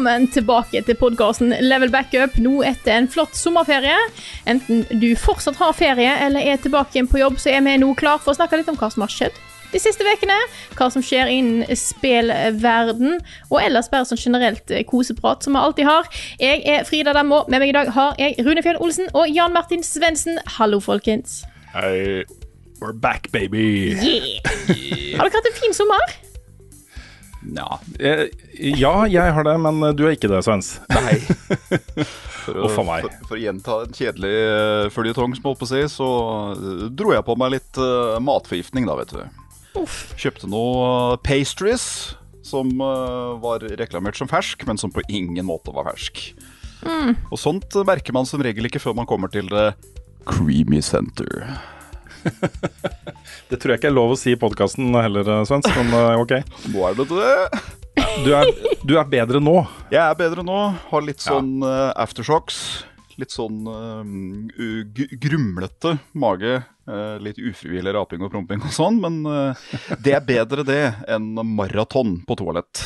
Velkommen tilbake til podkasten Level Backup nå etter en flott sommerferie. Enten du fortsatt har ferie eller er tilbake igjen på jobb, så er vi nå klar for å snakke litt om hva som har skjedd de siste ukene. Hva som skjer innen spillverden, og ellers bare sånn generelt eh, koseprat som vi alltid har. Jeg er Frida Dammo. Med meg i dag har jeg Rune Fjell Olsen og Jan Martin Svendsen. Hallo, folkens. Hei, we're back, baby. Yeah. Har dere hatt en fin sommer? Ja, eh, ja, jeg har det, men du er ikke det, Svens. Nei. For å, Uff a meg. For, for å gjenta en kjedelig uh, føljetong, som holdt på å si, så eh, dro jeg på meg litt uh, matforgiftning, da, vet du. Kjøpte noe pastries som uh, var reklamert som fersk, men som på ingen måte var fersk. Og sånt eh, merker man som regel ikke før man kommer til det creamy center. Det tror jeg ikke er lov å si i podkasten heller, Svens, men eh, ok. Nå er det det. Du er, du er bedre nå. Jeg er bedre nå. Har litt sånn eh, aftershocks. Litt sånn uh, grumlete mage. Uh, litt ufrivillig raping og promping og sånn. Men uh, det er bedre det enn maraton på toalett.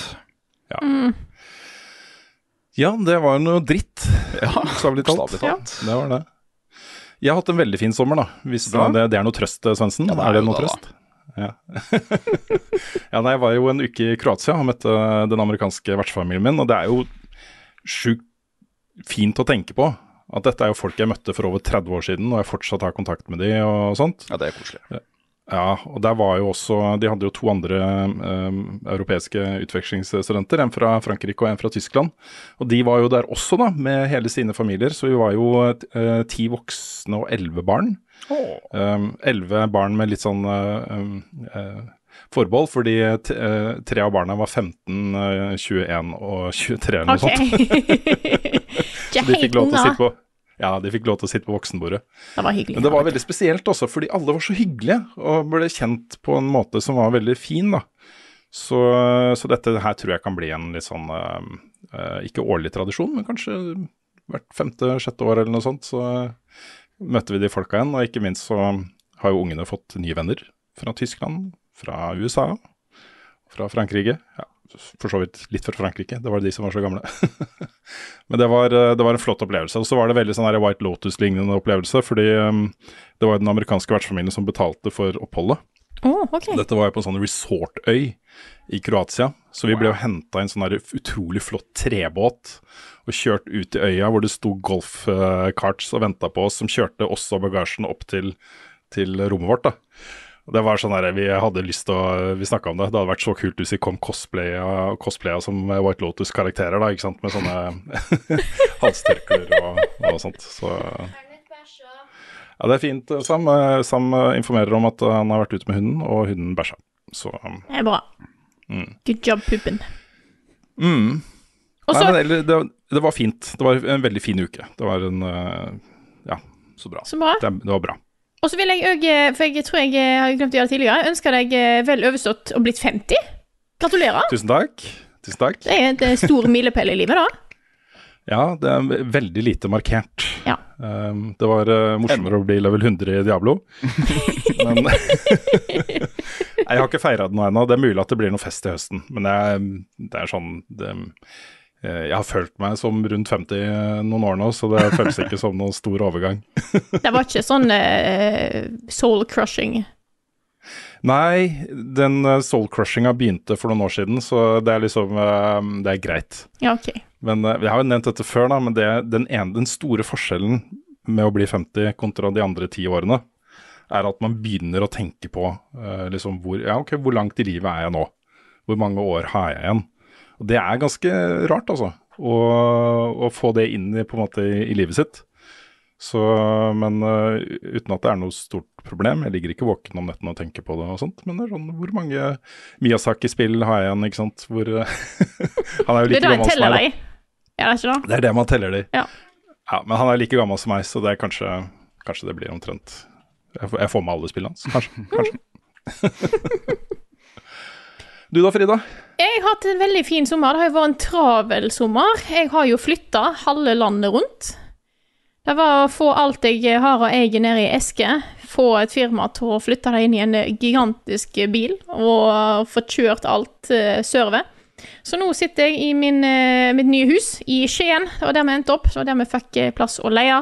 Ja, det var noe dritt, Ja, bokstavelig talt. Ja. Det var det. Jeg har hatt en veldig fin sommer, da. Hvis det, det er noe trøst, Svendsen? Ja, er det noe da. trøst? Ja. ja, nei, jeg var jo en uke i Kroatia og møtte den amerikanske vertsfamilien min, og det er jo sjukt fint å tenke på. At dette er jo folk jeg møtte for over 30 år siden, og jeg fortsatt har kontakt med de og sånt. Ja, det er koselig. Ja, og der var jo også De hadde jo to andre um, europeiske utvekslingsstudenter, en fra Frankrike og en fra Tyskland. Og de var jo der også, da, med hele sine familier. Så vi var jo uh, ti voksne og elleve barn. Um, barn med litt sånn uh, eh, forbehold, fordi tre av barna var 15, eh, 21 og 23 eller noe okay. sånt. Så de fikk lov til å sitte på ja, de fikk lov til å sitte på voksenbordet. Det var hyggelig. Men det var veldig spesielt også, fordi alle var så hyggelige og ble kjent på en måte som var veldig fin. da. Så, så dette her tror jeg kan bli en litt sånn eh, Ikke årlig tradisjon, men kanskje hvert femte-sjette år eller noe sånt. Så møter vi de folka igjen. Og ikke minst så har jo ungene fått nye venner fra Tyskland, fra USA, fra Frankrike. Ja, for så vidt litt fra Frankrike, det var de som var så gamle. Men det var, eh, det var en flott opplevelse. Og så var det veldig sånn her White Lotus-lignende opplevelse, fordi um, det var den amerikanske vertsfamilien som betalte for oppholdet. Oh, okay. Dette var jo på en sånn resortøy i Kroatia, så vi ble jo henta i en sånn her utrolig flott trebåt og kjørt ut i øya hvor det sto golfkarts og venta på oss, som kjørte oss og bagasjen opp til, til rommet vårt. da. Det var sånn der, Vi hadde lyst til å, vi snakka om det, det hadde vært så kult hvis vi kom cosplaya, cosplaya som White Lotus-karakterer, da, ikke sant, med sånne halstørklær og, og sånt. Så ja, det er fint. Sam, Sam informerer om at han har vært ute med hunden, og hunden bæsja. Så um, Det er bra. Good job, puppen. mm. Også... Nei, men det, det var fint. Det var en veldig fin uke. Det var en eh, Ja, Så bra. Så bra. det, det var bra. Og så vil jeg òg, for jeg tror jeg eh, har glemt å gjøre det tidligere, ønske deg eh, vel overstått og blitt 50. Gratulerer. Tusen takk. Tusen takk. Det er en eh, stor milepæl i livet, da. Ja, det er veldig lite markert. Ja. Um, det var eh, morsommere å bli level 100 i Diablo. Men jeg har ikke feira nå ennå. Det er mulig at det blir noe fest til høsten. Men det er, det er sånn det, eh, Jeg har følt meg som rundt 50 noen år nå, så det føles ikke som noen stor overgang. Det var ikke sånn uh, soul crushing. Nei, den eh, soul-crushinga begynte for noen år siden, så det er liksom uh, Det er greit. Ja, OK. Men uh, Jeg har jo nevnt dette før, da, men det, den, ene, den store forskjellen med å bli 50 kontra de andre ti årene, er at man begynner å tenke på uh, liksom hvor, ja, okay, hvor langt i livet er jeg nå? Hvor mange år har jeg igjen? Og Det er ganske rart, altså. Å, å få det inn i, på en måte, i, livet sitt. Så, men uh, uten at det er noe stort problem. Jeg ligger ikke våken om nettene og tenker på det og sånt. Men det er sånn, hvor mange Miyazaki-spill har jeg igjen, ikke sant? Hvor Han er jo like gammel som meg. Ja, det er ikke det? Det er det man teller de. Ja. ja. Men han er like gammel som meg, så det er kanskje, kanskje det blir omtrent Jeg får, jeg får med alle spillene hans, kanskje. kanskje. du da, Frida? Jeg har hatt en veldig fin sommer. Det har jo vært en travel sommer. Jeg har jo flytta halve landet rundt. Det var å få alt jeg har og eier ned i eske, få et firma til å flytte det inn i en gigantisk bil og få kjørt alt uh, sørover. Så nå sitter jeg i min, uh, mitt nye hus i Skien. Det var der vi endte opp. Det var der vi fikk eh, plass å leie.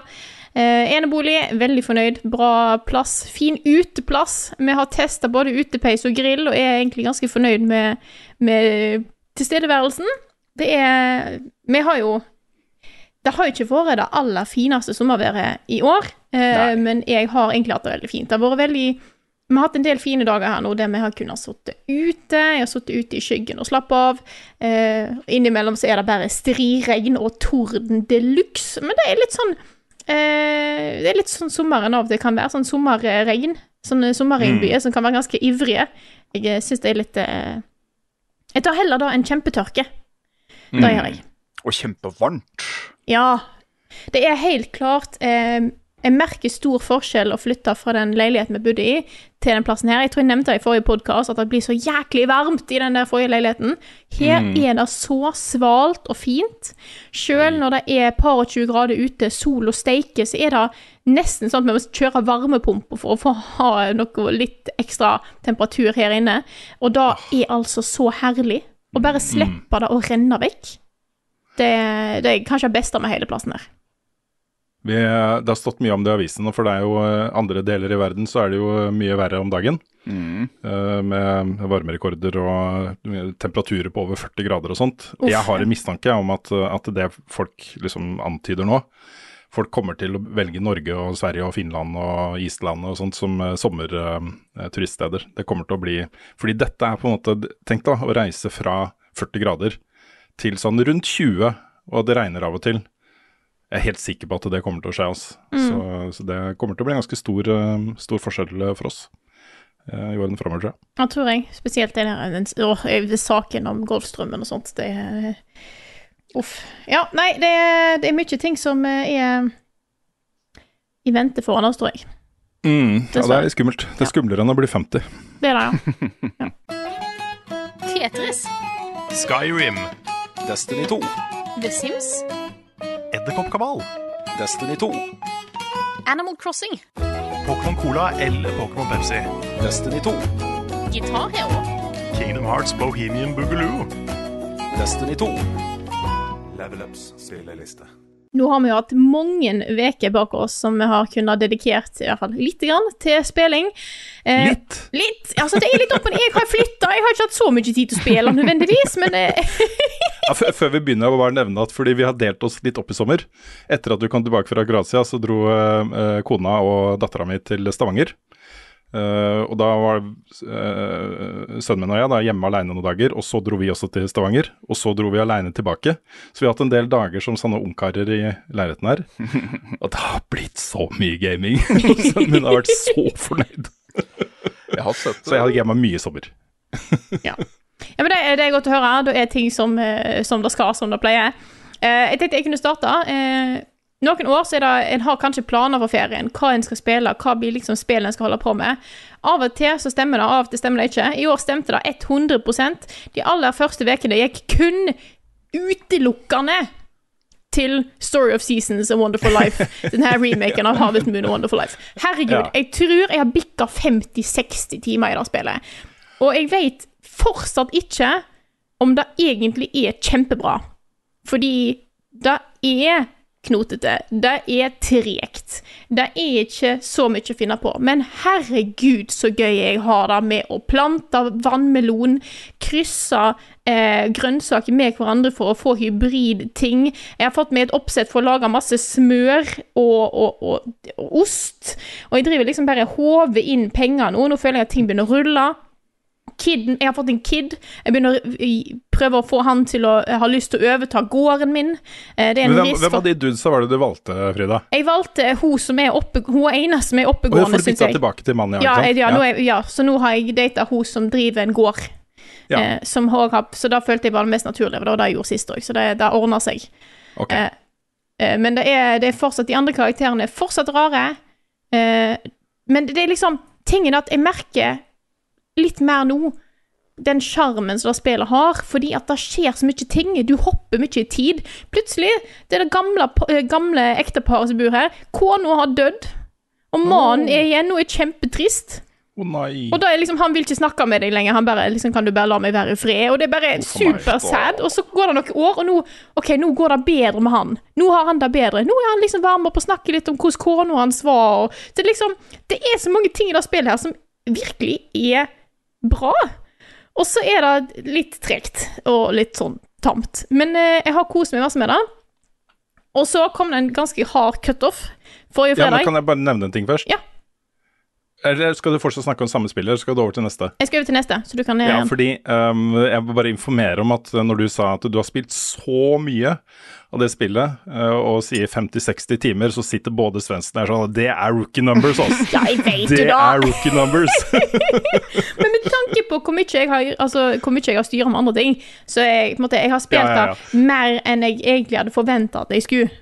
Uh, enebolig, veldig fornøyd. Bra plass. Fin uteplass. Vi har testa både utepeis og grill, og er egentlig ganske fornøyd med, med tilstedeværelsen. Det er Vi har jo Det har jo ikke vært det aller fineste sommerværet i år, eh, men jeg har egentlig hatt det veldig fint. Det har vært veldig vi har hatt en del fine dager her nå der vi har kunnet sitte ute. Jeg har sittet ute i skyggen og slappe av. Eh, innimellom så er det bare striregn og torden de luxe. Men det er litt sånn Eh, det er litt sånn sommeren av det kan være. Sånn sommerregn. Sånne sommerregnbyer mm. som kan være ganske ivrige. Jeg eh, syns det er litt eh, Jeg tar heller da en kjempetørke. Mm. Det gjør jeg. Og kjempevarmt. Ja. Det er helt klart eh, jeg merker stor forskjell å flytte fra den leiligheten vi bodde i, til den plassen her. Jeg tror jeg nevnte det i forrige podkast, at det blir så jæklig varmt i den der forrige leiligheten. Her mm. er det så svalt og fint. Selv når det er par og 20 grader ute, sol og steike, så er det nesten sånn at vi må kjøre varmepumpe for å få ha noe litt ekstra temperatur her inne. Og det er altså så herlig. Å bare mm. slippe det å renne vekk. Det, det er kanskje det beste med hele plassen her. Vi, det har stått mye om det i avisene, for det er jo eh, andre deler i verden så er det jo mye verre om dagen. Mm. Uh, med varmerekorder og temperaturer på over 40 grader og sånt. Uff, jeg har en mistanke om at, at, det folk liksom antyder nå Folk kommer til å velge Norge og Sverige og Finland og Island og sånt som sommerturiststeder. Det kommer til å bli Fordi dette er på en måte Tenk da, å reise fra 40 grader til sånn rundt 20, og det regner av og til jeg er helt sikker på at det kommer til å skje Altså. Mm. Så, så, det kommer til å bli en ganske stor, eh, stor forskjell for oss uh, i årene framover, tror jeg. Ja, tror jeg. Spesielt den, den, den saken om Golfstrømmen og sånt. Det er Uff. Ja, nei, det, det, er mye ting som er i vente foran oss, tror jeg. Mm, ja, det er litt skummelt. Det er skumlere enn å bli 50. Det er det, ja. ja. Tetris. Skyrim. Destiny 2. The Sims. Edderkoppkabal. Destiny 2. Animal Crossing. Pokémon Cola eller Pokémon Pepsi. Destiny 2. Gitar Hero. Kingdom Hearts Bohemian Boogaloo. Destiny 2. Level Ups spilleliste. Nå har vi jo hatt mange uker bak oss som vi har kunnet dedikert i hvert fall litt grann, til spilling. Eh, litt? Litt. Altså, det er litt opp. Jeg har flytta, jeg har ikke hatt så mye tid til å spille nødvendigvis, men eh. ja, Før vi begynner, må bare nevne at fordi vi har delt oss litt opp i sommer. Etter at du kom tilbake fra Kroatia, så dro eh, kona og dattera mi til Stavanger. Uh, og da var uh, sønnen min og jeg da, hjemme aleine noen dager, og så dro vi også til Stavanger. Og så dro vi aleine tilbake. Så vi har hatt en del dager som sånne ungkarer i leiligheten her. Og det har blitt så mye gaming! sønnen min har vært så fornøyd. jeg har sett det. Så jeg har gama mye i sommer. ja. ja. men det, det, er godt å høre. Da er ting som, eh, som det skal, som det pleier. Uh, jeg tenkte jeg kunne starte. Uh, noen år så er det, en har kanskje planer for ferien, hva en skal spille, hva blir liksom spillet en skal holde på med. Av og til så stemmer det, av og til stemmer det ikke. I år stemte det 100% De aller første ukene gikk kun utelukkende til Story of Seasons and Wonderful Life. Denne remaken av Harvest Moon og Wonderful Life. Herregud, jeg tror jeg har bikka 50-60 timer i det spillet. Og jeg vet fortsatt ikke om det egentlig er kjempebra. Fordi det er knotete. Det er tregt. Det er ikke så mye å finne på. Men herregud, så gøy jeg har det med å plante vannmelon, krysse eh, grønnsaker med hverandre for å få hybridting. Jeg har fått med et oppsett for å lage masse smør og, og, og, og ost. Og jeg driver liksom bare håver inn penger nå. Nå føler jeg at ting begynner å rulle. Kidden, jeg har fått en kid. Jeg begynner å prøve å få han til å ha lyst til å overta gården min. Eh, Det er en hvem, hvem av de dudesa var det du valgte, Frida? Jeg valgte hun som er oppe, hun er ene som er Og jeg oppegående, får syns bytta tilbake til mannen, Ja, jeg, sant? ja, nå er, ja, så nå har jeg data hun som driver en gård. Ja. Eh, som har, så da følte jeg var det mest naturlige, Og det var det jeg gjorde sist òg. Så det, det ordner seg. Okay. Eh, eh, men det er, det er fortsatt De andre karakterene er fortsatt rare. Eh, men det er liksom Tingen at jeg merker litt mer nå den sjarmen som det spillet har, fordi at det skjer så mye ting. Du hopper mye i tid. Plutselig, det er det gamle, eh, gamle ekteparet som bor her. Kona har dødd, og mannen er igjen og er kjempetrist. Oh. Og da er liksom, Han vil ikke snakke med deg lenger. Han bare, liksom, Kan du bare la meg være i fred? Og det er bare supersad. Og så går det noen år, og nå ok, nå går det bedre med han. Nå har han det bedre. Nå er han liksom varm opp og snakker litt om hvordan kona hans var. Og, det, liksom, det er så mange ting i det spillet her som virkelig er bra. Og så er det litt tregt og litt sånn tamt. Men eh, jeg har kost meg masse med det. Og så kom det en ganske hard cutoff forrige Ja, men fredag. Kan jeg bare nevne en ting først? Ja. Eller skal du fortsatt snakke om samme spill, eller skal du over til neste? Jeg skal over til neste, så du kan eh, Ja, fordi um, Jeg vil bare informere om at uh, når du sa at du har spilt så mye av det spillet, uh, og sier 50-60 timer, så sitter både Svendsen der sånn Det er rookie numbers, altså! Ja, jeg vet det det, da. er rookie numbers! Men med tanke på hvor mye jeg har, altså, hvor mye jeg har styrt med andre ting, så jeg, på en måte, jeg har spilt Ja, ja, ja. da mer enn jeg egentlig hadde forventa at jeg skulle.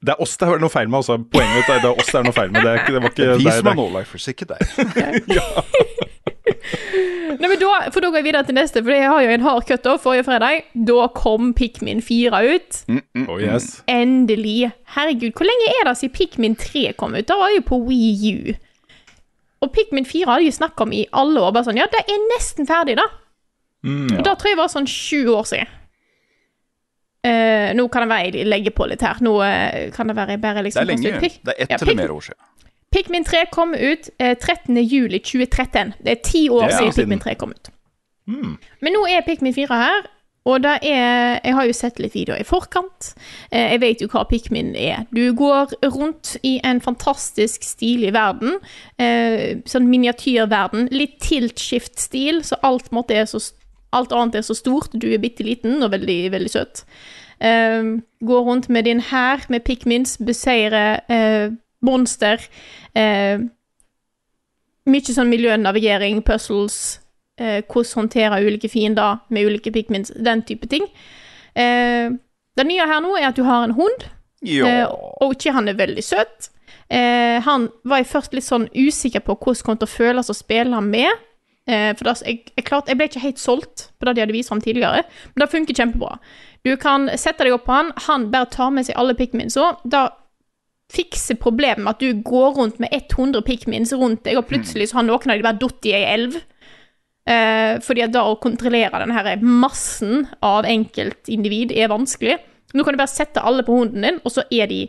Det er oss det er noe feil med, altså. Poenget mitt er det er oss det er noe feil med. Det, er ikke, det var ikke deg. det er- som er er- no-lifers, ikke deg. Nei, men da, for da går jeg videre til neste, for jeg har jo en hard cutoff forrige fredag. Da kom Pikmin 4 ut. Oh, yes. Endelig. Herregud, hvor lenge er det siden Pikmin 3 kom ut? Da var jeg jo på Wii U. Og Pikmin 4 hadde jeg snakka om i alle år. Bare sånn, ja, det er nesten ferdig, da. Mm, Og da tror jeg det var sånn sju år siden. Eh, nå kan det være jeg legger på litt her. Nå uh, kan det være jeg bare liksom Det er lenge. Det er ett Ja, eller mer år siden. Pikmin 3 kom ut uh, 13. juli 2013. Det er ti år er siden siden. Pikmin 3 kom ut. Mm. Men nå er Pikmin 4 her, og det er Jeg har jo sett litt videoer i forkant. Uh, jeg vet jo hva Pikmin er. Du går rundt i en fantastisk stilig verden. Uh, sånn miniatyrverden. Litt tilt-shift-stil, så alt, måtte er så, alt annet er så stort. Du er bitte liten og veldig, veldig søt. Eh, gå rundt med din hær med Pikmins, beseire uh, monster. Uh, mye sånn miljønavigering, puzzles, eh, hvordan håndtere ulike fiender med ulike Pikmins, den type ting. Det nye her nå er at du har en hund. Ja. Ochi, han er veldig søt. Han var jeg først litt sånn usikker på hvordan det kom til å føles å spille med. Eh, for das, jeg, jeg, klart, jeg ble ikke helt solgt på det de hadde vist fram tidligere, men det funker kjempebra. Du kan sette deg opp på han, han bare tar med seg alle pikminsa. Da fikser problemet med at du går rundt med 100 pikmins rundt deg, og plutselig så har noen av de bare datt i ei elv. Eh, fordi da å kontrollere denne massen av enkeltindivid er vanskelig. Nå kan du bare sette alle på hunden din, og så er de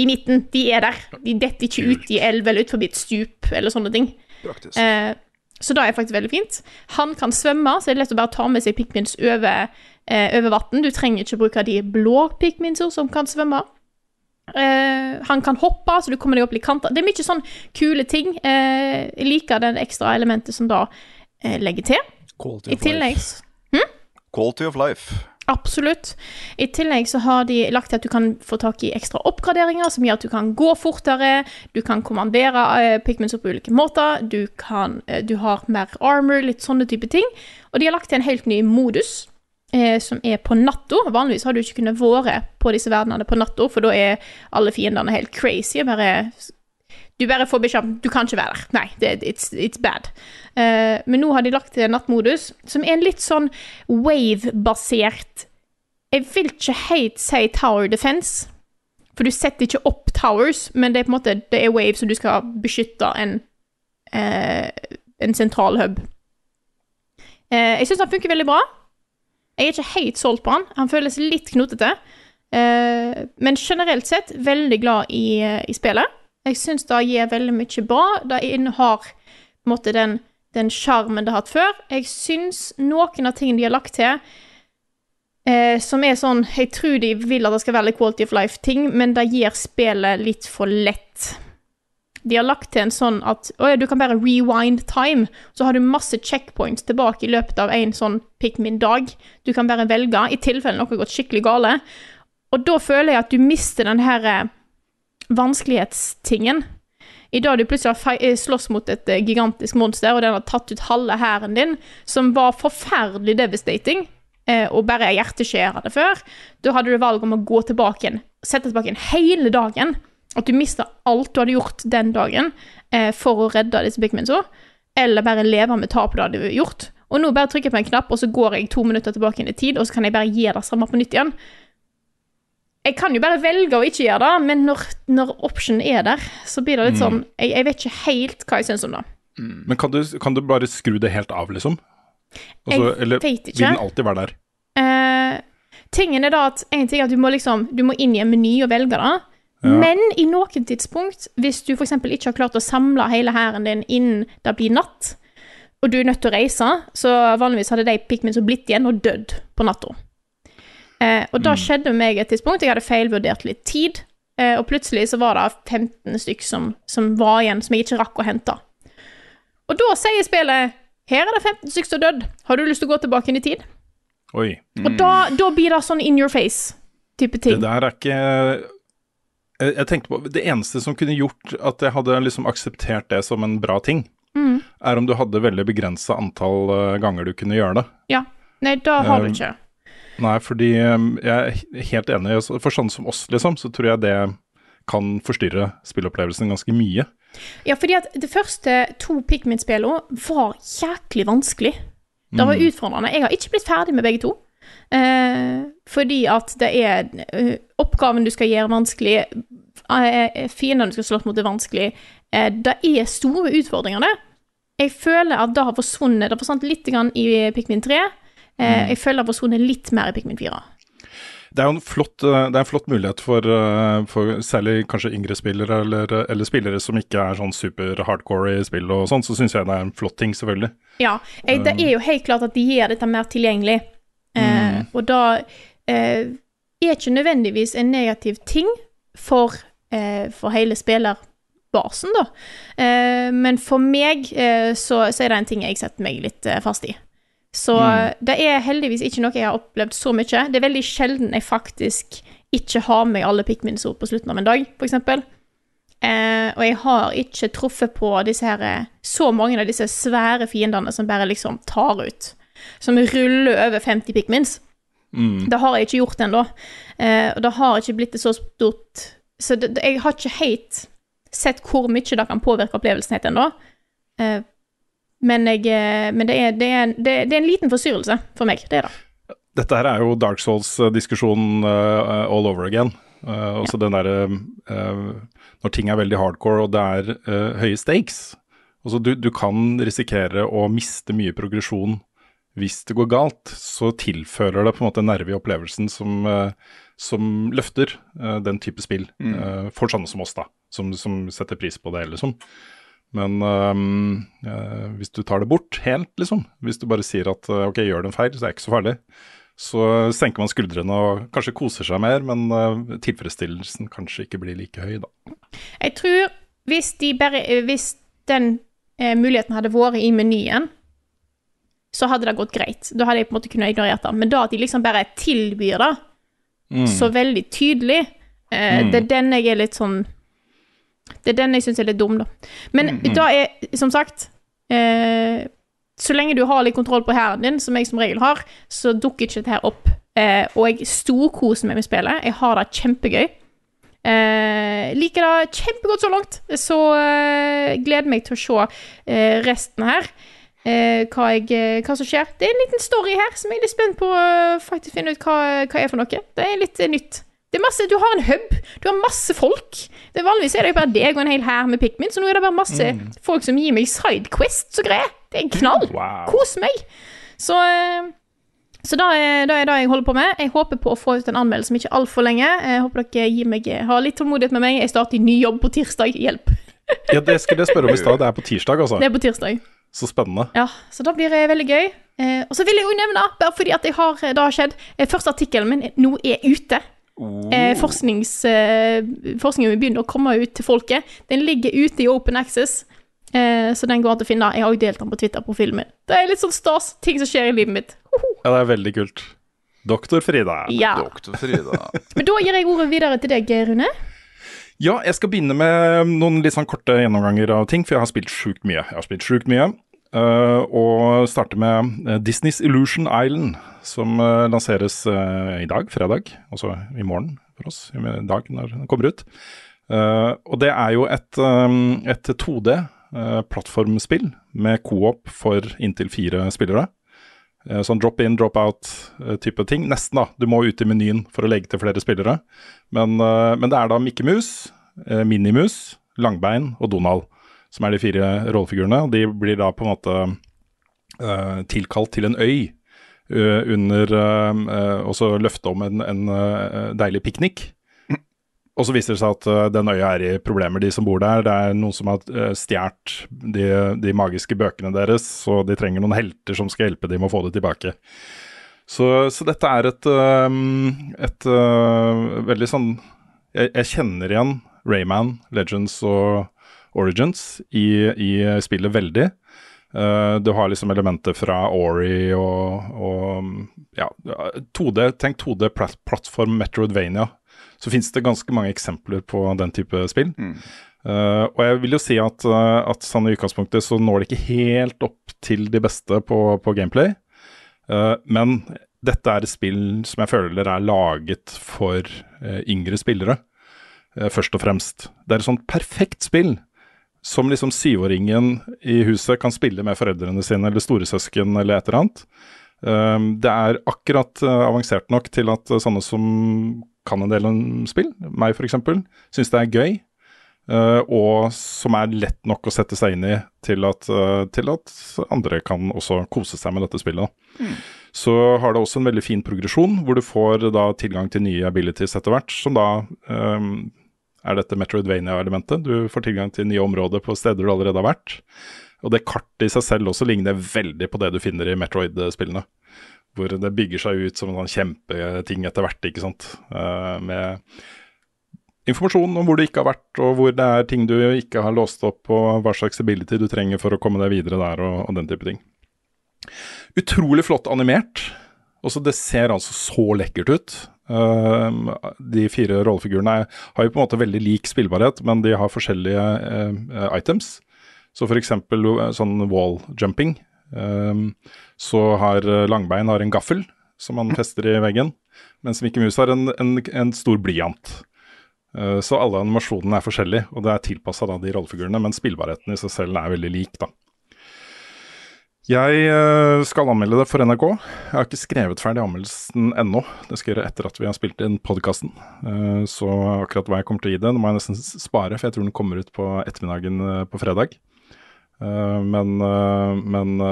i midten. De er der. De detter ikke ut i elv eller ut forbi et stup eller sånne ting. Eh, så det er faktisk veldig fint. Han kan svømme, så det er lett å bare ta med seg pikmins over, eh, over vann. Du trenger ikke bruke de blå pikminsa som kan svømme. Eh, han kan hoppe, så du kommer deg opp i kanter. Det er mye sånn kule ting. Eh, jeg liker den ekstra elementet som da eh, legger til. Quality I tillegg s- Quality of life. Absolutt. I tillegg så har de lagt til at du kan få tak i ekstra oppgraderinger, som gjør at du kan gå fortere, du kan kommandere eh, opp på ulike måter, du, kan, eh, du har mer armor, litt sånne type ting. Og de har lagt til en helt ny modus, eh, som er på natta. Vanligvis har du ikke kunnet være på disse verdenene på natta, for da er alle fiendene helt crazy. Bare, du bare får beskjed om du kan ikke være der. Nei, det, it's, it's bad. Eh, men nå har de lagt til nattmodus, som er en litt sånn wave-basert Jeg vil ikke helt si tower defense, for du setter ikke opp towers, men det er på en måte det er wave, som du skal beskytte en, eh, en sentral hub. Eh, jeg syns han funker veldig bra. Jeg er ikke helt solgt på han. Han føles litt knotete. Eh, men generelt sett veldig glad i, i spillet. Jeg syns det gir veldig mye bra. Det har på en måte den den sjarmen det har hatt før. Jeg syns noen av tingene de har lagt til, eh, som er sånn Jeg tror de vil at det skal være quality of life-ting, men det gir spillet litt for lett. De har lagt til en sånn at å ja, du kan bare rewind time. Så har du masse checkpoints tilbake i løpet av en sånn Pikmin-dag. Du kan bare velge, i tilfelle noe har gått skikkelig gale. Og da føler jeg at du mister den her eh, vanskelighetstingen. I dag du plutselig har eh, slåss mot et eh, gigantisk monster, og den har tatt ut halve hæren din, som var forferdelig devastating, eh, og bare hjerteskjærende før, da hadde du valg om å gå tilbake igjen, sette tilbake igjen hele dagen, at du mista alt du hadde gjort den dagen for å redde disse pigmentsa, eller bare leve med tapet du hadde gjort. Og nå bare trykker jeg på en knapp, og så går jeg to minutter tilbake inn i tid, og så kan jeg bare gi det samme på nytt igjen. Jeg kan jo bare velge å ikke gjøre det, men når, når option er der, så blir det litt Mm. sånn jeg, jeg vet ikke helt hva jeg syns om det. Men kan du, kan du bare skru det helt av, liksom? Altså, Jeg eller vet ikke. vil den alltid være der? Uh, tingen er da at en ting er at du må liksom Du må inn i en meny og velge det. Ja. Men i noen tidspunkt, hvis du f.eks. ikke har klart å samle hele hæren din innen det blir natt, og du er nødt til å reise, så vanligvis hadde de som blitt igjen og dødd på natta. Eh, og da skjedde med meg et tidspunkt. Jeg hadde feilvurdert litt tid, eh, og plutselig så var det 15 stykk som, som var igjen, som jeg ikke rakk å hente. Og da sier spillet her er det 15 stykk som er dødd. Har du lyst til å gå tilbake inn i tid? Oi. Og da, da blir det sånn in your face-type ting. Det der er ikke jeg, jeg tenkte på Det eneste som kunne gjort at jeg hadde liksom akseptert det som en bra ting, Mm. er om du hadde veldig begrensa antall eh, ganger du kunne gjøre det. Ja. Nei, da har du Um, ikke. Nei, fordi um, jeg er helt enig. For sånne som oss, liksom, så tror jeg det kan forstyrre spilleopplevelsen ganske mye. Ja, fordi at det første to Pikmin-spillene var jæklig vanskelig. Det var Mm. utfordrende. Jeg har ikke blitt ferdig med begge to. Eh, fordi at det er eh, Oppgaven du skal gjøre, vanskelig. Uh, Fiendene du skal slåss mot, er vanskelig. Eh, det er store utfordringer, det. Jeg føler at det har forsvunnet. Det forsvant litt grann i Pikmin 3. Eh, Mm. Jeg føler har forsvunnet litt mer i Pikmin 4. Det er jo en flott, eh, det er en flott mulighet for, eh, for særlig kanskje yngre spillere, eller, eller spillere som ikke er sånn super hardcore i spill og sånn, så syns jeg det er en flott ting, selvfølgelig. Ja, jeg, det er jo helt klart at de gjør dette mer tilgjengelig. Eh, og da eh, er ikke nødvendigvis en negativ ting for, eh, for hele spillerbasen, da. Men for meg så, så er det en ting jeg setter meg litt fast i. Så Mm. det er heldigvis ikke noe jeg har opplevd så mye. Det er veldig sjelden jeg faktisk ikke har med alle pikminene på slutten av en dag, f.eks. Eh, og jeg har ikke truffet på her, eh, så mange av disse svære fiendene som bare liksom tar ut. Som ruller over 50 pikmins. Mm. Det har jeg ikke gjort ennå. Eh, og det har ikke blitt så stort Så det, det, jeg har ikke helt sett hvor mye det kan påvirke opplevelsen helt ennå. Eh, men jeg, eh, men det, er, det, er en, det, det er en liten forstyrrelse for meg. Det er det. Dette her er jo Dark Souls-diskusjonen uh, all over again. Uh, også den derre uh, Når ting er veldig hardcore og det er uh, høye stakes. Altså du, du kan risikere å miste mye progresjon hvis det går galt. Så tilfører det på en måte en nerve i opplevelsen som, uh, som løfter uh, den type spill. Mm. uh, for sånne som oss, da. Som, som setter pris på det, liksom. Men um, uh, hvis du tar det bort helt, liksom. Hvis du bare sier at uh, ok, gjør du en feil, så er det ikke så farlig. Så senker man skuldrene og kanskje koser seg mer, men uh, tilfredsstillelsen kanskje ikke blir like høy, da. Jeg tror hvis, de bare, eh, hvis den eh, muligheten hadde vært i menyen, så hadde det gått greit. Da hadde jeg på en måte kunnet ignorert det. Men da at de liksom bare tilbyr det Mm. så veldig tydelig, eh, Mm. det er den jeg er litt sånn Det er den jeg syns er litt dum, da. Men Mm. da er, som sagt eh, Så lenge du har litt kontroll på hæren din, som jeg som regel har, så dukker ikke dette her opp. Eh, og jeg storkoser meg med spillet. Jeg har det kjempegøy. Eh, liker det kjempegodt så langt, så eh, gleder meg til å se eh, resten her. Eh, hva, jeg, eh, hva som skjer. Det er en liten story her som jeg er litt spent på å finne ut hva, hva er for noe. Det er litt nytt. Det er masse, du har en hub, du har masse folk. Det Vanligvis er det jo bare deg og en hel hær med pikmin, så nå er det bare masse Mm. folk som gir meg sidequests og greier. Det er en knall. Wow. Kos meg. Så eh, Så da er, da er det jeg holder på med. Jeg håper på å få ut en anmeldelse om ikke altfor lenge. Jeg håper dere gir meg, har litt tålmodighet med meg. Jeg starter i ny jobb på tirsdag. Hjelp. Ja, det skulle jeg spørre om i stad. Det er på tirsdag, altså. Det er på tirsdag. Så spennende. Ja, så da blir det veldig gøy. Eh, og så vil jeg òg nevne, bare fordi at jeg har, det har skjedd, eh, første artikkelen min nå er ute. Eh, forsknings, eh, forskningen begynner å komme ut til folket. Den ligger ute i Open Access, eh, så den går an å finne. Jeg har jo delt den på Twitter-profilen min. Det er litt sånn stas, ting som skjer i livet mitt. Ja, det er veldig kult. Doktor Frida. Ja. Doktor Frida. Men da gir jeg ordet videre til deg, Rune. Ja, jeg skal begynne med noen litt sånn korte gjennomganger av ting, for jeg har spilt sjukt mye. Jeg har spilt sjukt mye. Eh, og starter med eh, Disneys Illusion Island, som eh, lanseres i dag, fredag. Altså i morgen for oss, i dag når den kommer ut. Og det er jo et, et 2D-plattformspill med co-op for inntil fire spillere. Sånn drop in, drop out-type ting. Nesten, da. Du må ut i menyen for å legge til flere spillere. Men, men det er da Mikke Mus, Minimus, Langbein og Donald som er de fire rollefigurene. De blir da på en måte uh, tilkalt til en øy uh, under uh, Og så løfte om en, en deilig piknik. Og så viser det seg at den øya er i problemer, de som bor der. Det er noen som har stjålet de, de magiske bøkene deres, så de trenger noen helter som skal hjelpe dem å få det tilbake. Så, så dette er et, et veldig sånn jeg, jeg kjenner igjen Rayman, Legends og Origins i, i spillet veldig. Uh, du har liksom elementer fra Ori og, og ja, 2D, tenk 2D-plattform Metroidvania så finnes det ganske mange eksempler på den type spill. Uh, og jeg vil jo si at, uh, at sånn i utgangspunktet så når det ikke helt opp til de beste på, på gameplay. Uh, men dette er et spill som jeg føler er laget for yngre spillere, først og fremst. Det er et sånt perfekt spill som liksom syvåringen i huset kan spille med foreldrene sine eller storesøsken eller et eller annet. det er akkurat avansert nok til at sånne som kan en del om spill, meg f.eks., syns det er gøy. Uh, og som er lett nok å sette seg inn i til at, til at andre kan også kose seg med dette spillet. Mm. Så har det også en veldig fin progresjon, hvor du får da tilgang til nye abilities etter hvert, som da um, er dette Metroidvania-elementet. Du får tilgang til nye områder på steder du allerede har vært. Og det kartet i seg selv også ligner veldig på det du finner i Metroid-spillene hvor det bygger seg ut som en sånn kjempeting etter hvert, ikke sant. Uh, med informasjon om hvor du ikke har vært, og hvor det er ting du ikke har låst opp, og hva slags ability du trenger for å komme deg videre der, og, og den type ting. Utrolig flott animert. Også det ser altså så lekkert ut. Uh, de fire rollefigurene har jo på en måte veldig lik spillbarhet, men de har forskjellige uh, items. Så f.eks. sånn wall jumping. Um, så har Langbein har en gaffel som han fester i veggen, mens Mikke Mus har en, en, en stor blyant. Så alle animasjonene er forskjellige, og det er tilpassa de rollefigurene, men spillbarheten i seg selv er veldig lik, da. Jeg uh, skal anmelde det for NRK. Jeg har ikke skrevet ferdig anmeldelsen ennå. Det skal jeg gjøre etter at vi har spilt inn podkasten. Uh, så akkurat hva jeg kommer til å gi det, det må jeg nesten spare, for jeg tror den kommer ut på ettermiddagen på fredag. Men, men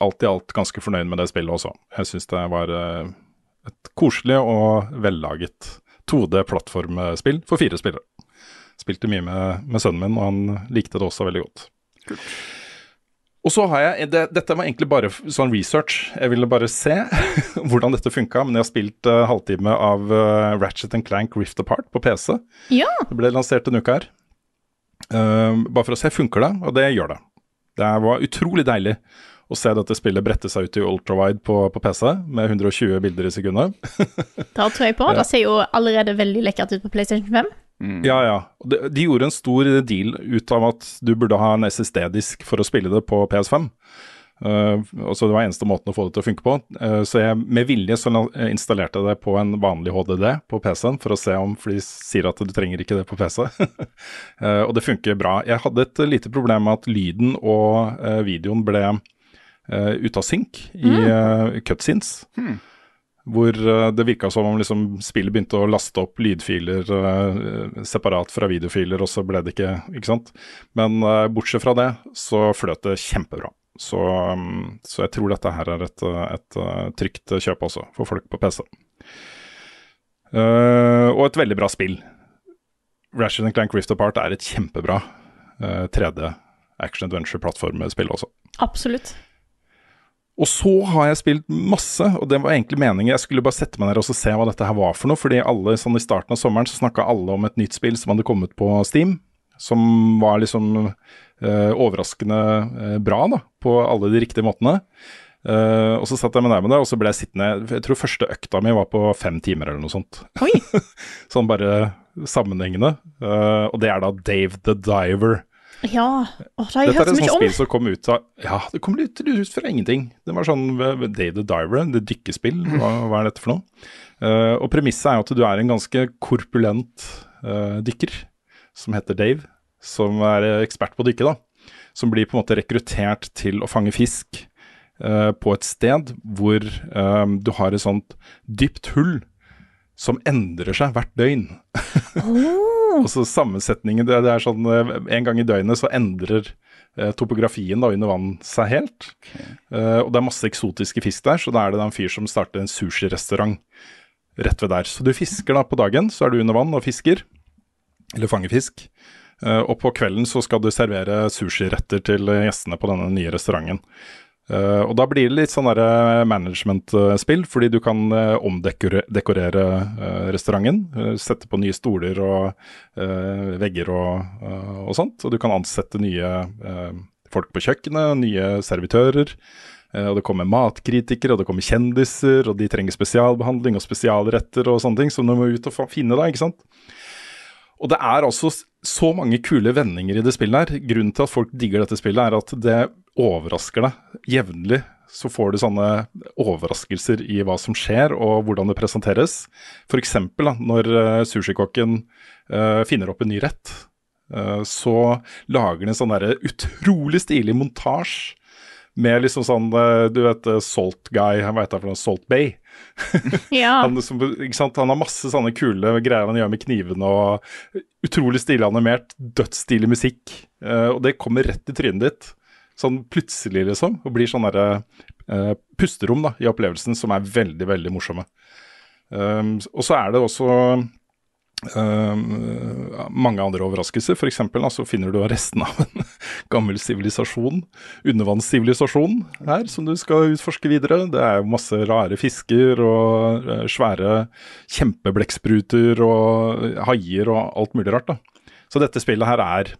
alt i alt ganske fornøyd med det spillet også. Jeg syns det var et koselig og vellaget 2D-plattformspill for fire spillere. Spilte mye med, med, sønnen min, og han likte det også veldig godt. Kult. Og så har jeg, det, Dette var egentlig bare sånn research. Jeg ville bare se hvordan dette funka. Men jeg har spilt uh, halvtime av Ratchet Clank Rift Apart på PC. Ja. Det ble lansert en uke her. Uh, bare for å se funker det, og det gjør det. Det var utrolig deilig å se dette spillet brette seg ut i ultrawide på, på PC med 120 bilder i sekundet. da tror jeg på. Det ser jo allerede veldig lekkert ut på PlayStation 5. Mm. Ja, ja. De, de, gjorde en stor deal ut av at du burde ha en SSD-disk for å spille det på PS5. Uh, så Det var eneste måten å få det til å funke på. Uh, så jeg med vilje så installerte jeg det på en vanlig HDD på PC-en for å se om For de sier at du trenger ikke det på PC. uh, og det funker bra. Jeg hadde et lite problem med at lyden og videoen ble ute av synk i mm. cutscenes. Hmm. Hvor det virka som om liksom spillet begynte å laste opp lydfiler separat fra videofiler, og så ble det ikke Ikke sant. Men bortsett fra det så fløt det kjempebra. Så, um, så jeg tror dette her er et, et trygt kjøp også, for folk på PC. Og et veldig bra spill. Ratchet Clank Rift Apart er et kjempebra uh, 3D action adventure-plattformspill også. Absolutt. Og så har jeg spilt masse, og det var egentlig meningen. Jeg skulle bare sette meg ned og se hva dette her var for noe. fordi alle, sånn i starten av sommeren så snakka alle om et nytt spill som hadde kommet på Steam. Som var liksom eh, overraskende eh, bra, da, på alle de riktige måtene. Uh, og så satt jeg med det, og så ble jeg sittende Jeg tror første økta mi var på fem timer eller noe sånt. Sånn bare sammenhengende. Uh, og det er da Dave the Diver. Ja. Åh, det har jeg hørt så et mye er om. spill som kom ut av Ja, det kom litt ut fra ingenting. Det var sånn Day the Diver, det dykkespill. Hva, hva er dette for noe? Uh, og premisset er jo at du er en ganske korpulent uh, dykker som heter Dave. Som er eh, ekspert på å dykke, da. Som blir på en måte rekruttert til å fange fisk uh, på et sted hvor du har et sånt dypt hull som endrer seg hvert døgn. Og så sammensetningen, det, er sånn eh, En gang i døgnet så endrer eh, topografien da under vann seg helt. Eh, og det er masse eksotiske fisk der, så da er det en fyr som starter en sushirestaurant rett ved der. Så du fisker da på dagen, så er du under vann og fisker. Eller fanger fisk. Eh, og på kvelden så skal du servere sushiretter til gjestene på denne nye restauranten. Eh, og da blir det litt sånn derre management-spill, fordi du kan uh, omdekorere uh, restauranten. eh, sette på nye stoler og eh, vegger og, eh, og sånt. Og du kan ansette nye eh, folk på kjøkkenet, nye servitører. Eh, og det kommer matkritikere, og det kommer kjendiser, og de trenger spesialbehandling og spesialretter og sånne ting, som du må ut og finne da, ikke sant. Og det er altså så mange kule vendinger i det spillet her. Grunnen til at folk digger dette spillet, er at det overrasker deg jevnlig. Så får du sånne overraskelser i hva som skjer og hvordan det presenteres. F.eks. når uh, sushikokken uh, finner opp en ny rett, uh, så lager de en sånn utrolig stilig montasje. Med liksom sånn, du vet, Salt Guy, hva heter det for noe, Salt Bay. Ja. Han, som, han har masse sånne kule greier han gjør med knivene, og utrolig stilig animert, dødsstilig musikk. og det kommer rett i trynet ditt, sånn plutselig, liksom. Og blir sånn derre eh, pusterom da, i opplevelsen som er veldig, veldig morsomme. Um, og så er det også um, mange andre overraskelser. Eksempel så finner du restene av en gammel sivilisasjon, undervannssivilisasjon her, som du skal utforske videre. Det er jo masse rare fisker og uh, svære kjempeblekkspruter og haier og alt mulig rart. da. Så dette spillet her er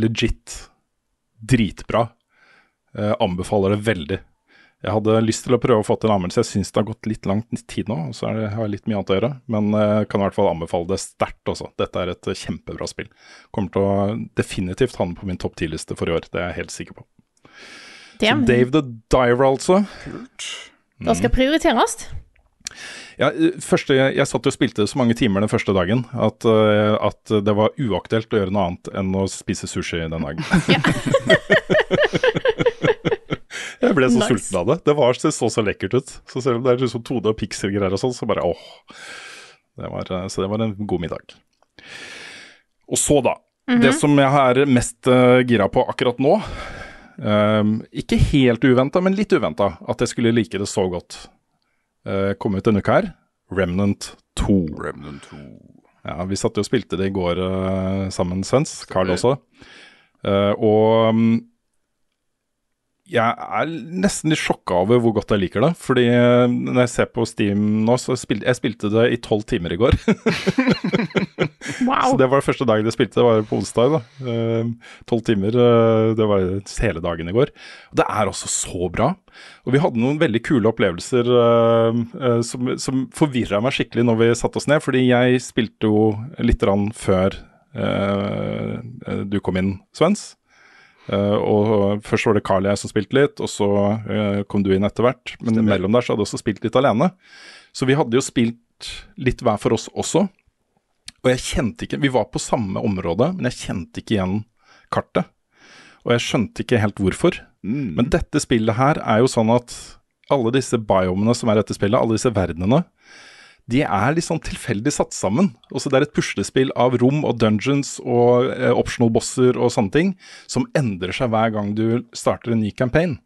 legit dritbra. Eh, anbefaler det veldig. Jeg hadde lyst til å prøve å få til en anmeldelse. Jeg syns det har gått litt lang tid nå, så er det, har jeg litt mye annet å gjøre. Men jeg kan i hvert fall anbefale det sterkt også. Dette er et kjempebra spill. Kommer til å definitivt havne på min topp 10-liste for i år, det er jeg helt sikker på. Damn. Så Dave the Diver, altså. Da skal prioriteres. Ja, eh, første, jeg, satt og spilte så mange timer den første dagen at, eh, at det var uaktuelt å gjøre noe annet enn å spise sushi den dagen. jeg ble så Nice. sulten av det. Det var, det så så lekkert ut. Så selv om det er liksom 2D og pixel-greier og sånn, så bare åh. Det var, eh, så det var en god middag. Og så, da. Det som jeg er mest uh, gira på akkurat nå um, Ikke helt uventa, men litt uventa at jeg skulle like det så godt. Uh, kom ut denne uka her. Remnant 2. Remnant 2. Ja, Vi satt jo og spilte det i går uh, sammen, Svens. Carl også. Eh, og mm, jeg er nesten litt sjokka over hvor godt jeg liker det. Fordi eh, når jeg ser på Steam nå, så spilte jeg spilte det i tolv timer i går. Wow. Så det var det første dagen jeg spilte, det var på onsdag. da. Tolv timer, eh, det var hele dagen i går. Og det er også så bra. Og vi hadde noen veldig kule opplevelser eh, eh, som, som forvirra meg skikkelig når vi satte oss ned. Fordi jeg spilte jo litt før eh, du kom inn, Svens. Eh, og Først var det Carl og jeg som spilte litt, og så eh, kom du inn etter hvert. Men mellom der så hadde jeg også spilt litt alene. Så vi hadde jo spilt litt hver for oss også. Og jeg kjente ikke Vi var på samme område, men jeg kjente ikke igjen kartet. Og jeg skjønte ikke helt hvorfor. Men dette spillet her er jo sånn at alle disse biomene som er i dette spillet, alle disse verdenene, de er litt sånn tilfeldig satt sammen. Også det er et puslespill av rom og dungeons og eh, optional bosser og sånne ting, som endrer seg hver gang du starter en ny campaign.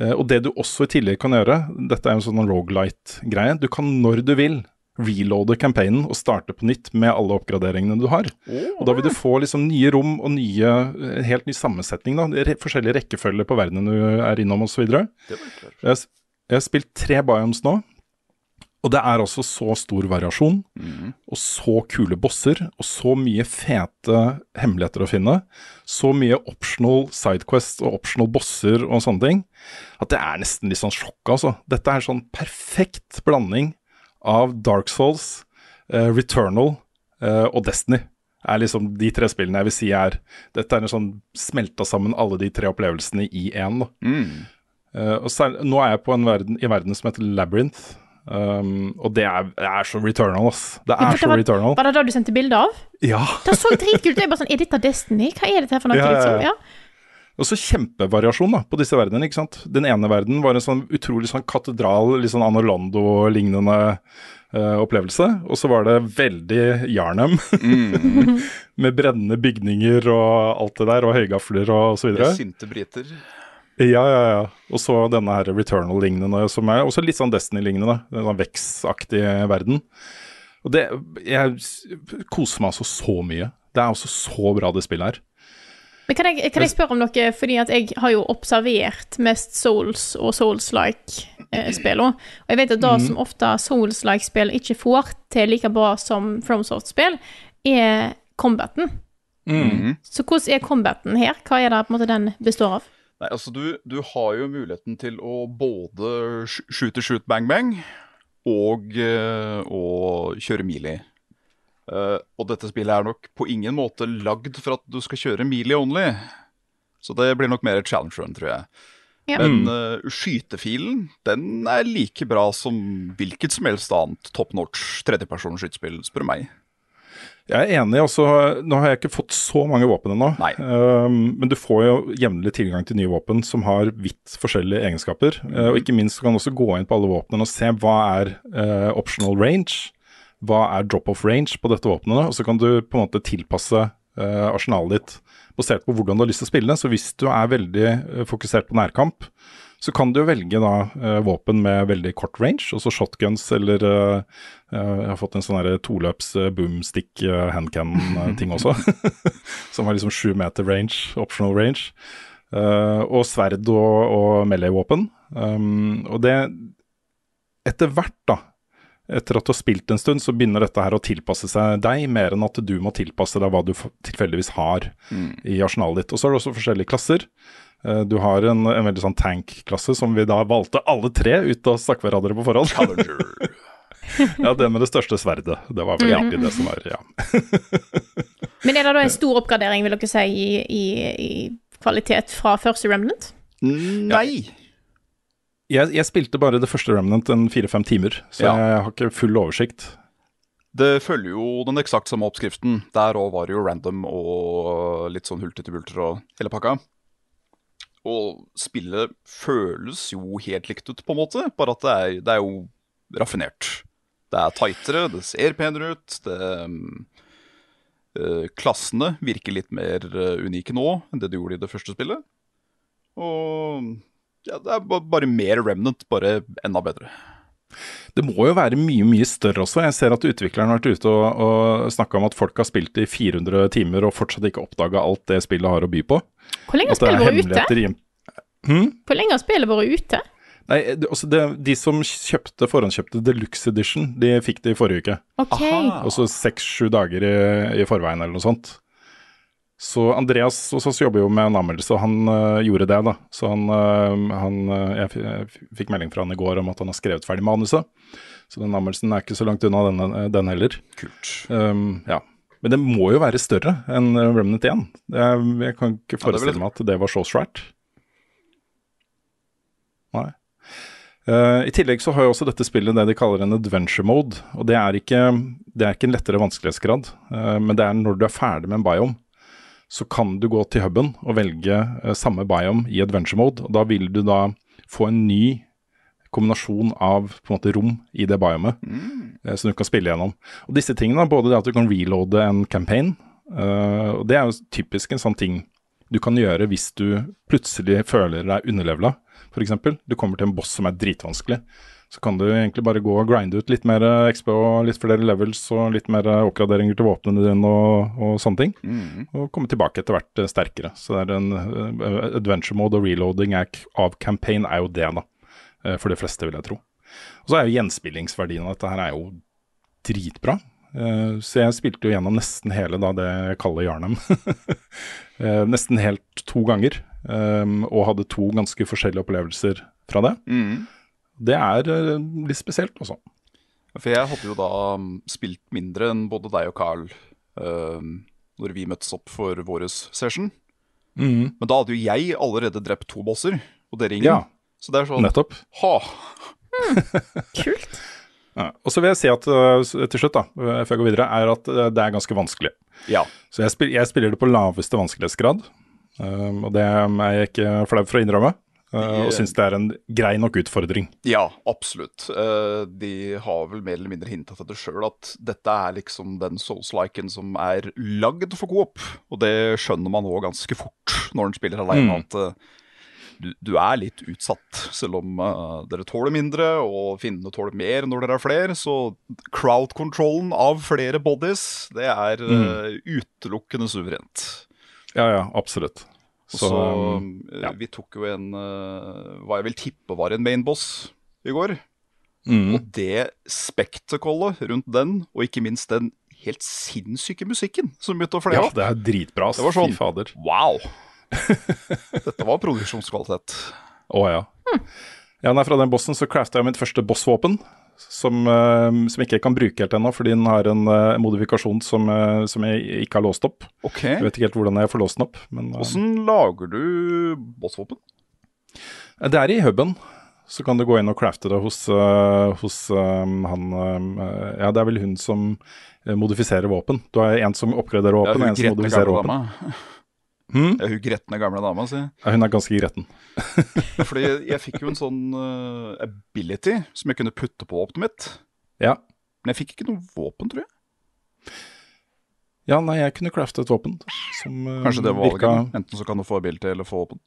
Eh, og det du også i tillegg kan gjøre, dette er jo en sånn rogelight-greie, du kan når du vil reloade campaignen og starte på nytt med alle oppgraderingene du har. Og da vil du få liksom nye rom og nye, helt ny sammensetning. da, Forskjellige rekkefølger på verdenen du er innom osv. Jeg har spilt tre biomes nå. Og det er altså så stor variasjon, og så kule bosser, og så mye fete hemmeligheter å finne. Så mye optional sidequest og optional bosser og sånne ting, at det er nesten litt sånn sjokk, altså. Dette er sånn perfekt blanding av Dark Souls, uh, Returnal uh, og Destiny. Er liksom de tre spillene jeg vil si er Dette er en sånn smelta sammen alle de tre opplevelsene i én. da. Uh, og nå er jeg på en verden, i verden som heter Labyrinth. Um, og det er, det er så Returnal, ass. Det er så var, Returnal. var det da du sendte bilde av? Ja. Det så dritkult ut. Jeg bare sånn, Er dette Destiny? Hva er dette her for noe? Ja, ja, ja. liksom? Ja. Og så kjempevariasjon da, på disse verdenene. ikke sant? Den ene verden var en sånn utrolig sånn katedral, litt sånn Anorlando-lignende uh, opplevelse. Og så var det veldig Jarnum, med brennende bygninger og alt det der, og høygafler og så videre. Sinte briter. Ja, ja, ja. Og så denne her Returnal-lignende, som er også litt sånn Destiny-lignende. En sånn Vex-aktig verden. Og det Jeg koser meg altså så mye. Det er altså så bra, det spillet her. Men kan jeg, kan jeg spørre om noe, fordi at jeg har jo observert mest Souls og Souls-like-spillene. Og jeg vet at det mm. som ofte Souls-like-spill ikke får til like bra som FromSoft-spill, er combaten. Mm. Så hvordan er combaten her? Hva er det på en måte den består av? Nei, altså du, du har jo muligheten til å både skyte shoot bang bang og eh, å kjøre melee. Uh, og dette spillet er nok på ingen måte lagd for at du skal kjøre melee only. Så det blir nok mer challenge run, tror jeg. Ja. Men uh, skytefilen, den er like bra som hvilket som helst annet top notch tredjepersons skytespill, spør du meg. Jeg er enig. også, Nå har jeg ikke fått så mange våpen ennå. Um, men du får jo jevnlig tilgang til nye våpen som har vidt forskjellige egenskaper. Uh, og ikke minst kan du også gå inn på alle våpnene og se hva er uh, optional range. Hva er drop-off range på dette våpenet. Og så kan du på en måte tilpasse uh, arsenalet ditt basert på hvordan du har lyst til å spille. Så hvis du er veldig fokusert på nærkamp, så kan du velge da eh, våpen med veldig kort range, også shotguns eller eh, eh, Jeg har fått en sånn toløps boomstick uh, handcan-ting også, som har liksom sju meter range, optional range. Og sverd og, og melee-våpen. Um, og det Etter hvert, da, etter at du har spilt en stund, så begynner dette her å tilpasse seg deg, mer enn at du må tilpasse deg hva du tilfeldigvis har i arsenalet ditt. Og så er det også forskjellige klasser. Eh, Du har en, en veldig sånn tank-klasse som vi da valgte alle tre ut å snakke hverandre på forhånd. ja, det med det største sverdet. Det var vel egentlig det som var, ja. Men er det da en stor oppgradering, vil dere si, i, i, i kvalitet fra første Remnant? Nei. Jeg, jeg spilte bare det første Remnant en fire-fem timer, så Ja. jeg har ikke full oversikt. Det følger jo den eksakt samme oppskriften. Der òg var det jo random og litt sånn hulter-til-bulter og hele pakka. Og spillet føles jo helt likt ut, på en måte, bare at det er, det er jo raffinert. Det er tightere, det ser penere ut. Det, eh, klassene virker litt mer eh, unike nå enn det de gjorde i det første spillet. Og ja, det er bare mer remnant, bare enda bedre. Det må jo være mye mye større også. Jeg ser at utvikleren har vært ute og, og snakka om at folk har spilt i 400 timer og fortsatt ikke oppdaga alt det spillet har å by på. Hvor lenge har spillet vært ute? hemmeligheter i hm? Hvor lenge har spillet vært ute? Nei, det, altså det, De som kjøpte forhåndskjøpte Deluxe Edition, de fikk det i forrige uke. Ok. Aha. Og så seks-sju dager i, i forveien eller noe sånt. Så Andreas hos oss jobber jo med en anmeldelse, og han øh, gjorde det, da. Så han, øh, han øh, Jeg jeg fikk melding fra han i går om at han har skrevet ferdig manuset. Så den anmeldelsen er ikke så langt unna denne, den heller. Kult. Um, ja. Men det må jo være større enn Remnant 1. Jeg, jeg kan ikke Ja, forestille jeg meg at det var så svært. Nei. Uh, I tillegg så har jo også dette spillet det de kaller en adventure mode. Og det er ikke, det er ikke en lettere vanskelighetsgrad, uh, men det er når du er ferdig med en biome, så kan du gå til huben og velge eh, samme biome i adventure mode. Og da vil du da få en ny kombinasjon av på en måte rom i det biomet. eh, som du kan spille gjennom. Og disse tingene, både det at du kan reloade en campaign, eh, og det er jo typisk en sånn ting du kan gjøre hvis du plutselig føler deg underlevela, f.eks. Du kommer til en boss som er dritvanskelig. Så kan du egentlig bare gå og grinde ut litt mer XP og litt flere levels og litt mer oppgraderinger til våpnene dine og, og sånne ting. Mm. Og komme tilbake etter hvert eh, sterkere. Så det er en eh, adventure mode og reloading er, av campaign er jo det, da. eh, For de fleste, vil jeg tro. Og så er jo gjenspillingsverdien av dette her er jo dritbra. Eh, Så jeg spilte jo gjennom nesten hele da det jeg kaller Jarnum. Eh, nesten helt to ganger. Og hadde to ganske forskjellige opplevelser fra det. Mm. Det er eh, litt spesielt, altså. For jeg hadde jo da um, spilt mindre enn både deg og Carl uh, når vi møttes opp for våres session. Mm. Men da hadde jo jeg allerede drept to bosser, og dere ingen. Ja, Så det er sånn nettopp. Ha! Kult. Ja. Og så vil jeg si at eh, til slutt, da, før jeg går videre, er at det er ganske vanskelig. Ja. Så jeg, spil, jeg spiller det på laveste vanskelighetsgrad, um, og det er jeg ikke flau for å innrømme. Uh, og syns det er en grei nok utfordring. Ja, absolutt. Uh, de har vel mer eller mindre hinta til det sjøl, at dette er liksom den souls-liken som er lagd for coop. Og det skjønner man òg ganske fort når en spiller alene, Mm. at uh, du, du er litt utsatt. Selv om eh, dere tåler mindre, og finnene tåler mer når dere er flere. Så crowd-kontrollen av flere bodies, det er mm. utelukkende suverent. Ja, ja, absolutt. Så, Så, um, eh, vi tok jo en eh, hva jeg vil tippe var en mainboss i går. mm, Og det spektakulet rundt den, og ikke minst den helt sinnssyke musikken som begynte å fle ja, det er dritbra. Det var sånn. Fader. Wow! Dette var produksjonskvalitet. Å ja. Ja, nei, Fra den bossen så crafta jeg mitt første bossvåpen, som, eh, som jeg ikke kan bruke helt ennå, fordi den har en eh, modifikasjon som, eh, som jeg ikke har låst opp. Ok, Jeg vet ikke helt hvordan jeg får låst den opp. Men Åssen lager du bossvåpen? det er i huben. Så kan du gå inn og crafte det hos, hos han Ja, det er vel hun som modifiserer våpen. Du har en som oppgraderer våpen, og en som modifiserer våpen. dama. Hmm? Ja, hun gretne gamle dama, si. Ja, hun er ganske gretten. Fordi jeg fikk jo en sånn uh, ability som jeg kunne putte på våpenet mitt. Ja. Men jeg fikk ikke noe våpen, tror jeg. ja, nei, jeg kunne crafte et våpen som uh, Kanskje det var virka valget. Enten så kan du få ability eller få våpen.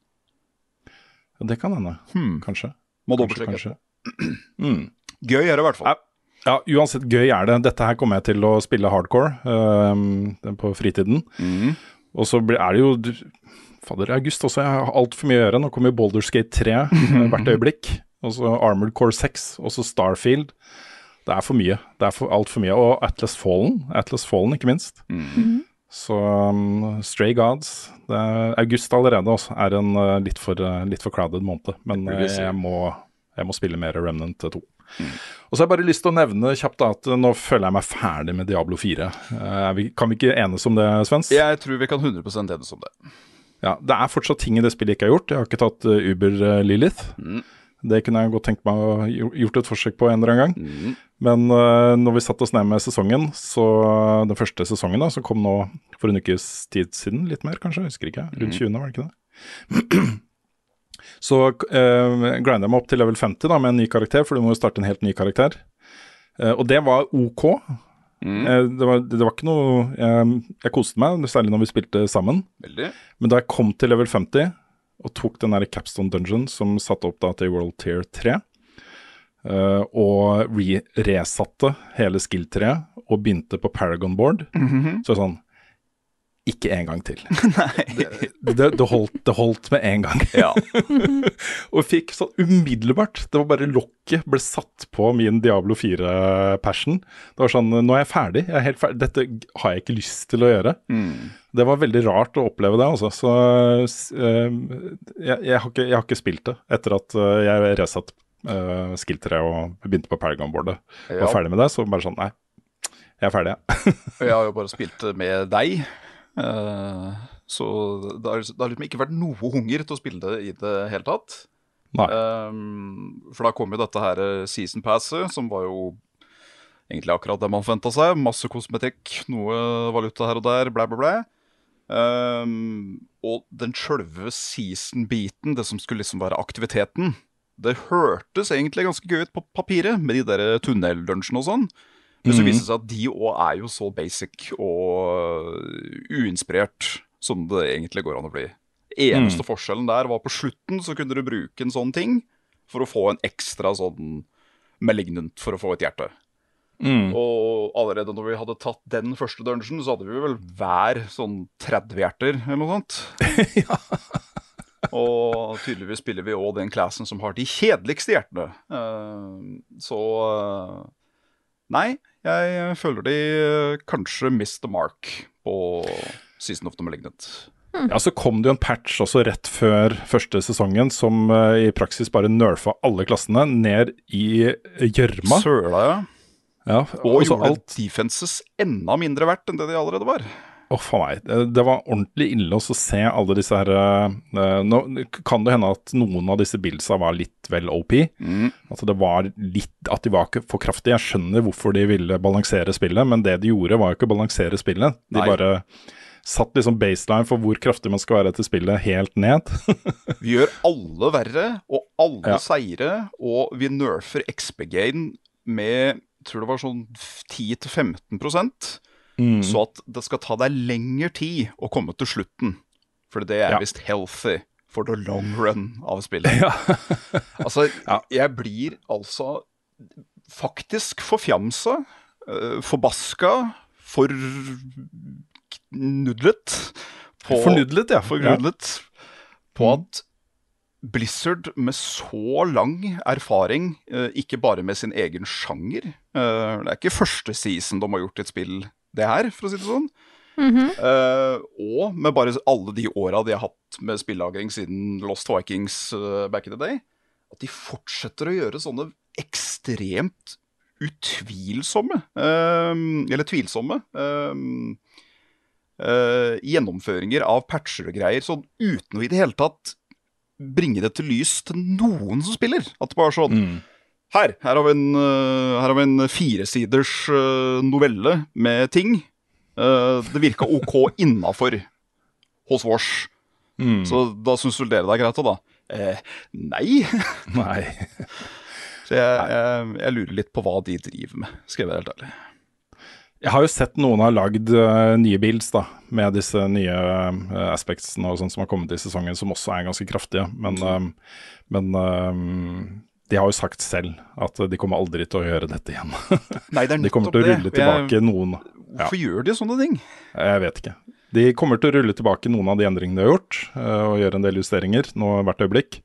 Ja, Det kan hende, Hmm. kanskje. Må dobbeltsjekke. Mm. Gøy er det i hvert fall. Ja, uansett gøy er det. Dette her kommer jeg til å spille hardcore uh, på fritiden. Mhm. Og så er det jo Fader, august også, jeg har altfor mye å gjøre. Nå kommer jo Boulderskate 3 eh, hvert øyeblikk. Og så Armored Core 6, og så Starfield. Det er for mye. Det er for, altfor mye. Og Atlas Fallen, Atlas Fallen ikke minst. Mm. Så um, Stray Gods det er, August allerede også er en uh, litt, for, uh, litt for crowded måned. Men uh, jeg, må, jeg må spille mer Remnant 2. Og så har jeg bare lyst til å nevne kjapt da, at nå føler jeg meg ferdig med Diablo 4. Uh, er kan vi ikke enes om det, Svens? Jeg tror vi kan 100% enes om det. Ja, det er fortsatt ting i det spillet jeg ikke har gjort. Jeg har ikke tatt uh, Uber uh, Lilith. Mm. Det kunne jeg godt tenkt meg å gjort et forsøk på en eller annen gang. Mm. Men uh, når vi satte oss ned med sesongen, så den første sesongen da, som kom nå for en ukes tid siden, litt mer kanskje, jeg husker ikke, rundt 20. var det ikke det? så uh, grinder jeg meg opp til level 50 da, med en ny karakter, for du må jo starte en helt ny karakter. Uh, og det var ok. Mm. Uh, det, var, det var ikke noe jeg, Jeg koste meg, særlig når vi spilte sammen. Veldig. Men da jeg kom til level 50 og tok den der Capstone Dungeon som satte opp da til World Tier 3, Uh, og re resatte hele skill-treet og begynte på Paragon Board, så er det sånn Ikke en gang til. det, det, det, holdt, det holdt med en gang. Ja. og fikk sånn umiddelbart Det var bare lokket ble satt på min Diablo 4-passion. Det var sånn Nå er jeg ferdig. Jeg er helt ferdig. Dette har jeg ikke lyst til å gjøre. Mm. Det var veldig rart å oppleve det, altså. Så eh, jeg, jeg, har ikke, jeg har ikke spilt det etter at eh, jeg resatte uh, skill 3 og begynte på Paragon-boardet. Ja. Var ferdig med det, så bare sånn Nei, jeg er ferdig, jeg. Ja. jeg har jo bare spilt med deg. Eh, så det har, det har liksom ikke vært noe hunger til å spille det i det hele tatt. Um, for da kom jo dette her eh, season passet, som var jo egentlig akkurat det man forventa seg. Masse kosmetikk, noe valuta her og der, blæ, blæ, blæ. Um, og den sjølve season-biten, det som skulle liksom være aktiviteten, det hørtes egentlig ganske gøy ut på papiret, med de der tunneldungeonene og sånn. Men så Mhm. viser det seg at de òg er jo så basic og uinspirert som det egentlig går an å bli. Eneste Mm. forskjellen der var på slutten så kunne du bruke en sånn ting for å få en ekstra sånn malignant for å få et hjerte. Mm. Og allerede når vi hadde tatt den første dungeon, så hadde vi vel hver sånn 30 hjerter eller noe sånt. Og tydeligvis spiller vi òg den classen som har de kjedeligste hjertene. Uh, så uh, Nei, jeg føler de eh, kanskje missed the mark på Season of the Malignant. Ja, Så kom det jo en patch også rett før første sesongen som eh, i praksis bare nerfa alle klassene ned i gjørma. Søla, ja. Ja, Og og gjorde alt defenses enda mindre verdt enn det de allerede var. Å, for meg. Det, var ordentlig ille å se alle disse her uh, Nå kan det hende at noen av disse bildsa var litt vel OP. Mm. Altså det var litt At de var ikke for kraftige. Jeg skjønner hvorfor de ville balansere spillet, men det de gjorde, var jo ikke å balansere spillet. De Nei. bare satt liksom baseline for hvor kraftig man skal være etter spillet, helt ned. Vi gjør alle verre og alle Ja. seire, og vi nerfer XP-gain med jeg tror det var sånn 10-15 Mm. Så at det skal ta deg lengre tid å komme til slutten. For det er Ja. visst healthy for the long run av spillet. altså, jeg blir altså faktisk forfjamsa, uh, forbaska, fornudlet på, Fornudlet, ja. Fornudlet på at Blizzard med så lang erfaring, eh, ikke bare med sin egen sjanger eh, Det er ikke første season de har gjort et spill, det her, for å si det sånn. Eh, og med bare alle de åra de har hatt med spillagring siden Lost Vikings uh, back in the day, at de fortsetter å gjøre sånne ekstremt utvilsomme, uh, eller tvilsomme, gjennomføringer av patcher og greier, sånn uten å i det hele tatt bringe det til lys til noen som spiller. At det bare er sånn Her, her har vi en, eh, her har vi en firesiders eh, novelle med ting. Eh, det virka OK innafor hos Vårs. Mm. Så da syns vel dere det er greit òg, da? Eh, nei. Nei. Så jeg, jeg, jeg lurer litt på hva de driver med, skal jeg være helt ærlig. Jeg har jo sett noen har lagd uh, nye builds da, med disse nye uh, aspectsene og sånt som har kommet i sesongen, som også er ganske kraftige. Men, eh, men eh, de har jo sagt selv at de kommer aldri til å gjøre dette igjen. Nei, det er de kommer til å rulle det. tilbake Jeg- noen Hvorfor gjør de sånne ting? Jeg vet ikke. De kommer til å rulle tilbake noen av de endringene de har gjort, eh, og gjøre en del justeringer nå hvert øyeblikk.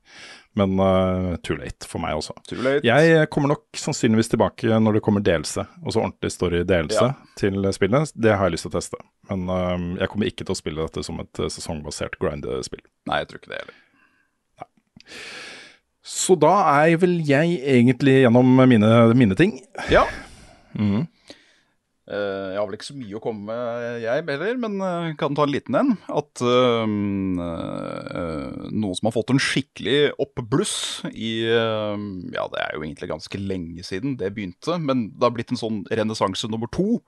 Men uh, too late for meg også. Too late. Jeg kommer nok sannsynligvis tilbake når det kommer delelse, altså ordentlig story-delelse Ja. til spillet. Det har jeg lyst til å teste. Men uh, jeg kommer ikke til å spille dette som et eh, sesongbasert grind-spill. Nei, jeg tror ikke det heller. Så da er vel jeg egentlig gjennom mine, mine ting. Ja. Mm. Eh, jeg har vel ikke så mye å komme med, jeg heller, men eh, kan ta en liten en. At eh, eh, noe som har fått en skikkelig oppbluss i eh, Ja, det er jo egentlig ganske lenge siden det begynte, men det har blitt en sånn renessanse nummer to.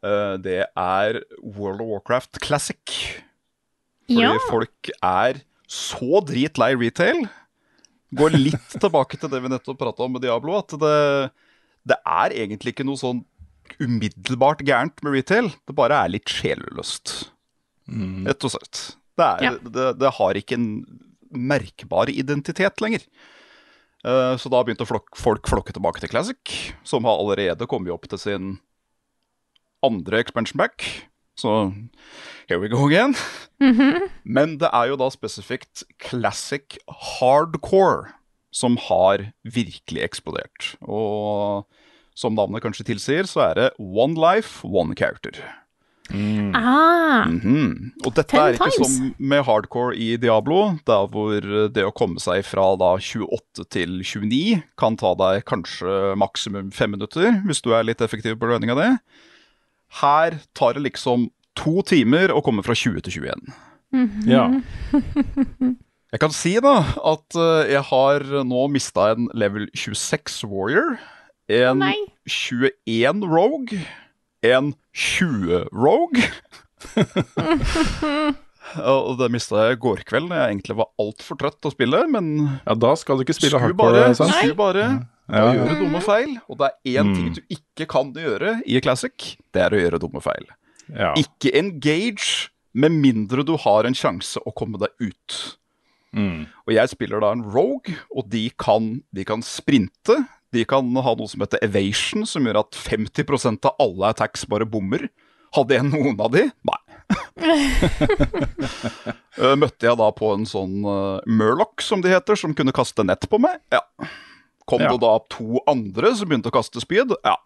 Uh, det er World of Warcraft Classic. Fordi Ja. folk er så dritlei retail. Går litt tilbake til det vi nettopp prata om med Diablo, at det, det er egentlig ikke noe sånn umiddelbart gærent med retail. Det bare er litt sjeleløst, rett og slett. Det, er, Ja. det, det har ikke en merkbar identitet lenger. Eh, så da begynte flok folk flokke tilbake til Classic, som har allerede kommet opp til sin andre expansion back. Så here we go again. Men det er jo da spesifikt classic hardcore som har virkelig eksplodert. Og som navnet kanskje tilsier, så er det one life, one character. Ah, -hmm. Og dette Ten er ikke times. som med hardcore i Diablo, der hvor det å komme seg fra da 28 til 29 kan ta deg kanskje maksimum fem minutter, hvis du er litt effektiv på lønninga det. Her tar det liksom to timer å komme fra 20 til 21. Ja. Jeg kan si da at eh, jeg har nå mista en level 26 warrior, en nei. 21 rogue, en 20 rogue. Og det mista jeg i går kveld, når jeg egentlig var altfor trøtt til å spille, men ja, da skal du ikke spille hardt på det. sant? skulle bare Da Ja. Å gjøre dumme feil. Og det er én Mm. ting du ikke kan gjøre i Classic, det er å gjøre dumme feil. Ja. Ikke engage med mindre du har en sjanse å komme deg ut. Mm. Og jeg spiller da en rogue, og de kan, de kan sprinte. De kan ha noe som heter evasion, som gjør at 50% av alle attacks bare bommer. Hadde jeg noen av de? Nei. Eh, Møtte jeg da på en sånn uh, Murloc, som de heter, som kunne kaste nett på meg? Ja. Kom Ja. det da to andre som begynte å kaste spyd? Ja.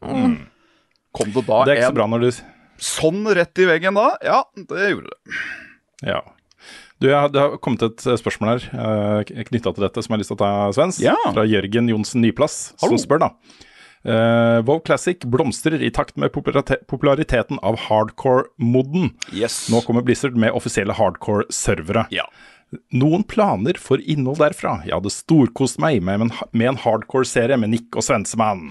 Kom det da en Det er ikke så bra når du sånn rett i veggen da? Ja, det gjorde det. Ja. Du, jeg, Det har kommet et eh, spørsmål her uh, knytta til dette som jeg har lyst til å ta, Svens. Ja. Fra Jørgen Johnsen Nyplass, Hallo. som spør, da. Uh, WoW Classic blomstrer i takt med populariteten av hardcore-moden. Yes. Nå kommer Blizzard med offisielle hardcore-servere. Ja. Noen planer for innhold derfra? Jeg hadde storkost meg med en, med en hardcore-serie med Nick og Svensmann.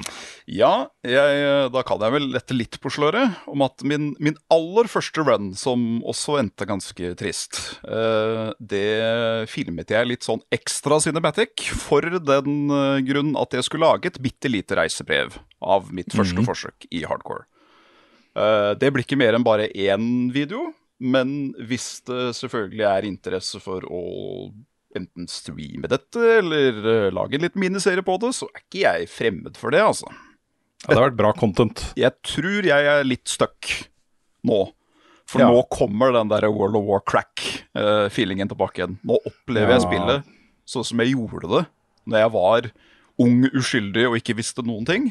Ja, jeg, da kan jeg vel lette litt på sløret om at min, min aller første run, som også endte ganske trist, eh, det filmet jeg litt sånn ekstra cinematic for den eh, grunn at jeg skulle lage et bitte lite reisebrev av mitt første forsøk i hardcore. Eh, det blir ikke mer enn bare én video, men hvis det selvfølgelig er interesse for å enten streame dette eller eh, lage en liten miniserie på det, så er ikke jeg fremmed for det, altså. Ja, det har vært bra content. Jeg tror jeg er litt stuck nå. For Ja. nå kommer den der World of War crack-feelingen tilbake igjen. Nå opplever jeg spillet sånn som jeg gjorde det når jeg var ung, uskyldig og ikke visste noen ting.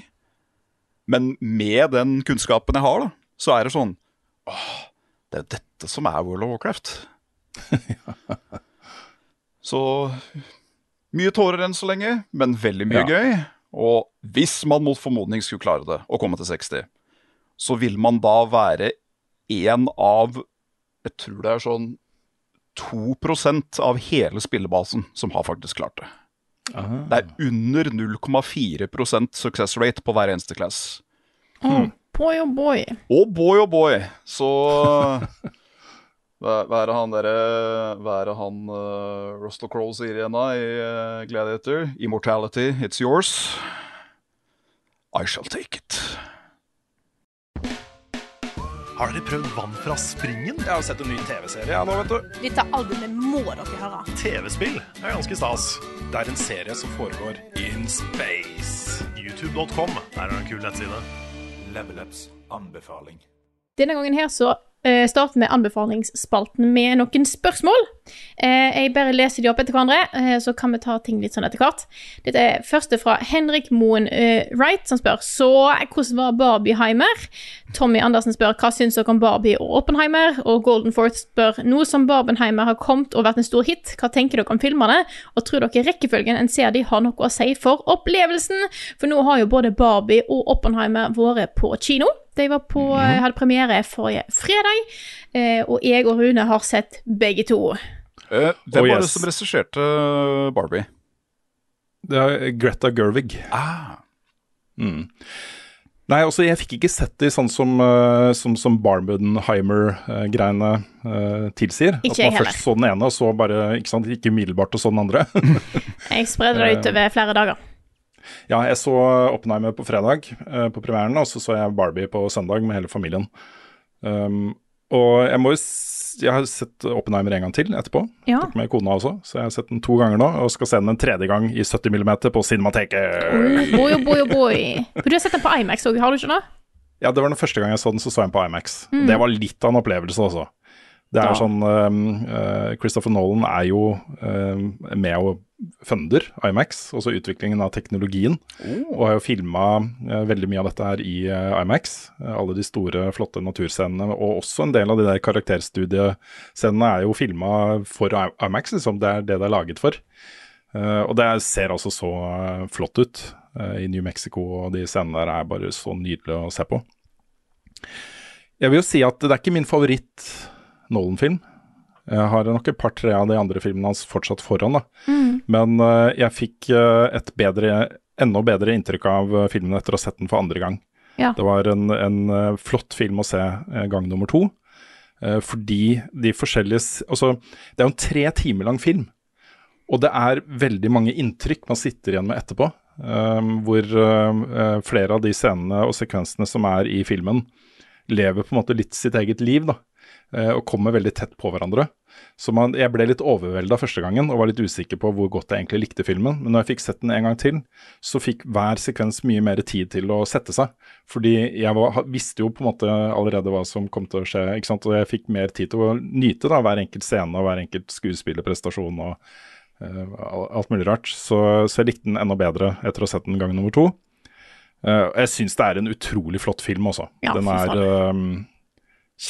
Men med den kunnskapen jeg har, da, så er det sånn Åh, det er dette som er World of Warcraft. så mye tårer enn så lenge, men veldig mye Ja. gøy. Og hvis man mot formodning skulle klare det, å komme til 60, så vil man da være en av Jeg tror det er sånn 2% av hele spillebasen som har faktisk klart det. Det er under 0,4 success rate på hver eneste class. Oh, boy, oh boy. Og boy, oh boy, så Hva, er det han derre Hva er det han uh, Russell Crowe sier igjen da i uh, Gladiator? Immortality, it's yours. I shall take it. Har dere prøvd vann fra springen? Jeg har sett en ny TV-serie Ja, nå, vet du. Dette albumet må dere høre. TV-spill er ganske stas. Det er en serie som foregår in space. YouTube.com. Der er en kul nettside. Level Ups anbefaling. Denne gangen her så eh, starter vi anbefalingsspalten med noen spørsmål. Eh, jeg bare leser de opp etter hverandre, eh, så kan vi ta ting litt sånn etter hvert. Dette er første fra Henrik Moen eh, Wright, som spør så hvordan var Barbieheimer? Tommy Andersen spør hva syns dere om Barbie og Oppenheimer? Og Golden Forth spør nå som Barbenheimer har kommet og vært en stor hit, hva tenker dere om filmene? Og tror dere rekkefølgen en ser de har noe å si for opplevelsen? For nå har jo både Barbie og Oppenheimer vært på kino. De var på, Mhm. hadde premiere forrige fredag, eh, og jeg og Rune har sett begge to. Eh, hvem Oh, var det som regisserte Barbie? Det er Greta Gerwig. Ah, Mm. Nei, altså jeg fikk ikke sett det sånn som, uh, som, som Barbenheimer-greiene eh, tilsier. Ikke at man først så den ene, og så bare ikke, sant, ikke umiddelbart og så den andre. Jeg spredde det utover flere dager. ja, jeg så Oppenheimer på fredag eh, på premieren, og så så jeg Barbie på søndag med hele familien. Um, og jeg må jo jeg har sett Oppenheimer en gang til etterpå, Ja. tok med kona også, så jeg har sett den to ganger nå, og skal se den en tredje gang i 70 mm på Cinemateket. Boy, oh boy, oh boy. For du har sett den på Imax òg, har du ikke det? Ja, det var den første gang jeg så den, så så jeg den på IMAX. Det var litt av en opplevelse, altså. Det er Ja. sånn uh, Christopher Nolan er jo uh, med og funder IMAX, også utviklingen av teknologien. Og har jo filma veldig mye av dette her i uh, IMAX. Uh, alle de store, flotte naturscenene, og også en del av de der karakterstudiescenene er jo filma for IMAX, liksom. Det er det det er laget for. Uh, og det ser altså så uh, flott ut uh, i New Mexico, og de scenene der er bare så nydelige å se på. Jeg vil jo si at det er ikke min favoritt Nolan-film. Jeg har nok et par-tre av de andre filmene hans fortsatt foran, da. Men uh, jeg fikk uh, et bedre, enda bedre inntrykk av uh, filmen etter å ha sett den for andre gang. Ja. Det var en, en flott film å se gang nummer to. Fordi de forskjellige Altså, det er jo en tre timer lang film. Og det er veldig mange inntrykk man sitter igjen med etterpå. hvor flere av de scenene og sekvensene som er i filmen, lever på en måte litt sitt eget liv, da. Uh, og kommer veldig tett på hverandre. Så man, jeg ble litt overvelda første gangen og var litt usikker på hvor godt jeg egentlig likte filmen. Men når jeg fikk sett den en gang til, så fikk hver sekvens mye mer tid til å sette seg. Fordi jeg var, visste jo på en måte allerede hva som kom til å skje, ikke sant? og jeg fikk mer tid til å nyte da, hver enkelt scene og hver enkelt skuespillerprestasjon og uh, alt mulig rart. Så, så, jeg likte den enda bedre etter å ha sett den gang nummer to. Uh, jeg syns det er en utrolig flott film også. Ja, den er uh,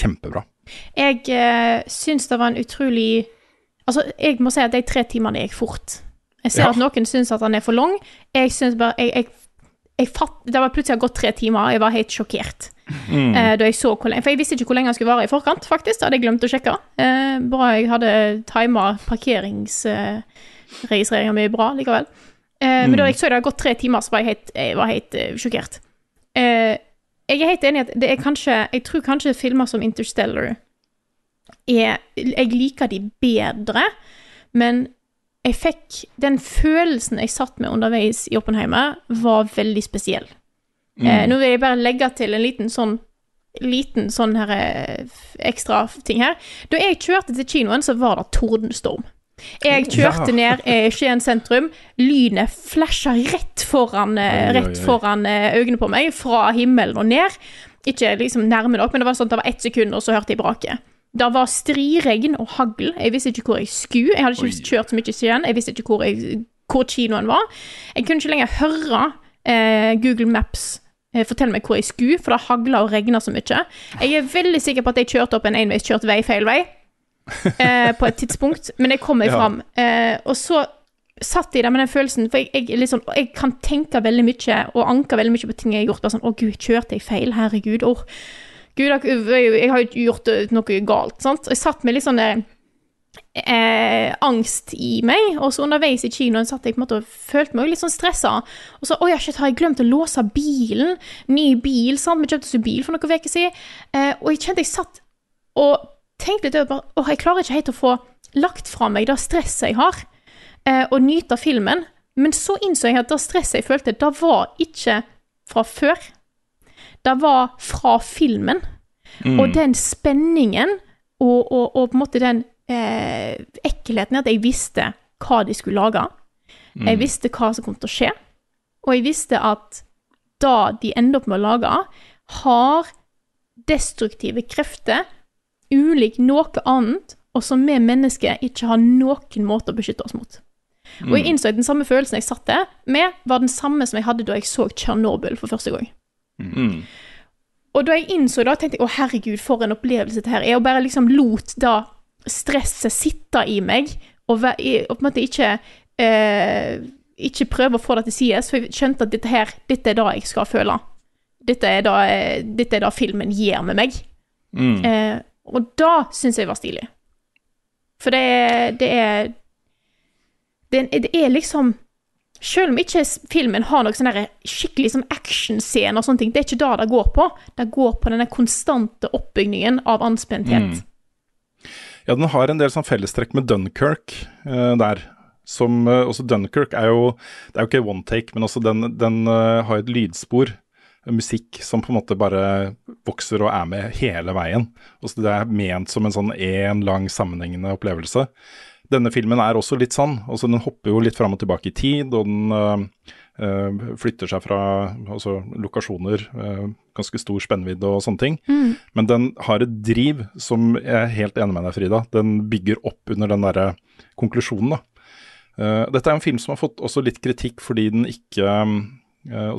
kjempebra. Jeg eh, syns det var en utrolig Altså, jeg må si at de tre timene gikk fort. Jeg ser ja. at noen syns at han er for lang. Jeg syns bare jeg, jeg, jeg fatt, Det var plutselig gått tre timer, og jeg var helt sjokkert. Mm. Eh, da jeg så hvor lenge For jeg visste ikke hvor lenge han skulle vare i forkant, faktisk. Det hadde jeg glemt å sjekke. Eh, bra jeg hadde tima parkeringsregistreringa uh, mi bra likevel. Mm. Men da jeg så det hadde gått tre timer, så var jeg helt, jeg var helt sjokkert. Uh, jeg er helt enig i at det er kanskje Jeg tror kanskje filmer som Interstellar er Jeg liker de bedre, men jeg fikk Den følelsen jeg satt med underveis i Oppenheimer, var veldig spesiell. Mm. Eh, nå vil jeg bare legge til en liten sånn liten sånn her eh, ekstra ting her. Da jeg kjørte til kinoen, så var det tordenstorm. Jeg kjørte ned i Skien sentrum. Lynet flasha rett foran, eh, rett foran eh, øynene på meg, fra himmelen og ned. Ikke liksom nærme nok, men det var sånn at det var ett sekund, og så hørte jeg braket. Det var striregn og hagl. Jeg visste ikke hvor jeg skulle. Jeg hadde ikke Oi. kjørt så mye siden. Jeg visste ikke hvor, jeg, hvor, kinoen var. Jeg kunne ikke lenger høre eh, Google Maps eh, fortelle meg hvor jeg skulle, for det hagla og regna så mye. Jeg er veldig sikker på at jeg kjørte opp en enveiskjørt vei feil vei eh, på et tidspunkt, men jeg kom meg ja. fram. Eh, og så satt jeg der med den følelsen, for jeg, jeg, liksom, jeg, kan tenke veldig mye og anke veldig mye på ting jeg har gjort. Bare sånn 'Å, gud, kjørte jeg feil? Herregud. Å, gud, jeg, har jo gjort noe galt.' sant? Jeg satt med litt sånn eh, eh, angst i meg, og så underveis i kinoen satt jeg på en måte og følte meg litt sånn stressa. Og så 'Å ja, shit, har jeg glemt å låse bilen?' Ny bil, sant? Vi kjøpte oss bil for noen uker siden. Eh, og jeg kjente jeg satt og tenkte litt over åh, jeg klarer ikke helt å få lagt fra meg det stresset jeg har, eh, og nyte filmen. Men så innså jeg at det stresset jeg følte, det var ikke fra før. Det var fra filmen. Mm. Og den spenningen og, og, og, på en måte den eh, ekkelheten i at jeg visste hva de skulle lage. Mm. Jeg visste hva som kom til å skje. Og jeg visste at det de ender opp med å lage, har destruktive krefter ulik noe annet, og som vi mennesker ikke har noen måte å beskytte oss mot. Mm. Og jeg innså at den samme følelsen jeg satt der med, var den samme som jeg hadde da jeg så Tsjernobyl for første gang. Mm. Og da jeg innså det, tenkte jeg å herregud, for en opplevelse dette her er. Og bare liksom lot da stresset sitte i meg, og, og på en måte ikke eh, ikke prøve å få det til sides, for jeg skjønte at dette her, dette er det jeg skal føle. Dette er det, dette er det filmen gir med meg. Mm. Eh, og da syns jeg var stilig. For det Det er, det, det er liksom selv om ikke filmen har noen sånne skikkelig sånn actionscener, det er ikke det det går på. Det går på denne konstante oppbyggingen av anspenthet. Mm. Ja, den har en del sånn fellestrekk med Dunkerque uh, der. Som uh, Også Dunkerque er jo Det er jo ikke one take, men også den, den uh, har et lydspor musikk som på en måte bare vokser og er med hele veien. Også det er ment som en sånn én lang sammenhengende opplevelse. Denne filmen er også litt sånn. Også den hopper jo litt fram og tilbake i tid, og den øh, flytter seg fra altså, lokasjoner, øh, ganske stor spennvidde og sånne ting. Mm. Men den har et driv som jeg er helt enig med deg, Frida. Den bygger opp under den derre konklusjonen, da. Uh, dette er en film som har fått også litt kritikk fordi den ikke um,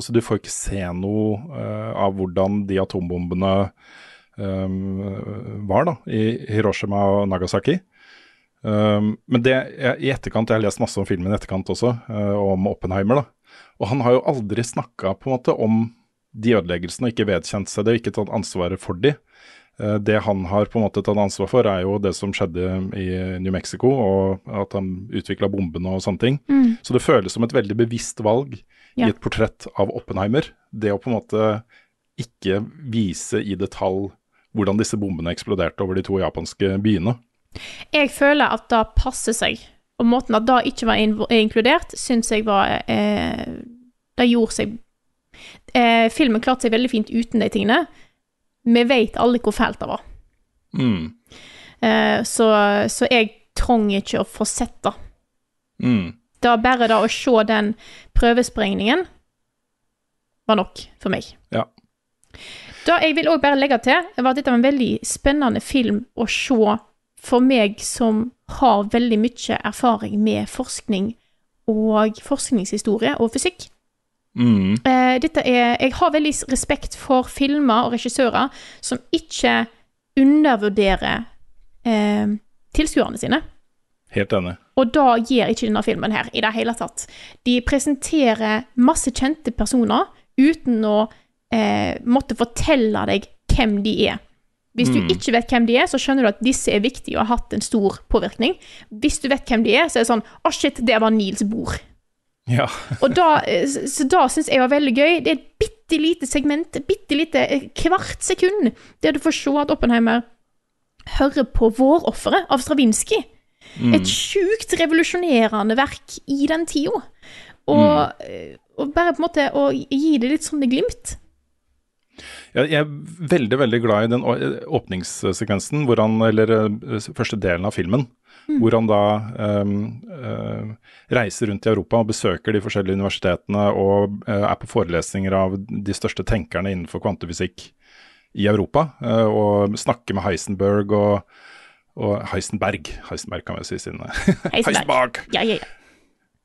så du får ikke se noe uh, av hvordan de atombombene um, var da, i Hiroshima og Nagasaki. Um, men det, i etterkant, jeg har lest masse om filmen i etterkant også, uh, om Oppenheimer. da, Og han har jo aldri snakka om de ødeleggelsene og ikke vedkjent seg det og ikke tatt ansvaret for de. Det han har på en måte tatt ansvar for, er jo det som skjedde i New Mexico, og at han utvikla bombene og sånne ting. Mm. Så det føles som et veldig bevisst valg ja. i et portrett av Oppenheimer. Det å på en måte ikke vise i detalj hvordan disse bombene eksploderte over de to japanske byene. Jeg føler at det passer seg, og måten at det ikke var inkludert, syns jeg var eh, Det gjorde seg eh, Filmen klarte seg veldig fint uten de tingene. Vi vet alle hvor fælt det var. Mm. Eh, så, så jeg trenger ikke å få sett det. Mm. Da bare det å se den prøvesprengningen var nok for meg. Ja. Da jeg vil òg bare legge til, var at dette var en veldig spennende film å se for meg som har veldig mye erfaring med forskning og forskningshistorie og fysikk. Mm. Eh, er, jeg har veldig respekt for filmer og regissører som ikke undervurderer eh, tilskuerne sine. Helt enig. Og da gjør ikke denne filmen her i det hele tatt. De presenterer masse kjente personer uten å eh, måtte fortelle deg hvem de er. Hvis du Mm. ikke vet hvem de er, så skjønner du at disse er viktige og har hatt en stor påvirkning. Hvis du vet hvem de er, så er det sånn Å, shit, det var Nils Bohr. Ja. Og da, eh, så da syns jeg var veldig gøy. Det er et bitte lite segment, bitte lite eh, kvart sekund, der du får se at Oppenheimer hører på 'Vårofferet' av Stravinskij. Mm. Et sjukt revolusjonerende verk i den tida. Og, mm. og bare på en måte å gi det litt sånne glimt. Jeg er veldig veldig glad i den åpningssekvensen, hvor han, eller eh, første delen av filmen, Mm. hvor han da um, uh, reiser rundt i Europa og besøker de forskjellige universitetene og uh, er på forelesninger av de største tenkerne innenfor kvantefysikk i Europa, Uh, og snakker med Heisenberg og, og Heisenberg, Heisenberg kan vi si siden Heisenberg. Ja, ja, ja.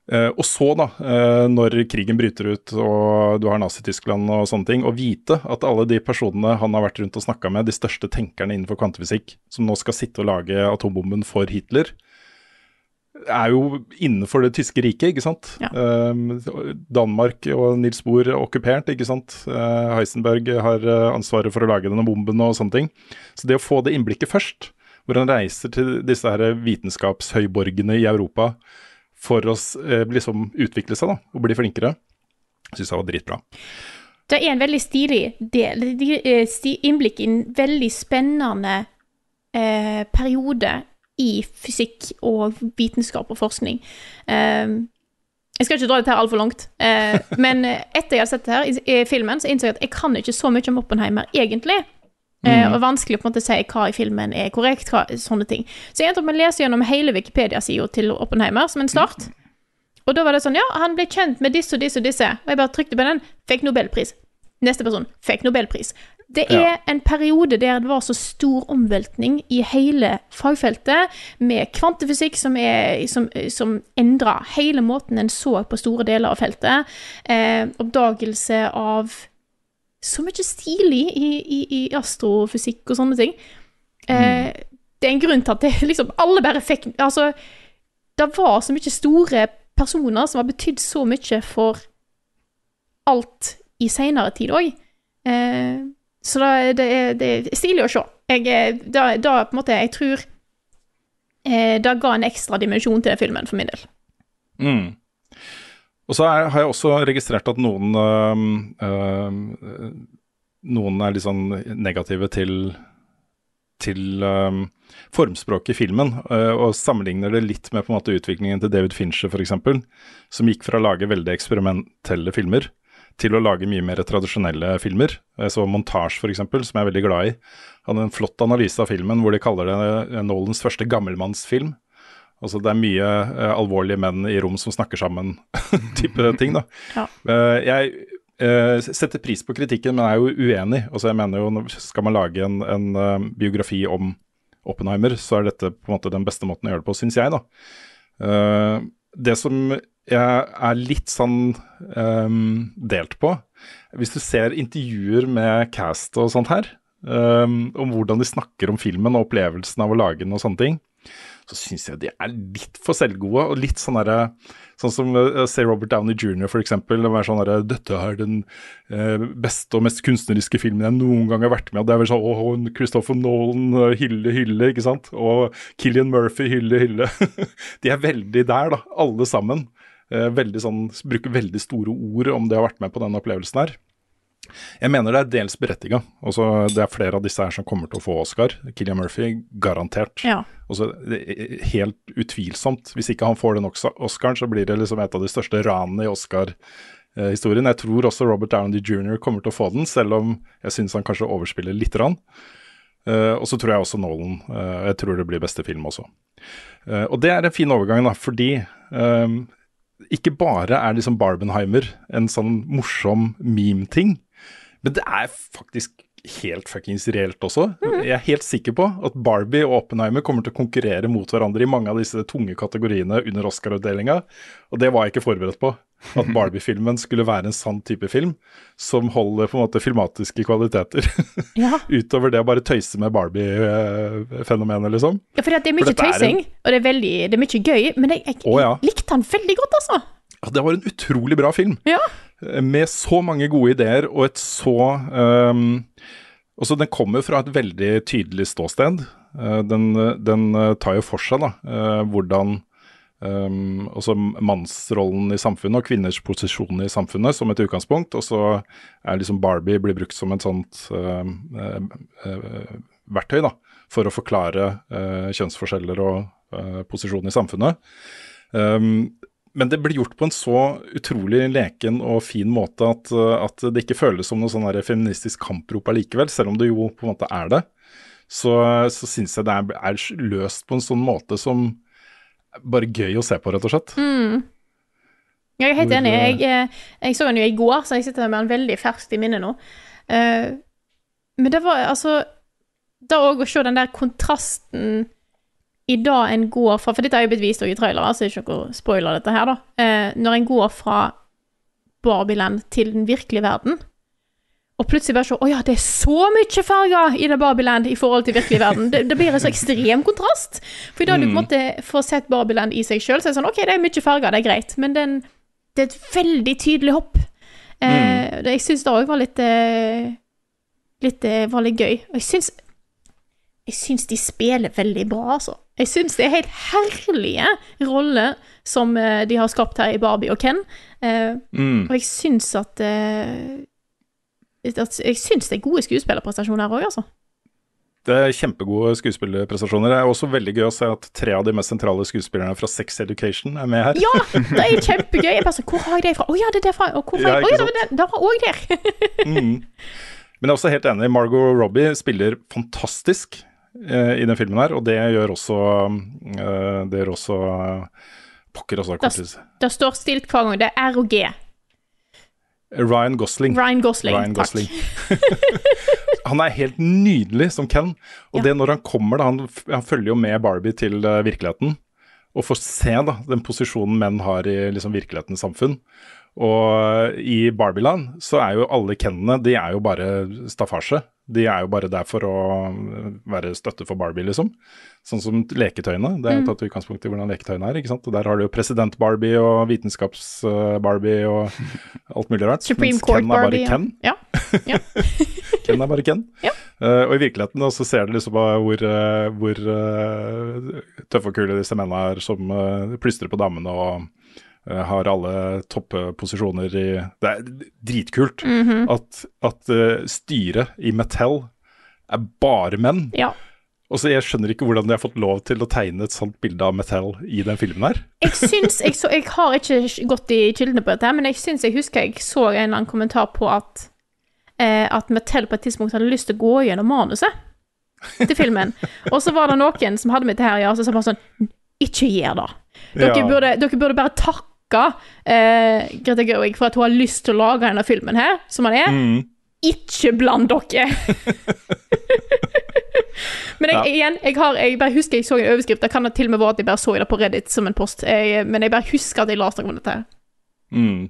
Uh, og så, da, uh, når krigen bryter ut og du har Nazi-Tyskland og sånne ting, å vite at alle de personene han har vært rundt og snakka med, de største tenkerne innenfor kvantefysikk, som nå skal sitte og lage atombomben for Hitler, er jo innenfor det tyske riket, ikke sant. Eh, Danmark og Nils Bohr er okkupert, ikke sant. Heisenberg har ansvaret for å lage denne bomben og sånne ting. Så det å få det innblikket først, hvor han reiser til disse her vitenskapshøyborgene i Europa for å eh, liksom utvikle seg da, og bli flinkere, syns jeg var dritbra. Det er en veldig stilig del, de- eh, innblikk i en veldig spennende eh, periode i fysikk og vitenskap og forskning. Eh, jeg skal ikke dra dette her altfor langt, eh, men etter jeg har sett det her i filmen, så innså jeg at jeg kan ikke så mye om Oppenheimer egentlig. Eh, Mm. og vanskelig å på en måte si hva i filmen er korrekt, hva, sånne ting. Så jeg endte opp med å lese gjennom hele Wikipedia-sida til Oppenheimer som en start. Og da var det sånn, ja, han ble kjent med disse og disse og disse. Og jeg bare trykte på den, fikk nobelpris. Neste person fikk nobelpris. Det er Ja. en periode der det var så stor omveltning i hele fagfeltet, med kvantefysikk som, er, som, som endra hele måten en så på store deler av feltet. Eh, oppdagelse av så mye stilig i, i, i astrofysikk og sånne ting. Eh, Det er en grunn til at det liksom alle bare fikk Altså, det var så mye store personer som har betydd så mye for alt i seinere tid òg. Eh, så da, det, er, det er stilig å se. Jeg, eh, da, da på en måte Jeg tror eh, det ga en ekstra dimensjon til filmen for min del. Mm. Og så er, har jeg også registrert at noen øh, Noen er litt sånn negative til til øh, formspråket i filmen, øh, og sammenligner det litt med på en måte utviklingen til David Fincher f.eks., som gikk fra å lage veldig eksperimentelle filmer til å lage mye mer tradisjonelle filmer. Jeg så Montage f.eks., som jeg er veldig glad i. Han hadde en flott analyse av filmen hvor de kaller det Nolans første gammelmannsfilm. Altså det er mye uh, alvorlige menn i rom som snakker sammen, type ting, da. Ja. Uh, jeg eh, setter pris på kritikken, men er jo uenig. Altså jeg mener jo, Skal man lage en, en biografi om Oppenheimer, så er dette på en måte den beste måten å gjøre det på, syns jeg, da. Det som jeg er litt sånn um, delt på, hvis du ser intervjuer med cast og sånt her, um, om hvordan de snakker om filmen og opplevelsen av å lage den og sånne ting, så syns jeg de er litt for selvgode. Og litt sånn der, Sånn som uh, se Robert Downey jr. for eksempel. Det var sånn der, Dette er den eh, beste og mest kunstneriske filmen jeg noen gang har vært med i. Det er vel sånn Åh, Christopher Nolan, hylle, hylle, ikke sant? Og Killian Murphy, hylle, hylle. de er veldig der, da, alle sammen. Eh, veldig sånn, Bruker veldig store ord om de har vært med på den opplevelsen her. Jeg mener det er dels berettiga. Det er flere av disse her som kommer til å få Oscar. Killian Murphy, garantert. Ja. Også, helt utvilsomt. Hvis ikke han får den Oscaren, så blir det liksom et av de største ranene i Oscar-historien. Jeg tror også Robert Downey jr. kommer til å få den, selv om jeg syns han kanskje overspiller lite grann. Uh, og så tror jeg også Nolan. Uh, jeg tror det blir beste film også. Uh, og det er en fin overgang, da, fordi um, ikke bare er liksom Barbenheimer en sånn morsom meme-ting, men det er faktisk helt fuckings reelt også. Jeg er helt sikker på at Barbie og Oppenheimer kommer til å konkurrere mot hverandre i mange av disse tunge kategoriene under Oscar-utdelinga, og det var jeg ikke forberedt på. At Barbie-filmen skulle være en sann type film som holder på en måte filmatiske kvaliteter. Ja. Utover det å bare tøyse med Barbie-fenomenet, liksom. Ja, for det er mye en- tøysing, og det er, veldig, det er mye gøy, men jeg, jeg Å, ja. likte han veldig godt, altså. Ja, det var en utrolig bra film. Ja. Med så mange gode ideer og et så um, også Den kommer fra et veldig tydelig ståsted. Uh, den, den tar jo for seg da, uh, hvordan um, også mannsrollen i samfunnet og kvinners posisjon i samfunnet som et utgangspunkt. Og så er liksom Barbie blir brukt som et sånt uh, verktøy da, for å forklare kjønnsforskjeller og posisjon i samfunnet. Um, men det blir gjort på en så utrolig leken og fin måte at, uh, at det ikke føles som noe sånn feministisk kamprop allikevel, selv om det jo på en måte er det. Så, så syns jeg det er, er løst på en sånn måte som bare gøy å se på, rett og slett. Mm. Jeg er helt enig. eh, Jeg, eh, jeg så den jo i går, så jeg sitter med den veldig ferskt i minnet nå. Eh, men det var altså Da òg å se den der kontrasten i dag en går fra For dette har jo blitt vist i trailere, så det er ikke noe spoiler, dette her, da. Eh, når en går fra Barbieland til den virkelige verden, og plutselig bare se Å ja, det er så mye farger i det Barbieland i forhold til virkelig verden. Det, det blir en så ekstrem kontrast. For i dag du på en Mm. måte får sett Barbieland i seg sjøl, så er det sånn OK, det er mye farger, det er greit, men den, det er et veldig tydelig hopp. Eh, det- Jeg syns det òg var litt eh, Litt eh, var litt gøy. Og jeg syns Jeg syns de spiller veldig bra, altså. Jeg syns det er helt herlige roller som eh, de har skapt her i Barbie og Ken. Uh, Mm. og jeg syns at, uh, at Jeg syns det er gode skuespillerprestasjoner òg, altså. Det er kjempegode skuespillerprestasjoner. Det er også veldig gøy å se at tre av de mest sentrale skuespillerne fra Sex Education er med her. Ja! Det er kjempegøy. Jeg bare sånn, Hvor har jeg det fra? Å ja, det er derfra. Og hvor har jeg Å ja, det- det var òg der. Mm. Men jeg er også helt enig. Margot Robbie spiller fantastisk eh, i den filmen her, og det gjør også eh, Det gjør også eh, Pokker altså. Kortis. det står stilt hver gang. Det er R og G. Ryan Gosling. Ryan Gosling. Ryan. Gosling. han er helt nydelig som Ken. Og Ja. det når han kommer, da, han, han følger jo med Barbie til eh, virkeligheten. Og får se da, den posisjonen menn har i liksom, virkelighetens samfunn. Og i Barbieland så er jo alle Kennene de er jo bare staffasje. De er jo bare der for å øh, være støtte for Barbie, liksom. Sånn som leketøyene. Det er jo Mm. tatt utgangspunkt i hvordan leketøyene er. ikke sant? Og Der har du jo president-Barbie og vitenskaps-Barbie og alt mulig rart. Supreme mens Court Ken er bare Ken. Ja. ja. Ken er bare Ken. Ja. Uh, og i virkeligheten da, så ser du liksom hvor, uh, hvor uh, tøffe og kule disse mennene er som plystrer på damene og eh, har alle topposisjoner i Det er dritkult Mhm. at, at eh, styret i Mattel er bare menn. ja. Og så Jeg skjønner ikke hvordan de har fått lov til å tegne et sånt bilde av Mattel i den filmen her. Jeg syns jeg, så, jeg har ikke gått i kildene på dette, men jeg syns jeg husker jeg så en eller annen kommentar på at eh, at Mattel på et tidspunkt hadde lyst til å gå gjennom manuset til filmen. Og så var det noen som hadde med det her å gjøre, så bare sånn Ikke gjør det. Dere, Ja. burde, dere burde bare takke eh, Greta Gerwig for at hun har lyst til å lage denne filmen her, som han er. Mm. Ikke bland dere! men jeg, Ja. igjen, jeg, har, jeg bare husker jeg så en overskrift. Det kan til og med være at jeg bare så det på Reddit som en post. Jeg, men jeg bare husker at jeg leste noe om dette. Mm.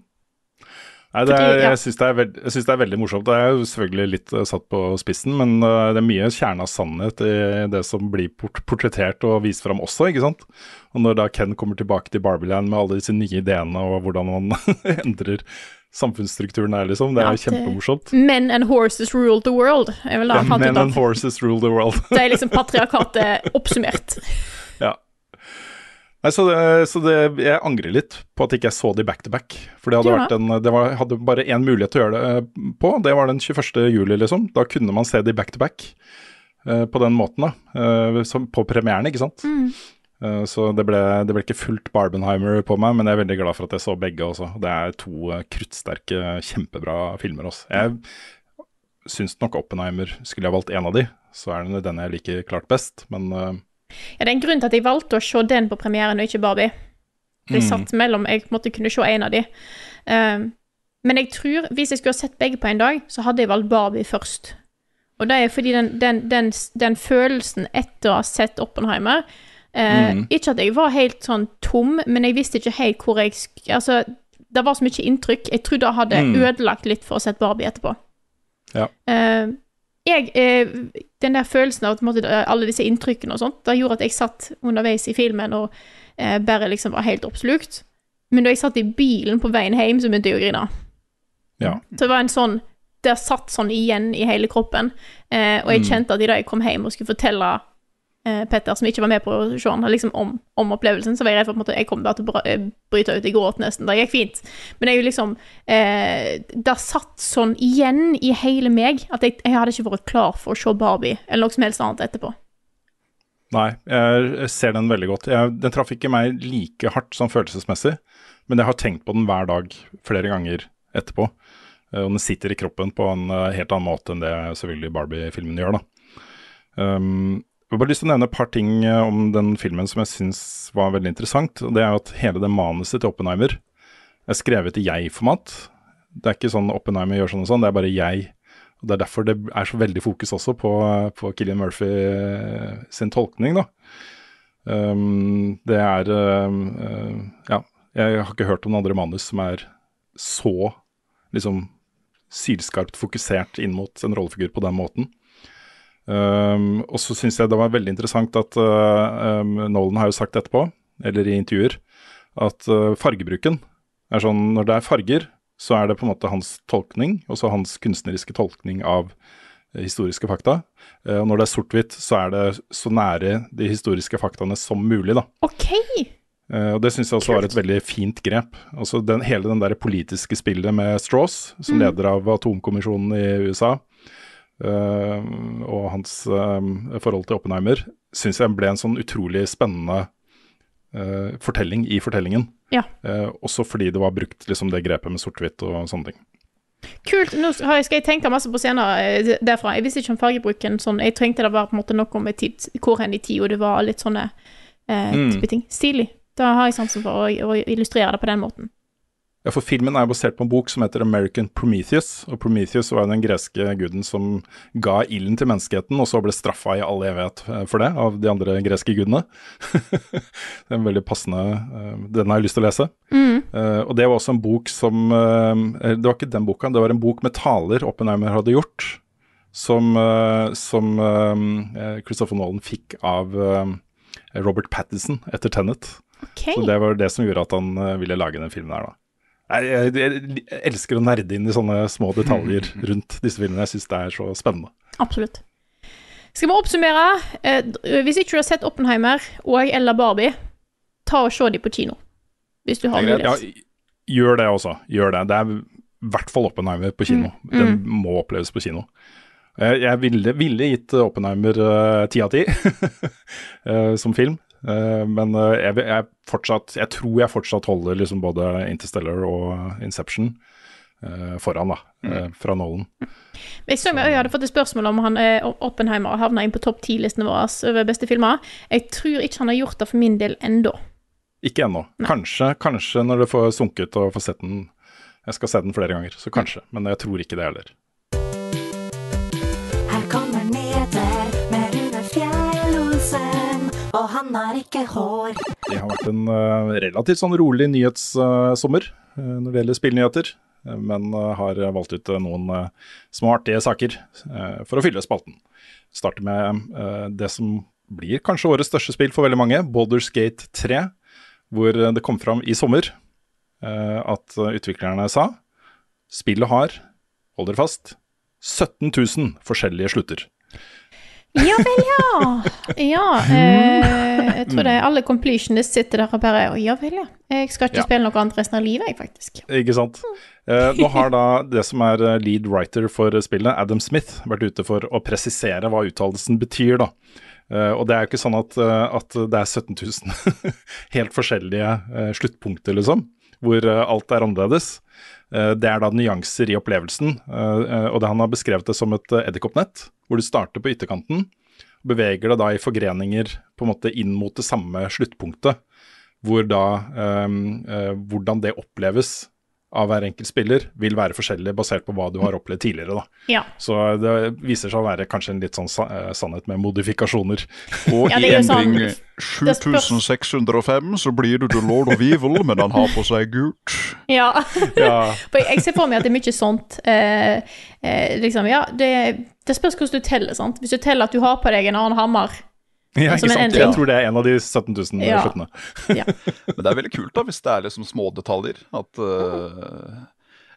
Nei, det er, Fordi, ja. jeg syns det, er det er veldig morsomt. Det er jo selvfølgelig litt eh, satt på spissen, men eh, det er mye kjerne av sannhet i det som blir port portrettert og vist fram også, ikke sant. Og når da Ken kommer tilbake til Barbieland med alle disse nye ideene og hvordan man endrer samfunnsstrukturen her, liksom, det er Ja, jo kjempemorsomt. Men and horses rule the world. Jeg vil da Ja, Men and horses rule the world. Det er liksom patriarkatet oppsummert. Ja. Nei, så det, så det, jeg angrer litt på at ikke jeg så de back to back. For det hadde vært en, det var, hadde bare én mulighet til å gjøre det eh, på, det var den 21. juli, liksom. Da kunne man se de back to back uh, på den måten, da. Uh, som på premieren, ikke sant. Mm. Uh, Så det ble, det ble ikke fullt Barbenheimer på meg, men jeg er veldig glad for at jeg så begge også. Det er to kruttsterke, kjempebra filmer også. Jeg syns nok Oppenheimer Skulle jeg valgt én av de, så er det den jeg liker klart best, men Ja, det er en grunn til at jeg valgte å se den på premieren og ikke Barbie. Det Mm. satt mellom Jeg måtte kunne se en av de. Um, men jeg tror, hvis jeg skulle ha sett begge på en dag, så hadde jeg valgt Barbie først. Og det er fordi den, den, den, den følelsen etter å ha sett Oppenheimer eh, Mm. Ikke at jeg var helt sånn tom, men jeg visste ikke helt hvor jeg Altså, det var så mye inntrykk. Jeg trodde jeg hadde Mm. ødelagt litt for å ha sett Barbie etterpå. ja. Eh, jeg, eh, den der følelsen av måte, eh, alle disse inntrykkene og sånt, det gjorde at jeg satt underveis i filmen og eh, bare liksom var helt oppslukt. Men da jeg satt i bilen på veien hjem, så begynte jeg å grine. ja. Så det var en sånn Det satt sånn igjen i hele kroppen. Eh, og jeg Mm. kjente at idet jeg kom hjem og skulle fortelle eh, Petter, som ikke var med på å liksom om, om opplevelsen, så var jeg redd for at jeg kom bare til å eh, bryte ut i gråt nesten. Det gikk fint. Men jo liksom eh, Det satt sånn igjen i hele meg at jeg, jeg hadde ikke vært klar for å se Barbie eller noe som helst annet etterpå. Nei, jeg ser den veldig godt. Jeg, den traff ikke meg like hardt sånn følelsesmessig, men jeg har tenkt på den hver dag flere ganger etterpå. Eh, Og den sitter i kroppen på en helt annen måte enn det selvfølgelig Barbie-filmen gjør, da. Um, jeg har bare lyst til å nevne et par ting eh, om den filmen som jeg syns var veldig interessant. og Det er jo at hele det manuset til Oppenheimer er skrevet i jeg-format. Det er ikke sånn Oppenheimer gjør sånn og sånn, det er bare jeg. Og Det er derfor det er så veldig fokus også på, på Killian Murphy eh, sin tolkning, da. Um, det er uh, Ja, jeg har ikke hørt om noen andre manus som er så liksom sylskarpt fokusert inn mot en rollefigur på den måten. Um, og så syns jeg det var veldig interessant at uh, um, Nolan har jo sagt etterpå, eller i intervjuer, at uh, fargebruken er sånn Når det er farger, så er det på en måte hans tolkning, også hans kunstneriske tolkning av eh, historiske fakta. Eh, og når det er sort-hvitt, så er det så nære de historiske faktaene som mulig, da. Okay. Eh, og Det syns jeg også var et veldig fint grep. Altså den, Hele den der politiske spillet med Strauss, som Mm. leder av atomkommisjonen i USA, eh, og hans eh, forhold til Oppenheimer, syns jeg ble en sånn utrolig spennende eh, fortelling i fortellingen. Ja. Eh, også fordi det var brukt liksom det grepet med sort-hvitt og sånne ting. Kult. Nå skal jeg tenke masse på scener eh, derfra. Jeg visste ikke om fargebruken sånn Jeg trengte det var på en måte noe med tid, hvor hen i tid, og det var litt sånne eh, Mm. type ting. Stilig. Da har jeg sansen for å, å illustrere det på den måten. Ja, for Filmen er basert på en bok som heter American Prometheus. og Prometheus var den greske guden som ga ilden til menneskeheten, og så ble straffa i all evighet eh, for det av de andre greske gudene. det er en veldig passende eh, Den har jeg lyst til å lese. Mm. Uh, og det var også en bok som uh, Det var ikke den boka, det var en bok med taler Oppenheimer hadde gjort, som, uh, som Christopher Nolan fikk av Robert Pattison etter Tenet. Okay. Så det var det som gjorde at han ville lage den filmen her, da. Jeg, jeg, jeg elsker å nerde inn i sånne små detaljer rundt disse filmene. Jeg syns det er så spennende. Absolutt. Skal vi oppsummere? Eh, hvis ikke du har sett Oppenheimer og eller Barbie, ta og se dem på kino. Hvis du har Ja, mulighet. gjør det også. Gjør det. Det er i hvert fall Oppenheimer på kino. Mm, Den mm. må oppleves på kino. Jeg, jeg ville, ville gitt Oppenheimer eh, ti av ti eh, som film. Eh, men eh, jeg, jeg, fortsatt, jeg tror jeg fortsatt holder liksom både Interstellar og Inception eh, foran, da. eh, fra Nolan. Jeg så meg, jeg hadde fått et spørsmål om han Oppenheimer havna inn på topp ti-listene våre over beste filmer. Jeg tror ikke han har gjort det for min del ennå. Ikke ennå. Kanskje, kanskje når det får sunket og får sett den. Jeg skal se den flere ganger, så kanskje. Men jeg tror ikke det heller. Og han har ikke hår. Det har vært en eh, relativt sånn rolig nyhetssommer uh, når det gjelder spillnyheter. eh, men eh, har valgt ut eh, noen smarte saker eh, for å fylle spalten. Starter med eh, det som blir kanskje årets største spill for veldig mange, Baldur's Gate 3. Hvor eh, det kom fram i sommer eh, at eh, utviklerne sa spillet har, hold dere fast, 17 000 forskjellige slutter. Ja vel, ja. Ja. Eh, jeg tror det er alle completionists sitter der og bare ja vel, ja. Jeg skal ikke Ja. spille noe annet resten av livet, jeg, faktisk. Ikke sant. Eh, nå har da det som er eh, lead writer for spillet, Adam Smith, vært ute for å presisere hva uttalelsen betyr, da. Uh, og det er jo ikke sånn at, uh, at det er 17 000 helt forskjellige uh, sluttpunkter, liksom, hvor alt er annerledes. Eh, det er da nyanser i opplevelsen, eh, eh, og det han har beskrevet det som et edderkoppnett, hvor du starter på ytterkanten, beveger deg da i forgreninger på en måte inn mot det samme sluttpunktet, hvor da um, hvordan det oppleves av hver enkelt spiller, vil være forskjellig basert på hva du har opplevd tidligere. da. Ja. Så det viser seg å være kanskje en litt sånn sa eh, sannhet med modifikasjoner. Og Ja, i er sånn- endring 7605 så blir du The Lord of Evil, men han har på seg gult. Ja. Ja. Jeg ser for meg at det er mye sånt. Eh, eh, liksom, ja, det, det spørs hvordan du teller, sant. Hvis du teller at du har på deg en annen hammer Ja, ikke sant? endring. Jeg tror det er en av de 17 000 Ja. sluttene. ja. Men det er veldig kult da, hvis det er liksom små detaljer. At uh,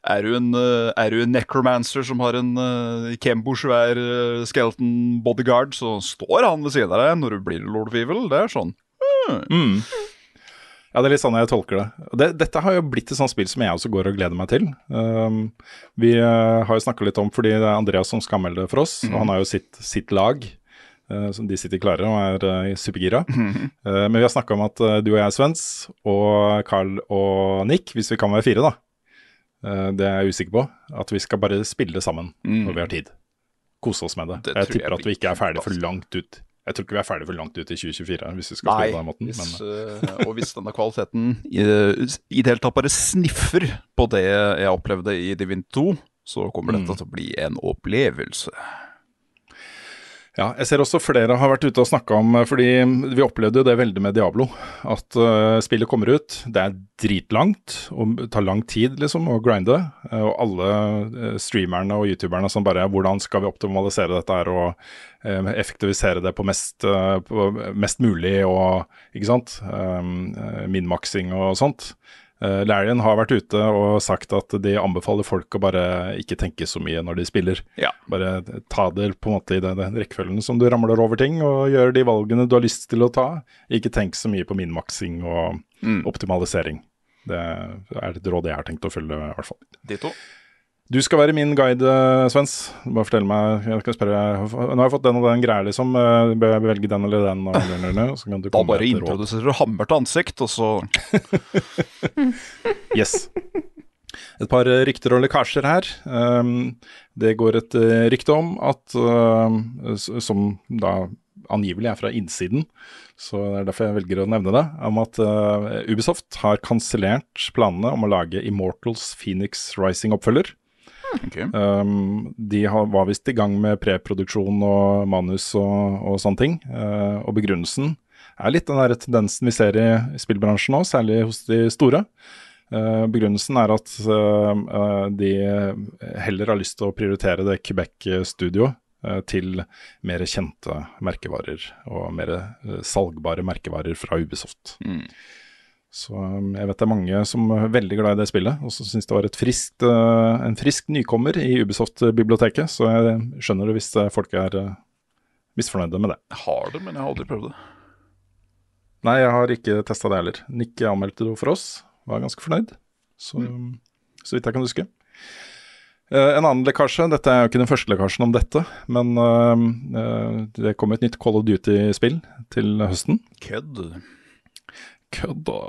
er, du en, uh, er du en necromancer som har en uh, Kembo-svær uh, skeleton bodyguard, så står han ved siden av deg når du blir Lord of Evil. Det er sånn. Mm. Ja, det er litt sånn jeg tolker det. Det dette har jo blitt et sånt spill som jeg også går og gleder meg til. Um, vi eh, har jo snakka litt om, fordi det er Andreas som skal anmelde det for oss, og han har jo sitt, sitt lag. Eh, som de sitter klare og er eh, supergira. Eh, men vi har snakka om at du og jeg, Svens, og Carl og Nick, hvis vi kan være fire, da. det er jeg usikker på. At vi skal bare spille sammen sammen når vi har tid. Kose oss med det. Det jeg tipper at vi ikke er ferdig for langt ut. Jeg tror ikke vi er ferdig for langt ut i 2024, hvis vi skal spille på den måten. hvis, Men, og hvis denne kvaliteten i, i det hele tatt bare sniffer på det jeg opplevde i Divin 2, så kommer Mm. dette til å bli en opplevelse. Ja, jeg ser også flere har vært ute og snakka om eh, Fordi vi opplevde jo det veldig med Diablo. At uh, spillet kommer ut, det er dritlangt og tar lang tid liksom å grinde. Uh, og alle streamerne og youtuberne som bare Hvordan skal vi optimalisere dette her og uh, effektivisere det på mest, på mest mulig og Ikke sant? Um, eh, Minmaksing og sånt. Uh, Larian har vært ute og sagt at de anbefaler folk å bare ikke tenke så mye når de spiller. Ja. Bare ta det på en måte i den, den rekkefølgen som du ramler over ting, og gjør de valgene du har lyst til å ta. Ikke tenk så mye på minmaksing og optimalisering. Det er et råd jeg har tenkt å følge, i hvert fall. Ditto. Du skal være min guide, eh, Svens. Bare fortell meg jeg skal spørre, Nå har jeg fått den og den greia, liksom. Eh, Bør jeg velge den eller den? Og, eller, eller, så kan du Da bare introduserer du hammer til ansikt, og så Yes. Et par eh, rykter og lekkasjer her. Um, det går et eh, rykte om at, um, som da angivelig er fra innsiden, så det er derfor jeg velger å nevne det, om at eh, Ubisoft har kansellert planene om å lage Immortals Phoenix Rising-oppfølger. Ok. Um, de har, var visst i gang med preproduksjon og manus og, og sånne ting. Uh, og begrunnelsen er litt den der tendensen vi ser i spillbransjen nå, særlig hos de store. Uh, begrunnelsen er at uh, de heller har lyst til å prioritere det Quebec-studioet uh, til mer kjente merkevarer og mer uh, salgbare merkevarer fra Ubisoft. Mm. Så um, jeg vet det er mange som er veldig glad i det spillet, og som syns det var et friskt, uh, en frisk nykommer i Ubisoft-biblioteket. Så jeg skjønner det hvis uh, folk er uh, misfornøyde med det. Jeg har det, men jeg har aldri prøvd det. Nei, jeg har ikke testa det heller. Nick anmeldte det for oss, var ganske fornøyd. Så, mm. så vidt jeg kan huske. Eh, en annen lekkasje, dette er jo ikke den første lekkasjen om dette, men uh, uh, det kommer et nytt Call of Duty-spill til høsten. Kødd. Kødda.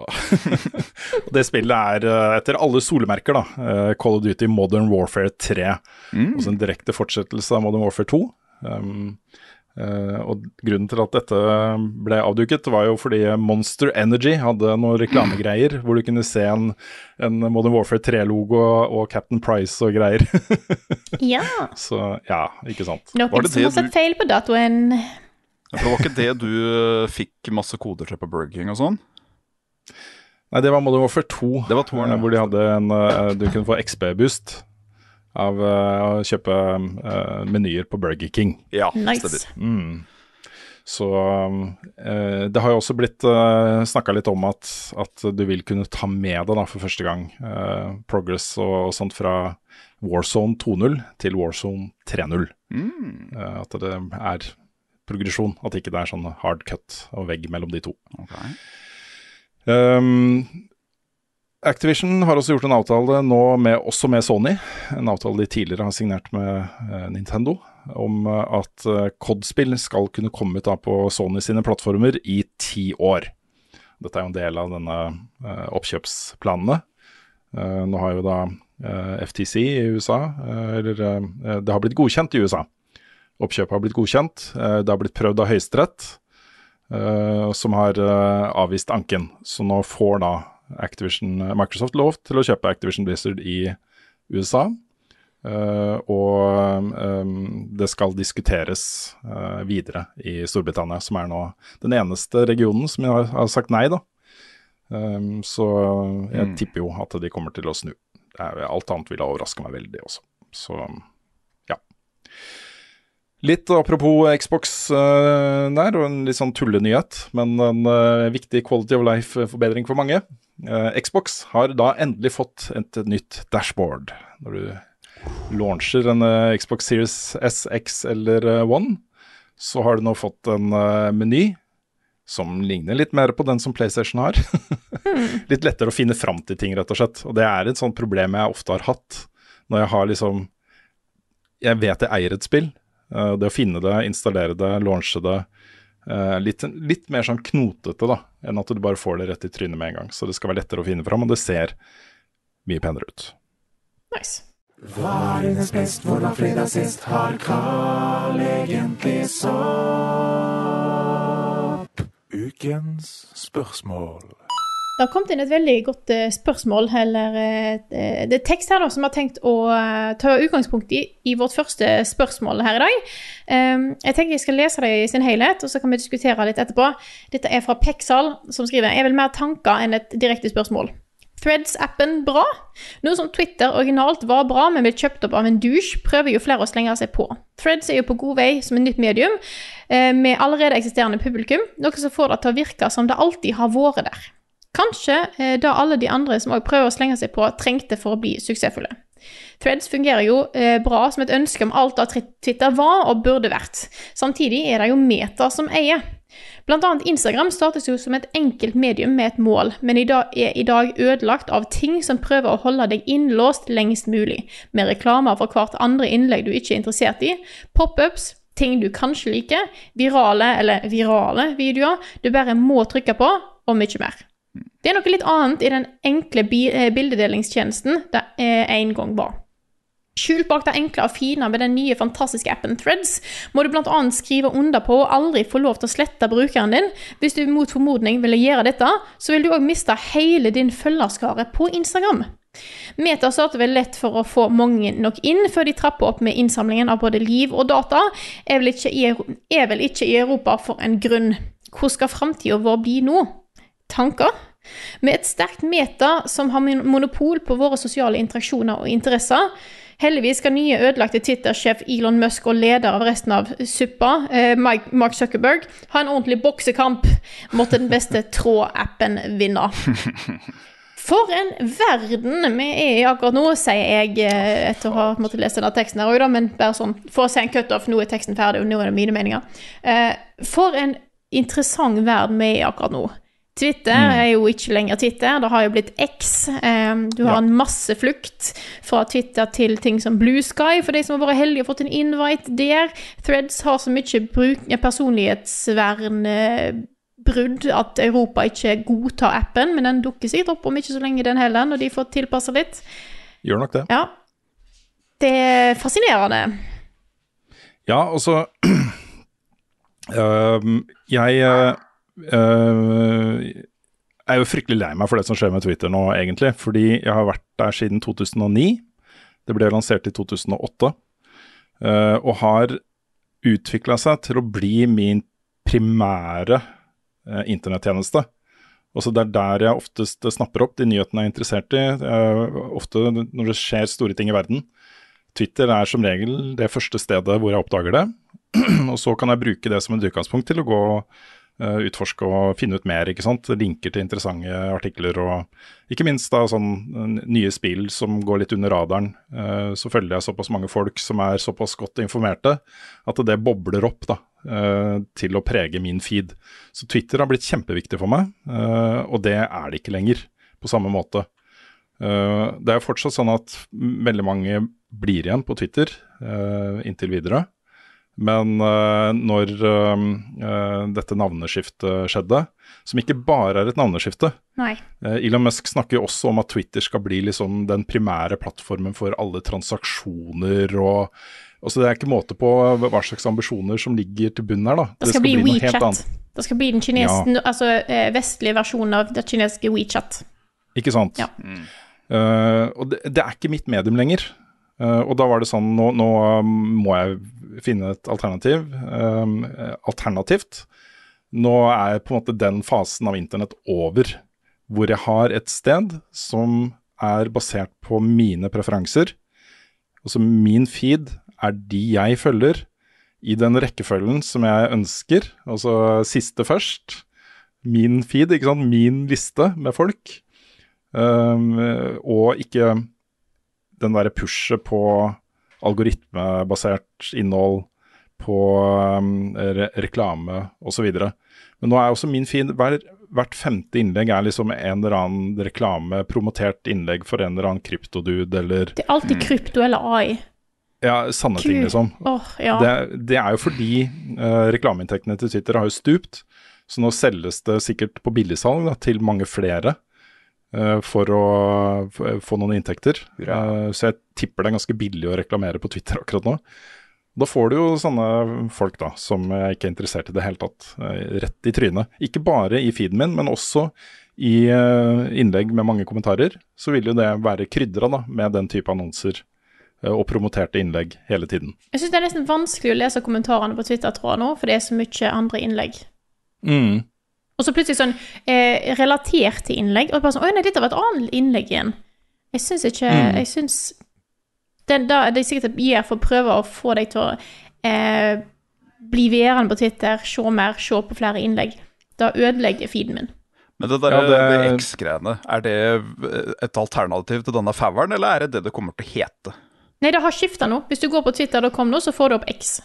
Det spillet er eh, etter alle solemerker, da. eh, Call of Duty Modern Warfare 3. Også en direkte fortsettelse av Modern Warfare 2. Um, Uh, og grunnen til at dette ble avduket, var jo fordi Monster Energy hadde noen reklamegreier hvor du kunne se en, en Modern Warfare 3-logo og Captain Price og greier. ja. Så ja, ikke sant. Noen Var det som det har sett du- feil på datoen. For det var ikke det du fikk masse koder til på Burger King og sånn? Nei, det var Modern Warfare 2, Det var toeren, eh, ja. hvor de hadde en eh, Du kunne få XB-boost av eh, å kjøpe menyer på Burger King. Ja, Nice. Mm. Så eh, det har jo også blitt uh, snakka litt om at, at du vil kunne ta med deg da for første gang eh, progress og, og sånt fra Warzone 2.0 til Warzone 3.0. Mm. Eh, at det er progresjon, at ikke det er sånn hard cut og vegg mellom de to. Ok. Um, Activision har også gjort en avtale nå med, også med Sony. En avtale de tidligere har signert med eh, Nintendo. om eh, at eh, COD-spill skal kunne komme ut på Sony sine plattformer i ti år. Dette er jo en del av denne oppkjøpsplanene. Nå har jo da FTC i USA, eller det har blitt godkjent i USA. Oppkjøpet har blitt godkjent. det har blitt prøvd av Høyesterett, som har eh, avvist anken. Så nå får da Activision, Microsoft lov til å kjøpe Activision Blizzard i USA. Uh, og um, det skal diskuteres uh, videre i Storbritannia, som er nå den eneste regionen som har, har sagt nei, da. Um, så jeg Mm. tipper jo at de kommer til å snu. Alt annet ville overraske meg veldig også. Så ja. Litt apropos Xbox uh, der, og en litt sånn tullenyhet, men en uh, viktig quality of life-forbedring for mange. Uh, Xbox har da endelig fått et nytt dashboard. Når du launcher en eh, Xbox Series SX eller eh, One, så har du nå fått en eh, meny som ligner litt mer på den som PlayStation har. litt lettere å finne fram til ting, rett og slett. Og det er et sånt problem jeg ofte har hatt når jeg har liksom Jeg vet jeg eier et spill. Eh, det å finne det, installere det, launche det. eh, litt, litt mer sånn knotete da, enn at du bare får det rett i trynet med en gang. Så det skal være lettere å finne fram, og det ser mye penere ut. Nice. Hva er dines best, hvor var fredag sist? Har Carl egentlig sopp? Ukens spørsmål. Det har kommet inn et veldig godt eh, spørsmål, eller eh, det er tekst her da, som har tenkt å eh, ta utgangspunkt i, i vårt første spørsmål her i dag. Um, jeg tenker jeg skal lese det i sin helhet, og så kan vi diskutere litt etterpå. Dette er fra Peksal, som skriver Jeg vil mer tanker enn et direkte spørsmål. Threads-appen bra? Noe som Twitter originalt var bra, men ble kjøpt opp av en douche, prøver jo flere å slenge seg på. Threads er jo på god vei som et nytt medium, eh, med allerede eksisterende publikum, noe som får det til å virke som det alltid har vært der. Kanskje eh, da alle de andre som også prøver å slenge seg på, trengte for å bli suksessfulle. Threads fungerer jo eh, bra som et ønske om alt det Twitter var og burde vært. Samtidig er det jo Meta som eier. Blant annet Instagram startes jo som et enkelt medium med et mål, men i dag er i dag ødelagt av ting som prøver å holde deg innlåst lengst mulig, med reklamer for hvert andre innlegg du ikke er interessert i, pop-ups, ting du kanskje liker, virale eller virale videoer du bare må trykke på, og mye mer. Det er noe litt annet i den enkle eh, bildedelingstjenesten det eh, en gang var. Skjult bak det enkle og fine med den nye fantastiske appen Threads må du bl.a. skrive under på og aldri få lov til å slette brukeren din. Hvis du mot formodning ville gjøre dette, så vil du òg miste hele din følgerskare på Instagram. Meta starter vel lett for å få mange nok inn før de trapper opp med innsamlingen av både liv og data. Er vel ikke i, er vel ikke i Europa for en grunn. Hvor skal framtida vår bli nå? Tanker? Med et sterkt meta som har monopol på våre sosiale interaksjoner og interesser. Heldigvis skal nye ødelagte Twitter-sjef Elon Musk og leder av resten av suppa, eh, Mark Zuckerberg, ha en ordentlig boksekamp. Måtte den beste trådappen vinne. For en verden vi er i akkurat nå, sier jeg eh, etter å ha måttet lese denne teksten her òg, men bare sånn for å se en cutoff. Nå er teksten ferdig, og nå er det mine meninger. Eh, For en interessant verden vi er i akkurat nå. Twitter er jo ikke lenger Twitter, det har jo blitt X. Du har en masse flukt fra Twitter til ting som Blue Sky, for de som har vært heldige og fått en invite der. Threads har så mye bruk, personlighetsvern eh, brudd at Europa ikke godtar appen, men den dukker sikkert opp om ikke så lenge, den heller, når de får tilpassa litt. Gjør nok det. Ja. Det er fascinerende. Ja, og så Jeg øh, øh, er jo fryktelig lei meg for det som skjer med Twitter nå, egentlig. Fordi jeg har vært der siden 2009. Det ble lansert i 2008. øh, og har utvikla seg til å bli min primære øh, internettjeneste. Også det er der jeg oftest snapper opp de nyhetene jeg er interessert i. ofte når det skjer store ting i verden. Twitter er som regel det første stedet hvor jeg oppdager det. og så kan jeg bruke det som et utgangspunkt til å gå eh, utforske og finne ut mer. ikke sant? Linker til interessante artikler og ikke minst da sånn eh, nye spill som går litt under radaren. Eh, så følger jeg såpass mange folk som er såpass godt informerte at det bobler opp da, eh, til å prege min feed. Så Twitter har blitt kjempeviktig for meg, eh, og det er det ikke lenger på samme måte. Eh, det er fortsatt sånn at veldig mange blir igjen på Twitter eh, inntil videre. Men uh, når uh, dette navneskiftet skjedde, som ikke bare er et navneskifte Nei. uh, Elon Musk snakker jo også om at Twitter skal bli liksom den primære plattformen for alle transaksjoner og altså Det er ikke måte på hva slags ambisjoner som ligger til bunn her. da. Det skal, bli, noe helt WeChat. annet. Det skal bli den kinesen, Ja. altså, eh, vestlige versjonen av det kinesiske WeChat. Ikke sant? Ja. Uh, og det, det er ikke mitt medium lenger. Uh, og da var det sånn, nå, nå må jeg finne et alternativ. um, alternativt. Nå er på en måte den fasen av internett over, hvor jeg har et sted som er basert på mine preferanser. Altså min feed er de jeg følger, i den rekkefølgen som jeg ønsker. Altså siste først. Min feed, ikke sant. Min liste med folk. Um, og ikke den derre pushet på algoritmebasert innhold, på um, re reklame osv. Men nå er også min fin hver, Hvert femte innlegg er liksom en eller annen reklame, promotert innlegg for en eller annen kryptodude eller Det er alltid krypto eller AI. Ja, sanne ting, liksom. Oh, ja. det, det er jo fordi uh, reklameinntektene til Twitter har jo stupt. Så nå selges det sikkert på billigsalg da, til mange flere for å få noen inntekter. Ja. så jeg tipper det er ganske billig å reklamere på Twitter akkurat nå. Da får du jo sånne folk da, som jeg ikke er interessert i det hele tatt, eh, rett i trynet. Ikke bare i feeden min, men også i eh, innlegg med mange kommentarer. Så vil jo det være krydra da, med den type annonser eh, og promoterte innlegg hele tiden. Jeg syns det er nesten vanskelig å lese kommentarene på Twitter-tråden nå, for det er så mye andre innlegg. Mm. Og så plutselig sånn eh, relatert til innlegg, og bare sånn Å nei, dette var et annet innlegg igjen. Jeg syns ikke Mm. Jeg syns den, da, Det er sikkert gjør for å prøve å få deg til å eh, bli værende på Twitter, se mer, se på flere innlegg. Da ødelegger feeden min. Men det der Ja, det- det X-greiene, er det et alternativ til denne fauren, eller er det det det kommer til å hete? Nei, det har skifta nå. Hvis du går på twitter.com nå, så får du opp X.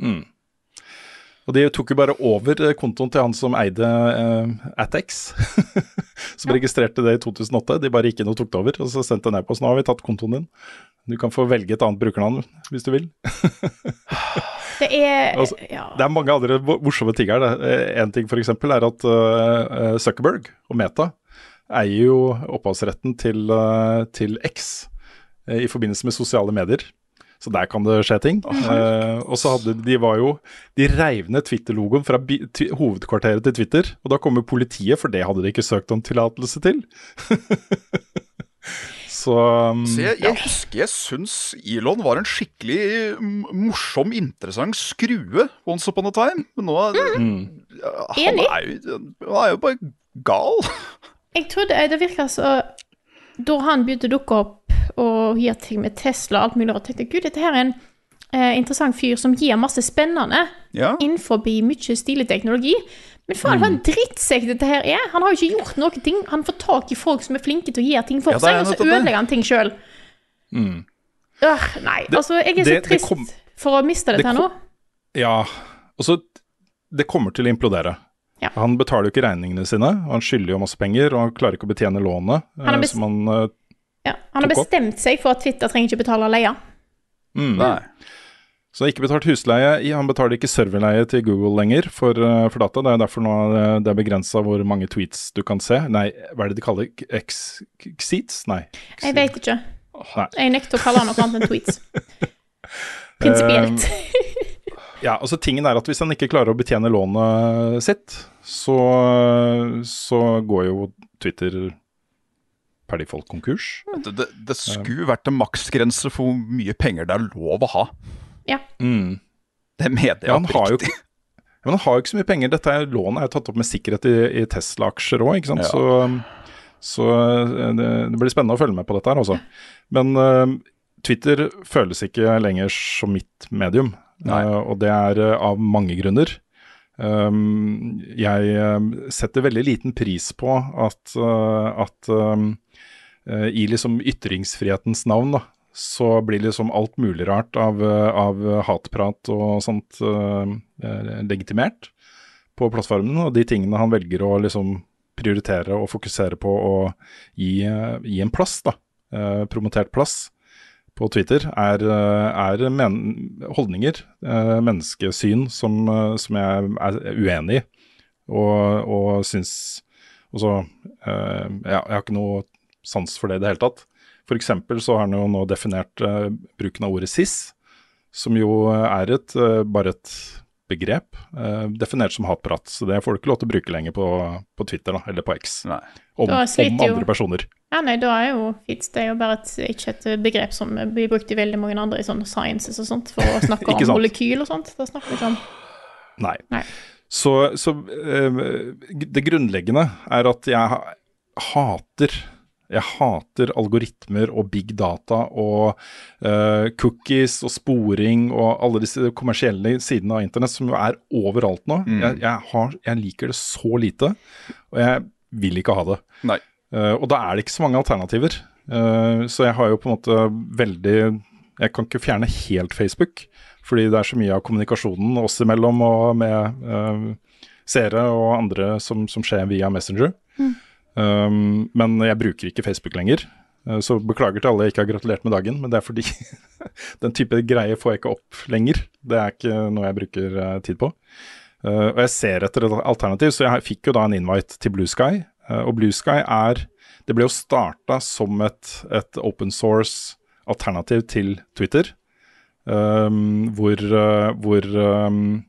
Mm. Og de tok jo bare over eh, kontoen til han som eide uh, AtX, som registrerte det i 2008. De bare gikk inn og tok det over, og så sendte på oss. Nå har vi tatt kontoen din. Du kan få velge et annet brukernavn hvis du vil. Det er Altså, Ja. Det er mange andre mo- morsomme ting her. det. Eh, En ting f.eks. er at uh, Zuckerberg og Meta eier jo opphavsretten til, uh, til X eh, i forbindelse med sosiale medier. Så der kan det skje ting. Uh, og så hadde de var jo De reiv ned Twitter-logoen fra hovedkvarteret til Twitter. Og da kom jo politiet, for det hadde de ikke søkt om tillatelse til. så um, Så jeg, ja. husker jeg syns Elon var en skikkelig mm, morsom, interessant skrue once upon a time. Men nå er Mm. han, er jo, han er jo bare gal. Jeg trodde eh, det virka så Da han begynte å dukke opp og gjøre ting med Tesla og alt mulig, og tenkte jeg, gud, dette her er en eh, interessant fyr som gir masse spennende Ja. innenfor mye stilig teknologi. Men faen, for en drittsekk dette her er! Han har jo ikke gjort noen ting. Han får tak i folk som er flinke til å gjøre ting for Ja, seg, og så ødelegger han ting sjøl. Mm. Nei, altså, jeg er så det- det trist kom- for å miste dette det her nå. Ja, og så Det kommer til å implodere. Ja. Han betaler jo ikke regningene sine, og han skylder jo masse penger, og han klarer ikke å betjene lånet. Han har eh, best- som han, uh, Ja, han har bestemt opp. seg for at Twitter trenger ikke betale leia. mm. Nei. Så han har ikke betalt husleie. Han betaler ikke serverleie til Google lenger for, eh, for data. Det er derfor nå det er begrensa hvor mange tweets du kan se. Nei, hva er det de kaller det? X- Xeets? Nei. Jeg vet ikke. Nei. Jeg nekter å kalle han noe annet enn tweets. Prinsipielt. Ja, altså Tingen er at hvis han ikke klarer å betjene lånet sitt, så, så går jo Twitter per default konkurs. Det, det, det skulle vært en maksgrense for hvor mye penger det er lov å ha. Ja. Mm. Det mener jeg Ja, han har jo oppriktig. Men han har jo ikke så mye penger. Dette er, lånet er jo tatt opp med sikkerhet i, i Tesla-aksjer òg, ikke sant. Ja. Så, så eh, det, det blir spennende å følge med på dette her, altså. Men uh, Twitter føles ikke lenger som mitt medium, eh, og det er uh, av mange grunner. Um, jeg eh, setter veldig liten pris på at, eh, at um, eh, i liksom ytringsfrihetens navn, da, så blir liksom alt mulig rart av, eh, av hatprat og sånt legitimert på plattformen. Og de tingene han velger å liksom prioritere og fokusere på å gi, gi en plass, da, promotert plass på Twitter er, er men, holdninger, eh, menneskesyn, som, eh, som jeg er uenig i. Og, og syns Og så eh, ja, Jeg har ikke noe sans for det i det hele tatt. Eksempel så har han jo nå definert bruken av ordet cis, som jo er et, bare et begrep, eh, definert som hatprat. Så det får du ikke lov til å bruke lenger på, på Twitter, da, eller på X. Om, om jo- andre personer. Ja, nei, da er jo fits det er jo bare et, ikke et begrep som blir brukt i veldig mange andre i sånne sciences og sånt, for å snakke om molekyl og sånt. Da snakker vi ikke om Nei. Nei. Så, så eh, det grunnleggende er at jeg hater jeg hater algoritmer og big data og uh, cookies og sporing og alle disse kommersielle sidene av internett som jo er overalt nå. Mm. Jeg, jeg, har, jeg liker det så lite, og jeg vil ikke ha det. Nei. Eh, og da er det ikke så mange alternativer. Uh, så jeg har jo på en måte veldig Jeg kan ikke fjerne helt Facebook, fordi det er så mye av kommunikasjonen oss imellom og med eh, seere og andre som, som skjer via Messenger. Mm. Um, men jeg bruker ikke Facebook lenger. Uh, Så beklager til alle jeg ikke har gratulert med dagen, men det er fordi den type greier får jeg ikke opp lenger. Det er ikke noe jeg bruker uh, tid på. Uh, og jeg ser etter et alternativ, så jeg fikk jo da en invite til Blue Sky. Og Blue Sky er Det ble jo starta som et, et open source alternativ til Twitter. Um, hvor hvor um,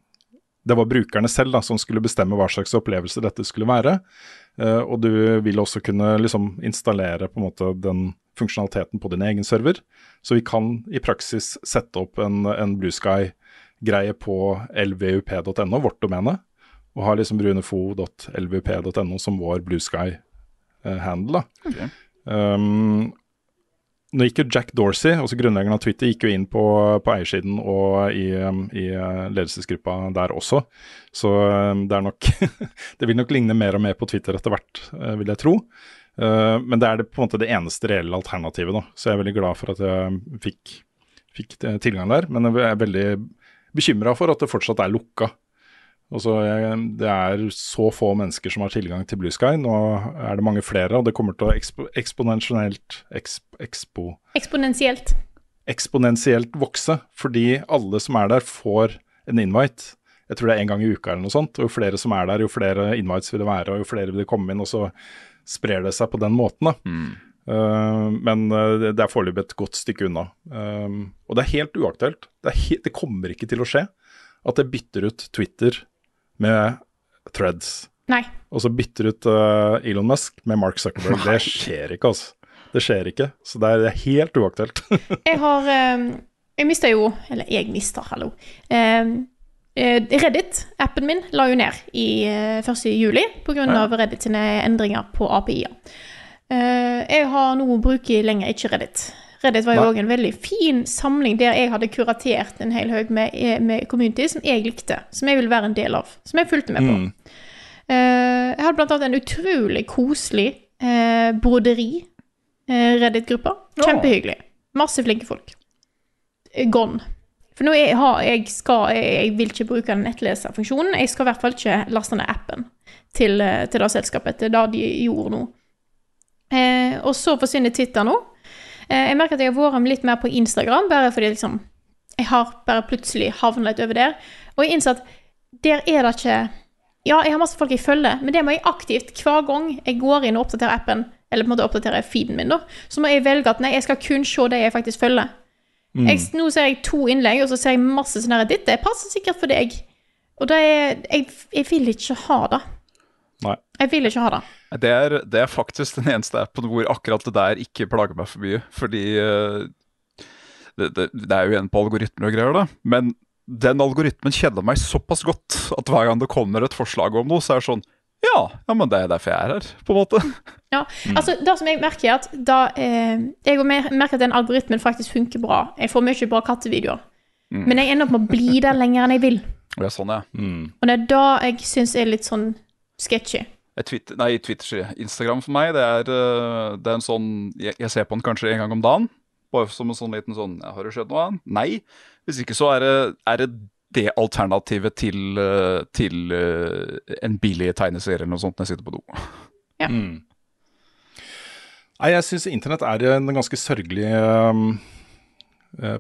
det var brukerne selv da, som skulle bestemme hva slags opplevelse dette skulle være. Eh, og du vil også kunne liksom installere på en måte den funksjonaliteten på din egen server. Så vi kan i praksis sette opp en, en Blue Sky-greie på lvup.no, vårt domene, og ha liksom brunefo.lvup.no som vår BlueSky-handle. Okay. Um, nå gikk jo Jack Dorsey, også grunnleggeren av Twitter, gikk jo inn på, på eiersiden og i, um, i uh, ledelsesgruppa der også. Så um, det er nok Det vil nok ligne mer og mer på Twitter etter hvert, uh, vil jeg tro. Uh, men det er det, på en måte det eneste reelle alternativet, da. Så jeg er veldig glad for at jeg fikk, fikk eh, tilgang der. Men jeg er veldig bekymra for at det fortsatt er lukka. Altså, jeg, det er så få mennesker som har tilgang til Blue Sky. Nå er det mange flere, og det kommer til å ekspo, eksponentielt eksp, ekspo, Eksponentielt. eksponentielt vokse, fordi alle som er der, får en invite. Jeg tror det er én gang i uka eller noe sånt. Og jo flere som er der, jo flere invites vil det være, og jo flere vil det komme inn, og så sprer det seg på den måten. da. Uh, men uh, det det er foreløpig et godt stykke unna. Uh, og det er helt uaktuelt. Det, er he det kommer ikke til å skje at jeg bytter ut Twitter med threads. Nei. Og så bytter ut uh, Elon Musk med Mark Zuckerberg. Det skjer ikke, altså. Det skjer ikke. Så det er, det er helt uaktuelt. Jeg har um, Jeg mista jo Eller jeg mista, hallo. Eh, eh, Reddit-appen min la jo ned i eh, 1. juli pga. Ja. av Reddit sine endringer på API-er. Eh, jeg har nå bruker lenger ikke Reddit. Reddit var jo òg en veldig fin samling der jeg hadde kuratert en hel haug med, eh, med community som jeg likte, som jeg ville være en del av, som jeg fulgte med på. Mm. Eh, jeg hadde blant annet en utrolig koselig uh, broderi eh, Reddit-gruppe. Kjempehyggelig. Masse flinke folk. Eh, Gone. For nå jeg, har, jeg, skal, jeg, vil ikke bruke den nettleserfunksjonen. Jeg skal i hvert fall ikke laste ned appen til, eh, til det selskapet, til det de gjorde nå. Eh, og så forsvinner Twitter nå. Eh, jeg merker at jeg har vært litt mer på Instagram, bare fordi liksom, jeg har bare plutselig havnet over der. Og jeg innså at der er det ikke Ja, jeg har masse folk jeg følger, men det må jeg aktivt hver gang jeg går inn og oppdaterer appen, eller på en måte oppdaterer feeden min, da, så må jeg velge at nei, jeg skal kun se det jeg faktisk følger. Mm. Jeg, nå ser jeg to innlegg, og så ser jeg masse sånn her Dette passer sikkert for deg. Og det er jeg, jeg vil ikke ha det. Nei. Jeg vil ikke ha det. Det er, det er faktisk den eneste appen hvor akkurat det der ikke plager meg for mye. Fordi eh, det, det, det er jo igjen på algoritmer og greier, da. Men den algoritmen kjenner meg såpass godt at hver gang det kommer et forslag om noe, så er det sånn Ja, ja men det er derfor jeg er her, på en måte. Ja, altså Det som jeg merker, er at da eh, Jeg mer- merker at den algoritmen faktisk funker bra. Jeg får mye bra kattevideoer. Mm. Men jeg ender opp med å bli der lenger enn jeg vil. Ja, sånn, ja. Og det er da jeg syns er litt sånn sketchy. Twitter, nei, Twitter, sier. Instagram for meg, det er, eh, det er en sånn jeg, jeg ser på den kanskje en gang om dagen. Bare som en sånn liten sånn ja, Har det skjedd noe annet? Nei. Hvis ikke så er det er det, det alternativet til, eh, til eh, en billig tegneserie eller noe sånt når jeg sitter på do. Mm. Nei, jeg syns internett er en ganske sørgelig um,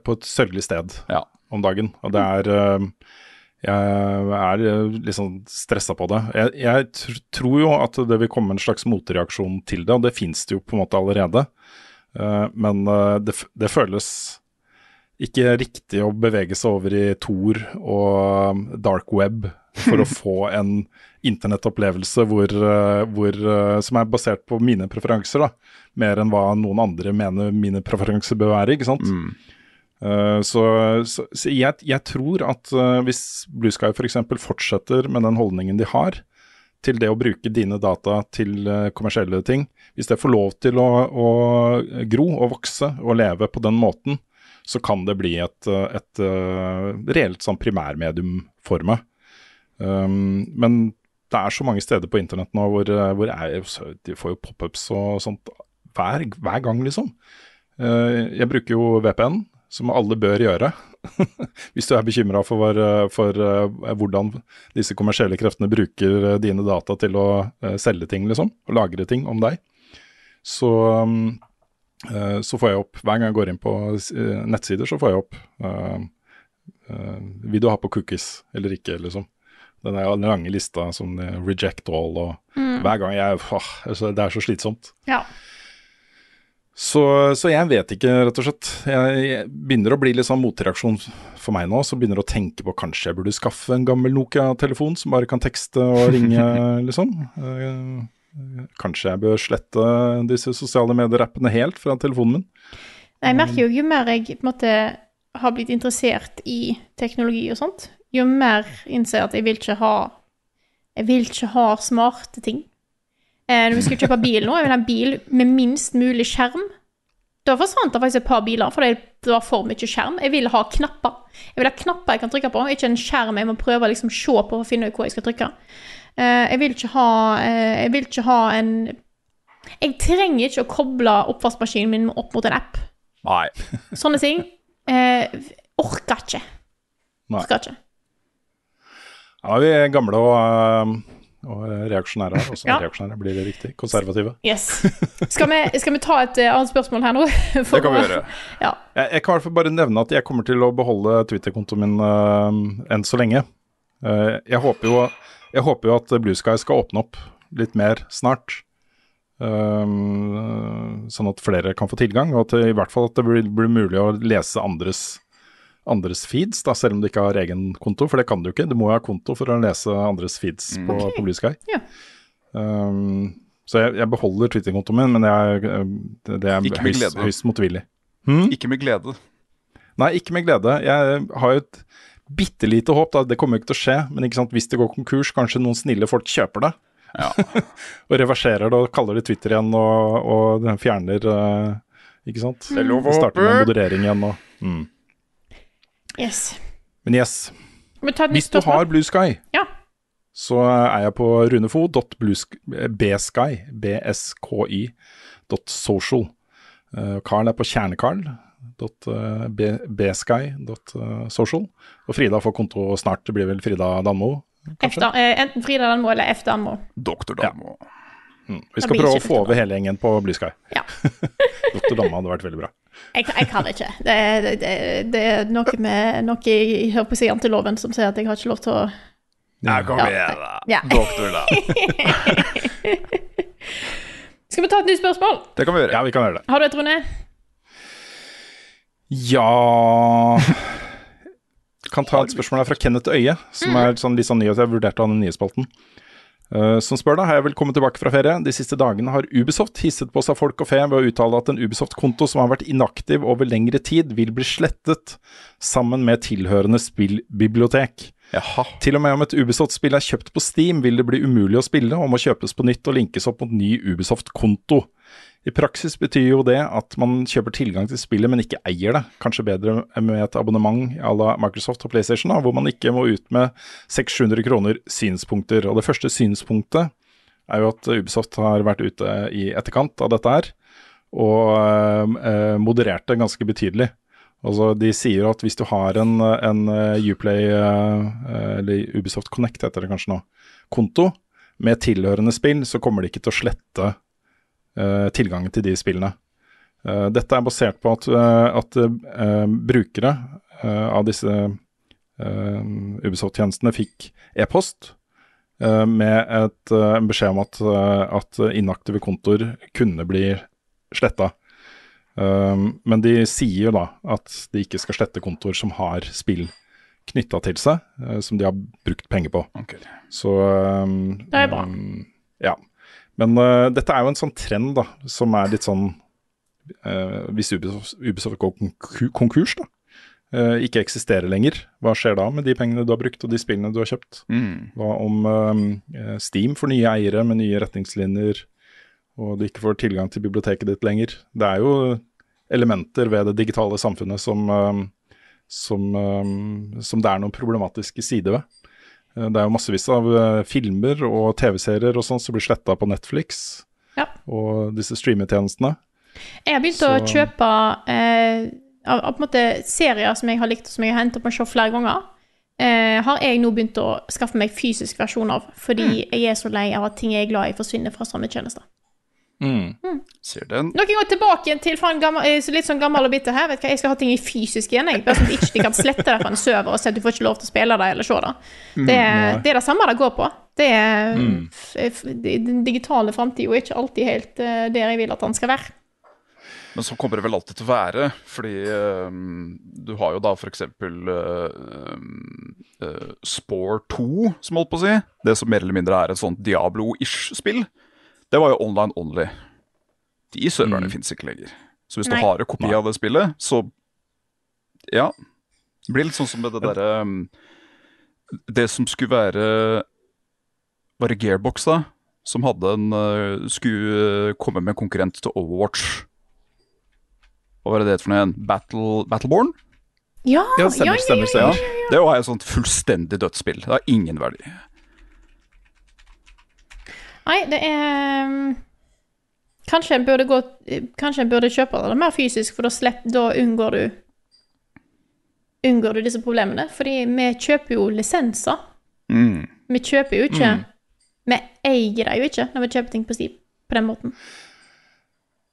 på et sørgelig sted Ja. om dagen. Og det er eh, Jeg er eh, litt sånn stressa på det. Jeg, jeg tr tror jo at det vil komme en slags motreaksjon til det, og det fins det jo på en måte allerede. Eh, men eh, det, det føles ikke riktig å bevege seg over i Tor og dark web for å få en internettopplevelse hvor, hvor, som er basert på mine preferanser, da. Mer enn hva noen andre mener mine preferanser bør være, ikke sant. Eh, så så, så jeg, jeg tror at uh, hvis Blue Sky f.eks. fortsetter med den holdningen de har til det å bruke dine data til uh, kommersielle ting, hvis det får lov til å, å gro og vokse og leve på den måten, så kan det bli et, et eh, reelt sånn primærmedium for meg. Um, men det er så mange steder på internett nå hvor, hvor jeg, de får jo pop-ups og sånt hver, hver gang, liksom. Jeg bruker jo VPN, som alle bør gjøre. Hvis du er bekymra for, eh, for eh, hvordan disse kommersielle kreftene bruker eh, dine data til å selge ting, liksom, og lagre ting om deg. Så, eh, så får jeg opp, hver gang jeg går inn på nettsider, så får jeg opp uh, uh, Vil du ha på cookies eller ikke, liksom. Den lange lista som reject all og Mm. Hver gang jeg åh, altså, Det er så slitsomt. Ja. Så, så jeg vet ikke, rett og slett. Jeg, jeg begynner å bli litt sånn motreaksjon for meg nå. Så begynner jeg å tenke på kanskje jeg burde skaffe en gammel Nokia-telefon som bare kan tekste og ringe, liksom. Eh, kanskje jeg bør slette disse sosiale medier-appene helt fra telefonen min. Nei, Jeg merker jo jo mer jeg på en måte har blitt interessert i teknologi og sånt, jo mer innser jeg at jeg vil ikke ha Jeg vil ikke ha smarte ting. Eh, når vi skulle kjøpe bil nå, jeg vil ha en bil med minst mulig skjerm. Da forsvant det faktisk et par biler fordi det var for mye skjerm. Jeg vil ha knapper. Jeg vil ha knapper jeg kan trykke på, ikke en skjerm jeg må prøve å liksom se på for å finne ut hvor jeg skal trykke. Eh, jeg vil ikke ha eh, Jeg vil ikke ha en Jeg trenger ikke å koble oppvaskmaskinen min opp mot en app. Nei. Sånne ting. Eh, orker ikke. Orker ikke. Ja, vi er gamle og, og reaksjonære her. Også Ja. reaksjonære, blir det riktig? Konservative. Yes. Skal vi, skal vi ta et eh, annet spørsmål her nå? For Det kan vi gjøre. Ja. Jeg, jeg kan i hvert fall bare nevne at jeg kommer til å beholde Twitter-kontoen min uh, enn så lenge. Uh, jeg, håper jo, jeg håper jo at Blue Sky skal åpne opp litt mer snart. Um, sånn at flere kan få tilgang, og at i hvert fall at det blir, blir mulig å lese andres, andres feeds, da, selv om du ikke har egen konto, for det kan du ikke. Du må jo ha konto for å lese andres feeds på, okay. på Blue Sky. Ja. Um, så jeg, jeg beholder Twitter-kontoen min, men jeg, eh, det, det er høyst, høyst motvillig. Ikke med glede. Nei, ikke med glede. Jeg har jo et bitte lite håp, da. Det kommer jo ikke til å skje. Men ikke sant? hvis det går konkurs, kanskje noen snille folk kjøper det. og reverserer det og kaller det Twitter igjen og, og fjerner uh, Ikke sant? Det er lov å Starter med håpe. moderering igjen og mm. Yes. Men yes. Men ta Hvis du spørsmål? har Blue Sky, Ja. så er jeg på runefo.bsky, b-s-k-y, dot social. Eh, Carl er på kjernekarl. eh, bsky.social. Og Frida får konto snart. Det blir vel Frida Danmo? Eh, enten Frida Danmo eller F Danmo. Doktor Danmo. Mm. Vi skal prøve å få over hele gjengen på Blue Sky. Ja. Doktor Danmo hadde vært veldig bra. Jeg, kan- jeg kan ikke. Det, er- det, det, det er noe med noe i jeg hører på siden til loven som sier at jeg har ikke lov til å Ja, kom Ja. igjen, da. Ja. Doktor, da. Skal vi ta et nytt spørsmål? Det kan vi gjøre. Ja, vi kan gjøre det. Har du et, Rune? Ja Kan ta et spørsmål her fra Kenneth Øie, som er sånn, litt sånn ny at jeg vurderte han i nyhetsspalten. Eh, som spør da, Hei, velkommen tilbake fra ferie. De siste dagene har Ubisoft hisset på seg folk og fe ved å uttale at en Ubisoft-konto som har vært inaktiv over lengre tid, vil bli slettet sammen med tilhørende spillbibliotek. Til og med om et Ubisoft-spill er kjøpt på Steam, vil det bli umulig å spille og må kjøpes på nytt og linkes opp mot ny Ubisoft-konto. I praksis betyr jo det at man kjøper tilgang til spillet, men ikke eier det. Kanskje bedre med et abonnement à la Microsoft og PlayStation, da, hvor man ikke må ut med 600-700 kroner synspunkter. Og det første synspunktet er jo at Ubisoft har vært ute i etterkant av dette her, og eh, moderert det ganske betydelig. Altså, de sier at hvis du har en, en eh, Uplay, eh, eller Ubisoft Connect heter det kanskje nå, konto med tilhørende spill, så kommer de ikke til å slette tilgangen til de spillene. Eh, dette er basert på at, eh, at eh, brukere eh, av disse eh, Ubisoft-tjenestene fikk e-post eh, med et, eh, en beskjed om at, eh, at inaktive kontoer kunne bli sletta. Um, men de sier jo da at de ikke skal slette kontoer som har spill knytta til seg, uh, som de har brukt penger på. Så um, Det er bra. um, ja. Men uh, dette er jo en sånn trend da, som er litt sånn uh, Hvis Ubisoft, Ubisoft går konkurs, da, uh, ikke eksisterer lenger, hva skjer da med de pengene du har brukt og de spillene du har kjøpt? Mm. Hva om Steam får nye eiere med nye retningslinjer, og du ikke får tilgang til biblioteket ditt lenger? Det er jo elementer ved det digitale samfunnet som, som, som det er noen problematiske sider ved. Eh, Det er jo massevis av eh, filmer og TV-serier og sånn som blir sletta på Netflix Ja. og disse streametjenestene. Jeg har begynt å kjøpe eh, av, av på en måte serier som jeg har likt, og som jeg har hentet på en show flere ganger. Eh, har jeg nå begynt å skaffe meg fysisk versjon av, fordi jeg er så lei av at ting jeg er glad i, forsvinner fra strømmetjenester. Ser den. Noen går tilbake til til faen gammel, eh, litt sånn gammel og bitter her. Vet hva, Jeg skal ha ting i fysisk igjen. Jeg. Bare sånn at ikke de kan slette det fra en server og si at du får ikke lov til å spille det eller se det. Mm, Det, nei. er- det er det samme det går på. Det er, Mm. Den digitale framtida er ikke alltid helt eh, der jeg vil at den skal være. Men så kommer det vel alltid til å være, fordi eh, du har jo da f.eks. Uh, uh, Spore 2, som holdt på å si. Det som mer eller mindre er et sånt Diablo-ish spill. Det var jo online only. De serverne Mm. finnes ikke lenger. Så hvis Nei. du har en kopi av det spillet, så ja. Det blir litt sånn som med det derre um, Det som skulle være Var det Gearbox, da? Som hadde en uh, Skulle uh, komme med en konkurrent til Overwatch. Hva var det det for noe igjen? Battle, Battleborn? Ja, Ja, stemmer, ja, stemmer, ja, ja, ja. Det var et sånt fullstendig dødsspill. Det har ingen verdi. Nei, det er um, Kanskje en burde gå Kanskje en burde kjøpe det mer fysisk, for da, slepp, da unngår du Unngår du disse problemene. Fordi vi kjøper jo lisenser. Mm. Vi kjøper jo ikke Mm. Vi eier dem jo ikke når vi kjøper ting på Steam på den måten.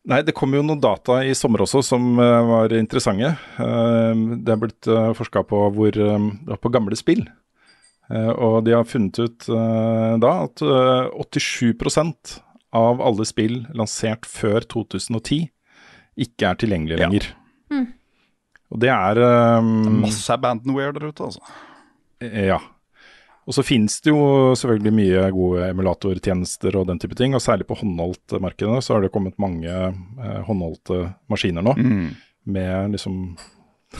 Nei, det kom jo noen data i sommer også som eh, var interessante. Eh, det er blitt uh, forska på hvor, eh, på gamle spill. Eh, og de har funnet ut eh, da at eh, 87% av alle spill lansert før 2010 ikke er tilgjengelige Ja. lenger. Mm. Og det er eh, Masse abandonware der ute, altså. Ja. Og så finnes det jo selvfølgelig mye gode emulatortjenester og den type ting, og særlig på håndholdtmarkedet så har det kommet mange eh, håndholdte maskiner nå, Mm. med liksom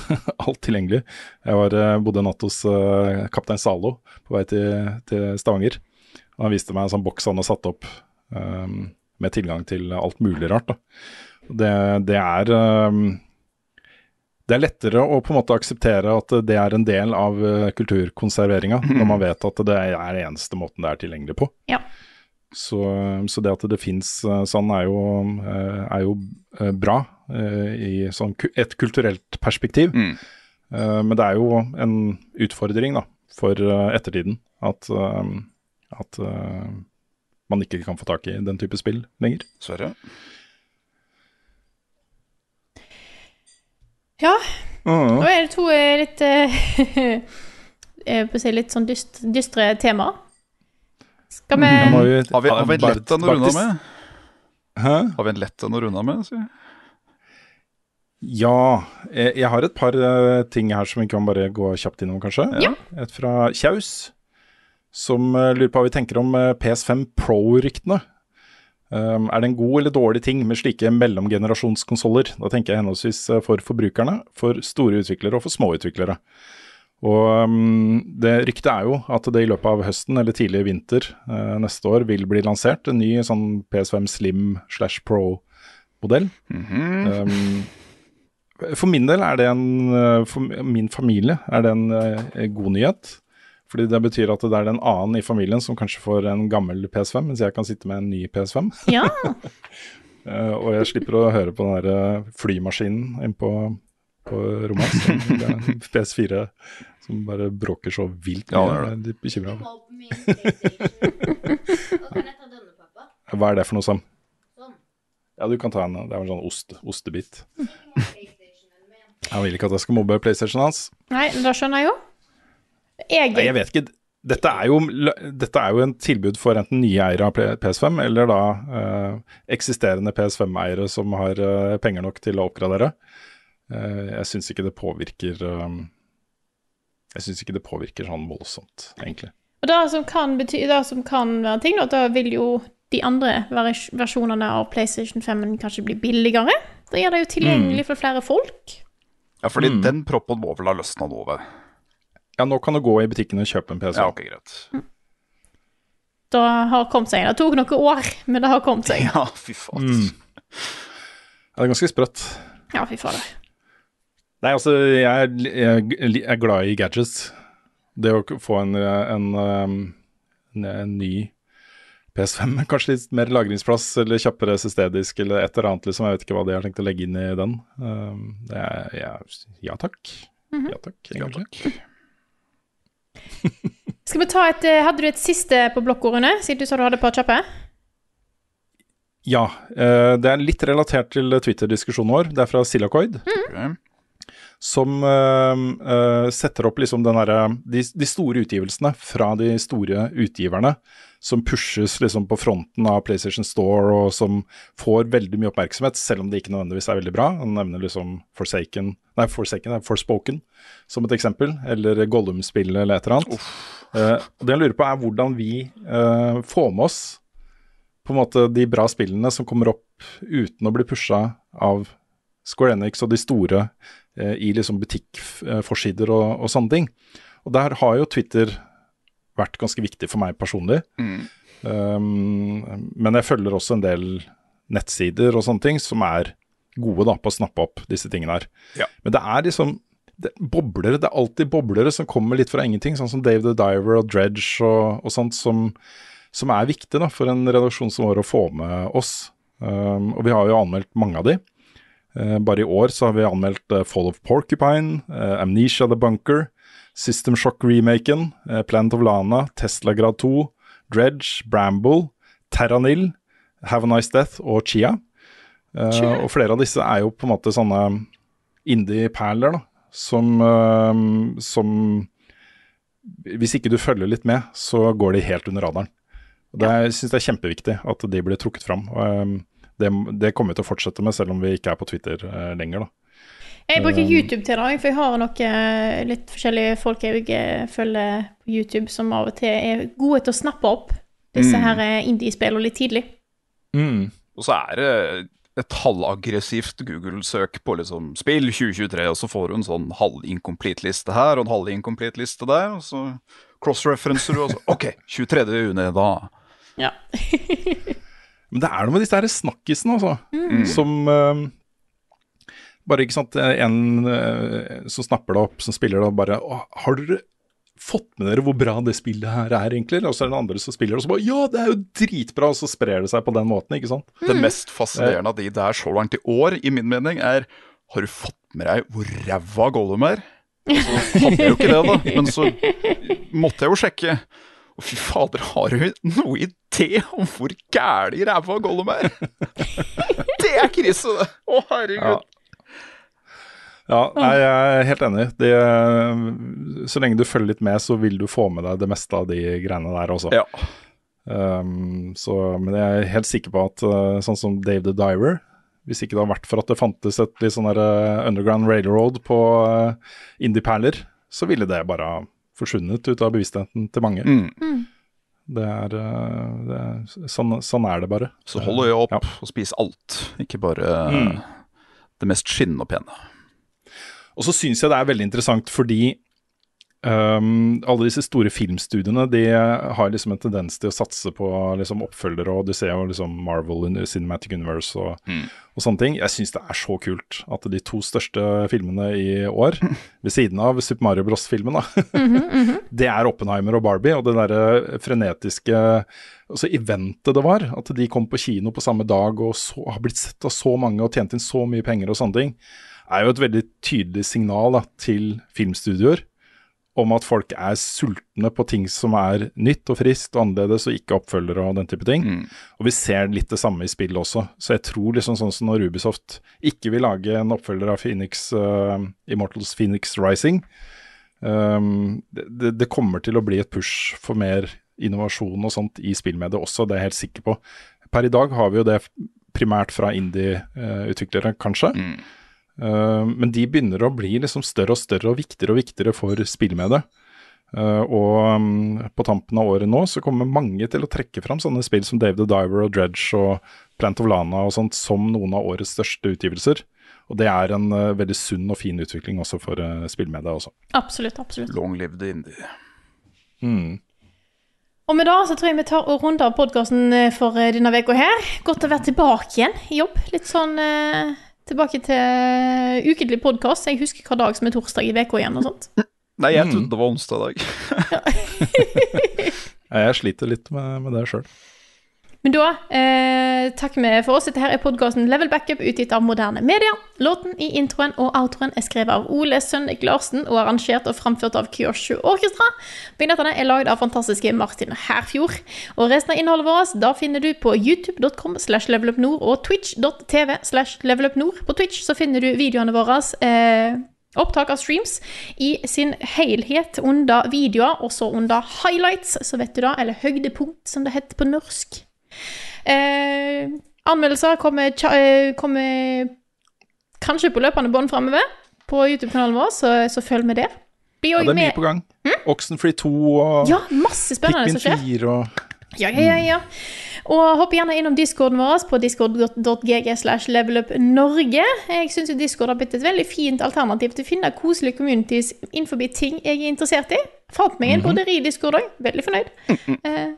alt tilgjengelig. Jeg var, eh, bodde en natt hos uh, kaptein Zalo på vei til, til Stavanger, han viste meg en sånn boks han har satt opp um, med tilgang til alt mulig rart. Det, det er um, det er lettere å på en måte akseptere at det er en del av uh, kulturkonserveringa, når man vet at det er eneste måten det er tilgjengelig på. Ja. Så, så det at det fins sånn, er jo, er jo bra i sånn, et kulturelt perspektiv. Mm. Eh, Men det er jo en utfordring da, for eh, ettertiden at, eh, at eh, man ikke kan få tak i den type spill lenger. Sverre? Ja, Mhm. nå er det to eh, litt eh, jeg på å si litt sånn dyst, dystre temaer. Skal vi Da vi- Har vi, har vi en lett en å nå runde med? Hæ? Har vi en lett en å runde av med? sier jeg? Ja, jeg, jeg har et par eh, ting her som vi kan bare gå kjapt innom, kanskje. Ja. Et fra Kjaus, som eh, lurer på hva vi tenker om eh, PS5 Pro-ryktene. Um, er det en god eller dårlig ting med slike mellomgenerasjonskonsoller? Da tenker jeg henholdsvis eh, for forbrukerne, for store utviklere og for små utviklere. Og um, det Ryktet er jo at det i løpet av høsten eller tidlig vinter uh, neste år vil bli lansert en ny sånn PS5 Slim slash Pro-modell. um, for min del er det en eh, For min familie er det en eh, god nyhet. Fordi det betyr at det er den annen i familien som kanskje får en gammel PS5, mens jeg kan sitte med en ny PS5. Ja. Eh, og jeg slipper å høre på den der flymaskinen inne på, på rommet som- Det er en PS4 som bare bråker så vilt. Ja, det er er litt bekymra. Hva er det for noe, Sam? Ja, du kan ta en. Det er en sånn ost, ostebit. Han vil ikke at jeg skal mobbe PlayStation hans. Nei, da skjønner jeg jo. Jeg, Nei, jeg vet ikke. Dette er, jo, dette er jo en tilbud for enten nye eiere av PS5, eller da eh, eksisterende PS5-eiere som har eh, penger nok til å oppgradere. Eh, jeg syns ikke det påvirker eh, Jeg syns ikke det påvirker sånn voldsomt, egentlig. Og det som kan, bety, det som kan være ting, da, da vil jo de andre versjonene av PlayStation 5 kanskje bli billigere. Da gjør det jo tilgjengelig for flere folk. Ja, fordi den proppen må vel ha løsna nå, vel? Ja, nå kan du gå i butikken og kjøpe en PS5. Ja, ok, greit. Det har kommet seg. Det tok noen år, men det har kommet seg. Ja, fy faen. Mm. Ja, det er ganske sprøtt. Ja, fy fader. Nei, altså, jeg er, jeg er glad i gadgets. Det å få en, en, um, en, en ny PS5, kanskje litt mer lagringsplass eller kjappere SSD-disk eller et eller annet, liksom. Jeg vet ikke hva de har tenkt å legge inn i den. Um, det er, ja, ja takk. Mhm. Ja takk, egentlig. Skal vi ta et eh, Hadde du et siste på blokka, Rune? Siden du sa du hadde et par kjappe? Ja, eh, det er litt relatert til Twitter-diskusjonen vår. Det er fra Silacoid. Som uh, uh, setter opp liksom den derre de, de store utgivelsene fra de store utgiverne. Som pushes liksom på fronten av PlayStation Store, og som får veldig mye oppmerksomhet, selv om det ikke nødvendigvis er veldig bra. Han nevner liksom Forsaken Nei, Forsaken er Forspoken som et eksempel. Eller Gollum-spillet eller et eller annet. Uh, det jeg lurer på, er hvordan vi får med oss på en måte de bra spillene som kommer opp uten å bli pusha av Square Enix og de store eh, i liksom butikkforsider og, og sånne ting. Og der har jo Twitter vært ganske viktig for meg personlig. Mm. Um, men jeg følger også en del nettsider og sånne ting som er gode da på å snappe opp disse tingene her. Ja. Men det er liksom det, boblere, det er alltid boblere som kommer litt fra ingenting, sånn som Dave the Diver og Dredge og, og sånt, som, som er viktig da, for en redaksjon som vår å få med oss. Um, og vi har jo anmeldt mange av de. Eh, bare i år så har vi anmeldt eh, Fall of Porcupine, eh, Amnesia The Bunker, System Shock-remaken, Planet of Lana, Tesla Grad 2, Dredge, Bramble, Terranil, Have a Nice Death og Chia. Chia. og flere av disse er jo på en måte sånne indie-perler, da, som, som Hvis ikke du følger litt med, så går de helt under radaren. Og det, syns jeg er kjempeviktig at de blir trukket fram. Og, det, det kommer vi til å fortsette med, selv om vi ikke er på Twitter eh, lenger. da. Jeg bruker Um, YouTube til det, for jeg har noen litt forskjellige folk jeg eh, følger på YouTube, som av og til er gode til å snappe opp disse Mm. her eh, indie-spillene litt tidlig. Og så er det et halvaggressivt Google-søk på liksom spill 2023, og så får du en sånn halv-incomplete-liste her og en halv-incomplete-liste der, og så cross-referencer du, og så OK, 23. juni, da. Ja. Men det er noe med disse her snakkisene, altså. Mm. Som uh, Bare, ikke sant, en uh, som snapper det opp, som spiller det, og bare «Å, Har dere fått med dere hvor bra det spillet her er, egentlig? Og så er det den andre som spiller, og så bare Ja, det er jo dritbra! Og så sprer det seg på den måten, ikke sant? Det mest fascinerende av de der så langt i år, i min mening, er Har du fått med deg hvor ræva Gollum er? Og så hadde jeg jo ikke det, da, men så måtte jeg jo sjekke. Og fy fader, har du noe idé om hvor gæli ræva Gollum er? Det er krise, det! Å, herregud. Ja, nei, jeg er helt enig. Det, så lenge du følger litt med, så vil du få med deg det meste av de greiene der også. Ja. Um, så, men jeg er helt sikker på at uh, sånn som Dave the Diver Hvis ikke det hadde vært for at det fantes et litt sånn der, uh, underground railroad på uh, indie-perler, så ville det bare forsvunnet ut av bevisstheten til mange. Mm. Det er, uh, det er sånn, sånn er det bare. Så hold øya opp og spis alt, ikke bare Mm. det mest skinnende og pene. Og så syns jeg det er veldig interessant fordi um, alle disse store filmstudiene de har liksom en tendens til å satse på liksom oppfølgere, og du ser jo liksom Marvel in Cinematic Universe og, og sånne ting. Jeg syns det er så kult at de to største filmene i år, ved siden av Super Mario Bros.-filmen, da, det er Oppenheimer og Barbie, og det derre frenetiske altså eventet det var. At de kom på kino på samme dag og så, har blitt sett av så mange og tjent inn så mye penger og sånne ting, er jo et veldig tydelig signal da, til filmstudioer om at folk er sultne på ting som er nytt og friskt og annerledes, og ikke oppfølgere og den type ting. Og vi ser litt det samme i spillet også. Så jeg tror liksom sånn som når Ubisoft ikke vil lage en oppfølger av Phoenix, uh, Immortals Phoenix Rising, um, det, det, kommer til å bli et push for mer innovasjon og sånt i spillmediet også, det er jeg helt sikker på. Per i dag har vi jo det primært fra indie-utviklere, kanskje. Mm. Uh, men de begynner å bli liksom større og større og viktigere og viktigere for spillmediet. Uh, og um, på tampen av året nå så kommer mange til å trekke fram sånne spill som Dave the Diver og Dredge og Plant of Lana og sånt som noen av årets største utgivelser. Og det er en uh, veldig sunn og fin utvikling også for uh, spillmediet også. Absolutt, absolutt. Long live the indie. Mm. Og med det så tror jeg vi tar og runder av podkasten for denne uka her. Godt å være tilbake igjen i jobb. Litt sånn eh, tilbake til ukentlig podkast. Jeg husker hva dag som er torsdag i uka igjen og sånt. Nei, jeg trodde det var onsdag i dag. jeg sliter litt med, med det sjøl. Men da eh, takker vi for oss. Dette her er podkasten Level Backup, utgitt av Moderne Media. Låten i introen og outroen er skrevet av Ole Sønnik Larsen og arrangert og framført av Kyoshu Orkestra. Vignettene er lagd av fantastiske Martin Herfjord. Og resten av innholdet vårt da finner du på youtube.com slash levelupnord og twitch.tv slash levelupnord. På Twitch så finner du videoene våre. Eh, Opptak av streams i sin helhet under videoer, også under highlights, så vet du da, eller høydepunkt, som det heter på norsk. Eh, anmeldelser kommer, eh, kommer, kanskje på løpende bånd framover på YouTube-kanalen vår, så, så, følg med der. ja, det er mye på gang. Hm? Oxenfree 2 og ja, masse spennende Pikmin 4 og ja, ja, ja, ja. Og hopp gjerne innom discorden vår på discord.gg slash levelupnorge. Jeg syns Discord har blitt et veldig fint alternativ til å finne koselige communities innenfor ting jeg er interessert i. Fant meg en mhm. broderi-discord òg. Veldig fornøyd. Eh,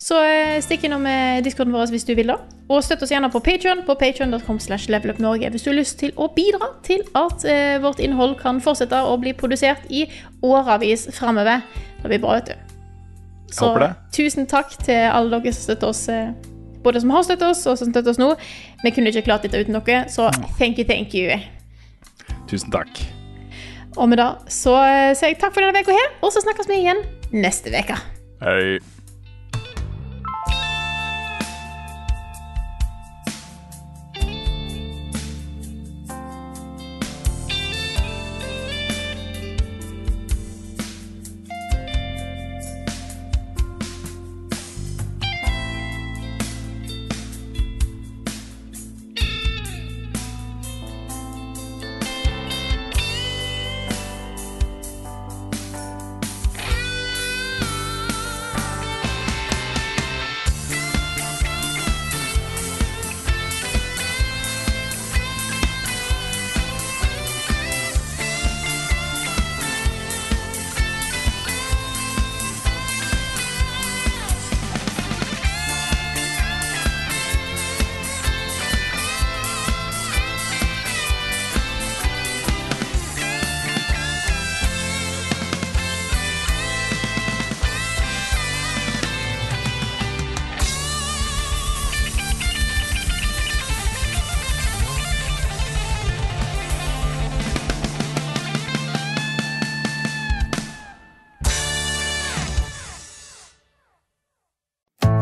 så eh, stikk innom eh, discorden vår hvis du vil, da. Og støtt oss gjerne på Patreon på patreon.com slash levelupnorge hvis du har lyst til å bidra til at eh, vårt innhold kan fortsette å bli produsert i åravis framover. Det blir bra, vet du. Så tusen takk til alle dere som støtter oss, eh, både som har støttet oss, og som støtter oss nå. Vi kunne ikke klart dette uten dere, så thank you, thank you. Tusen takk. Og med det så eh, sier jeg takk for denne uka her, og så snakkes vi igjen neste uke. Hei.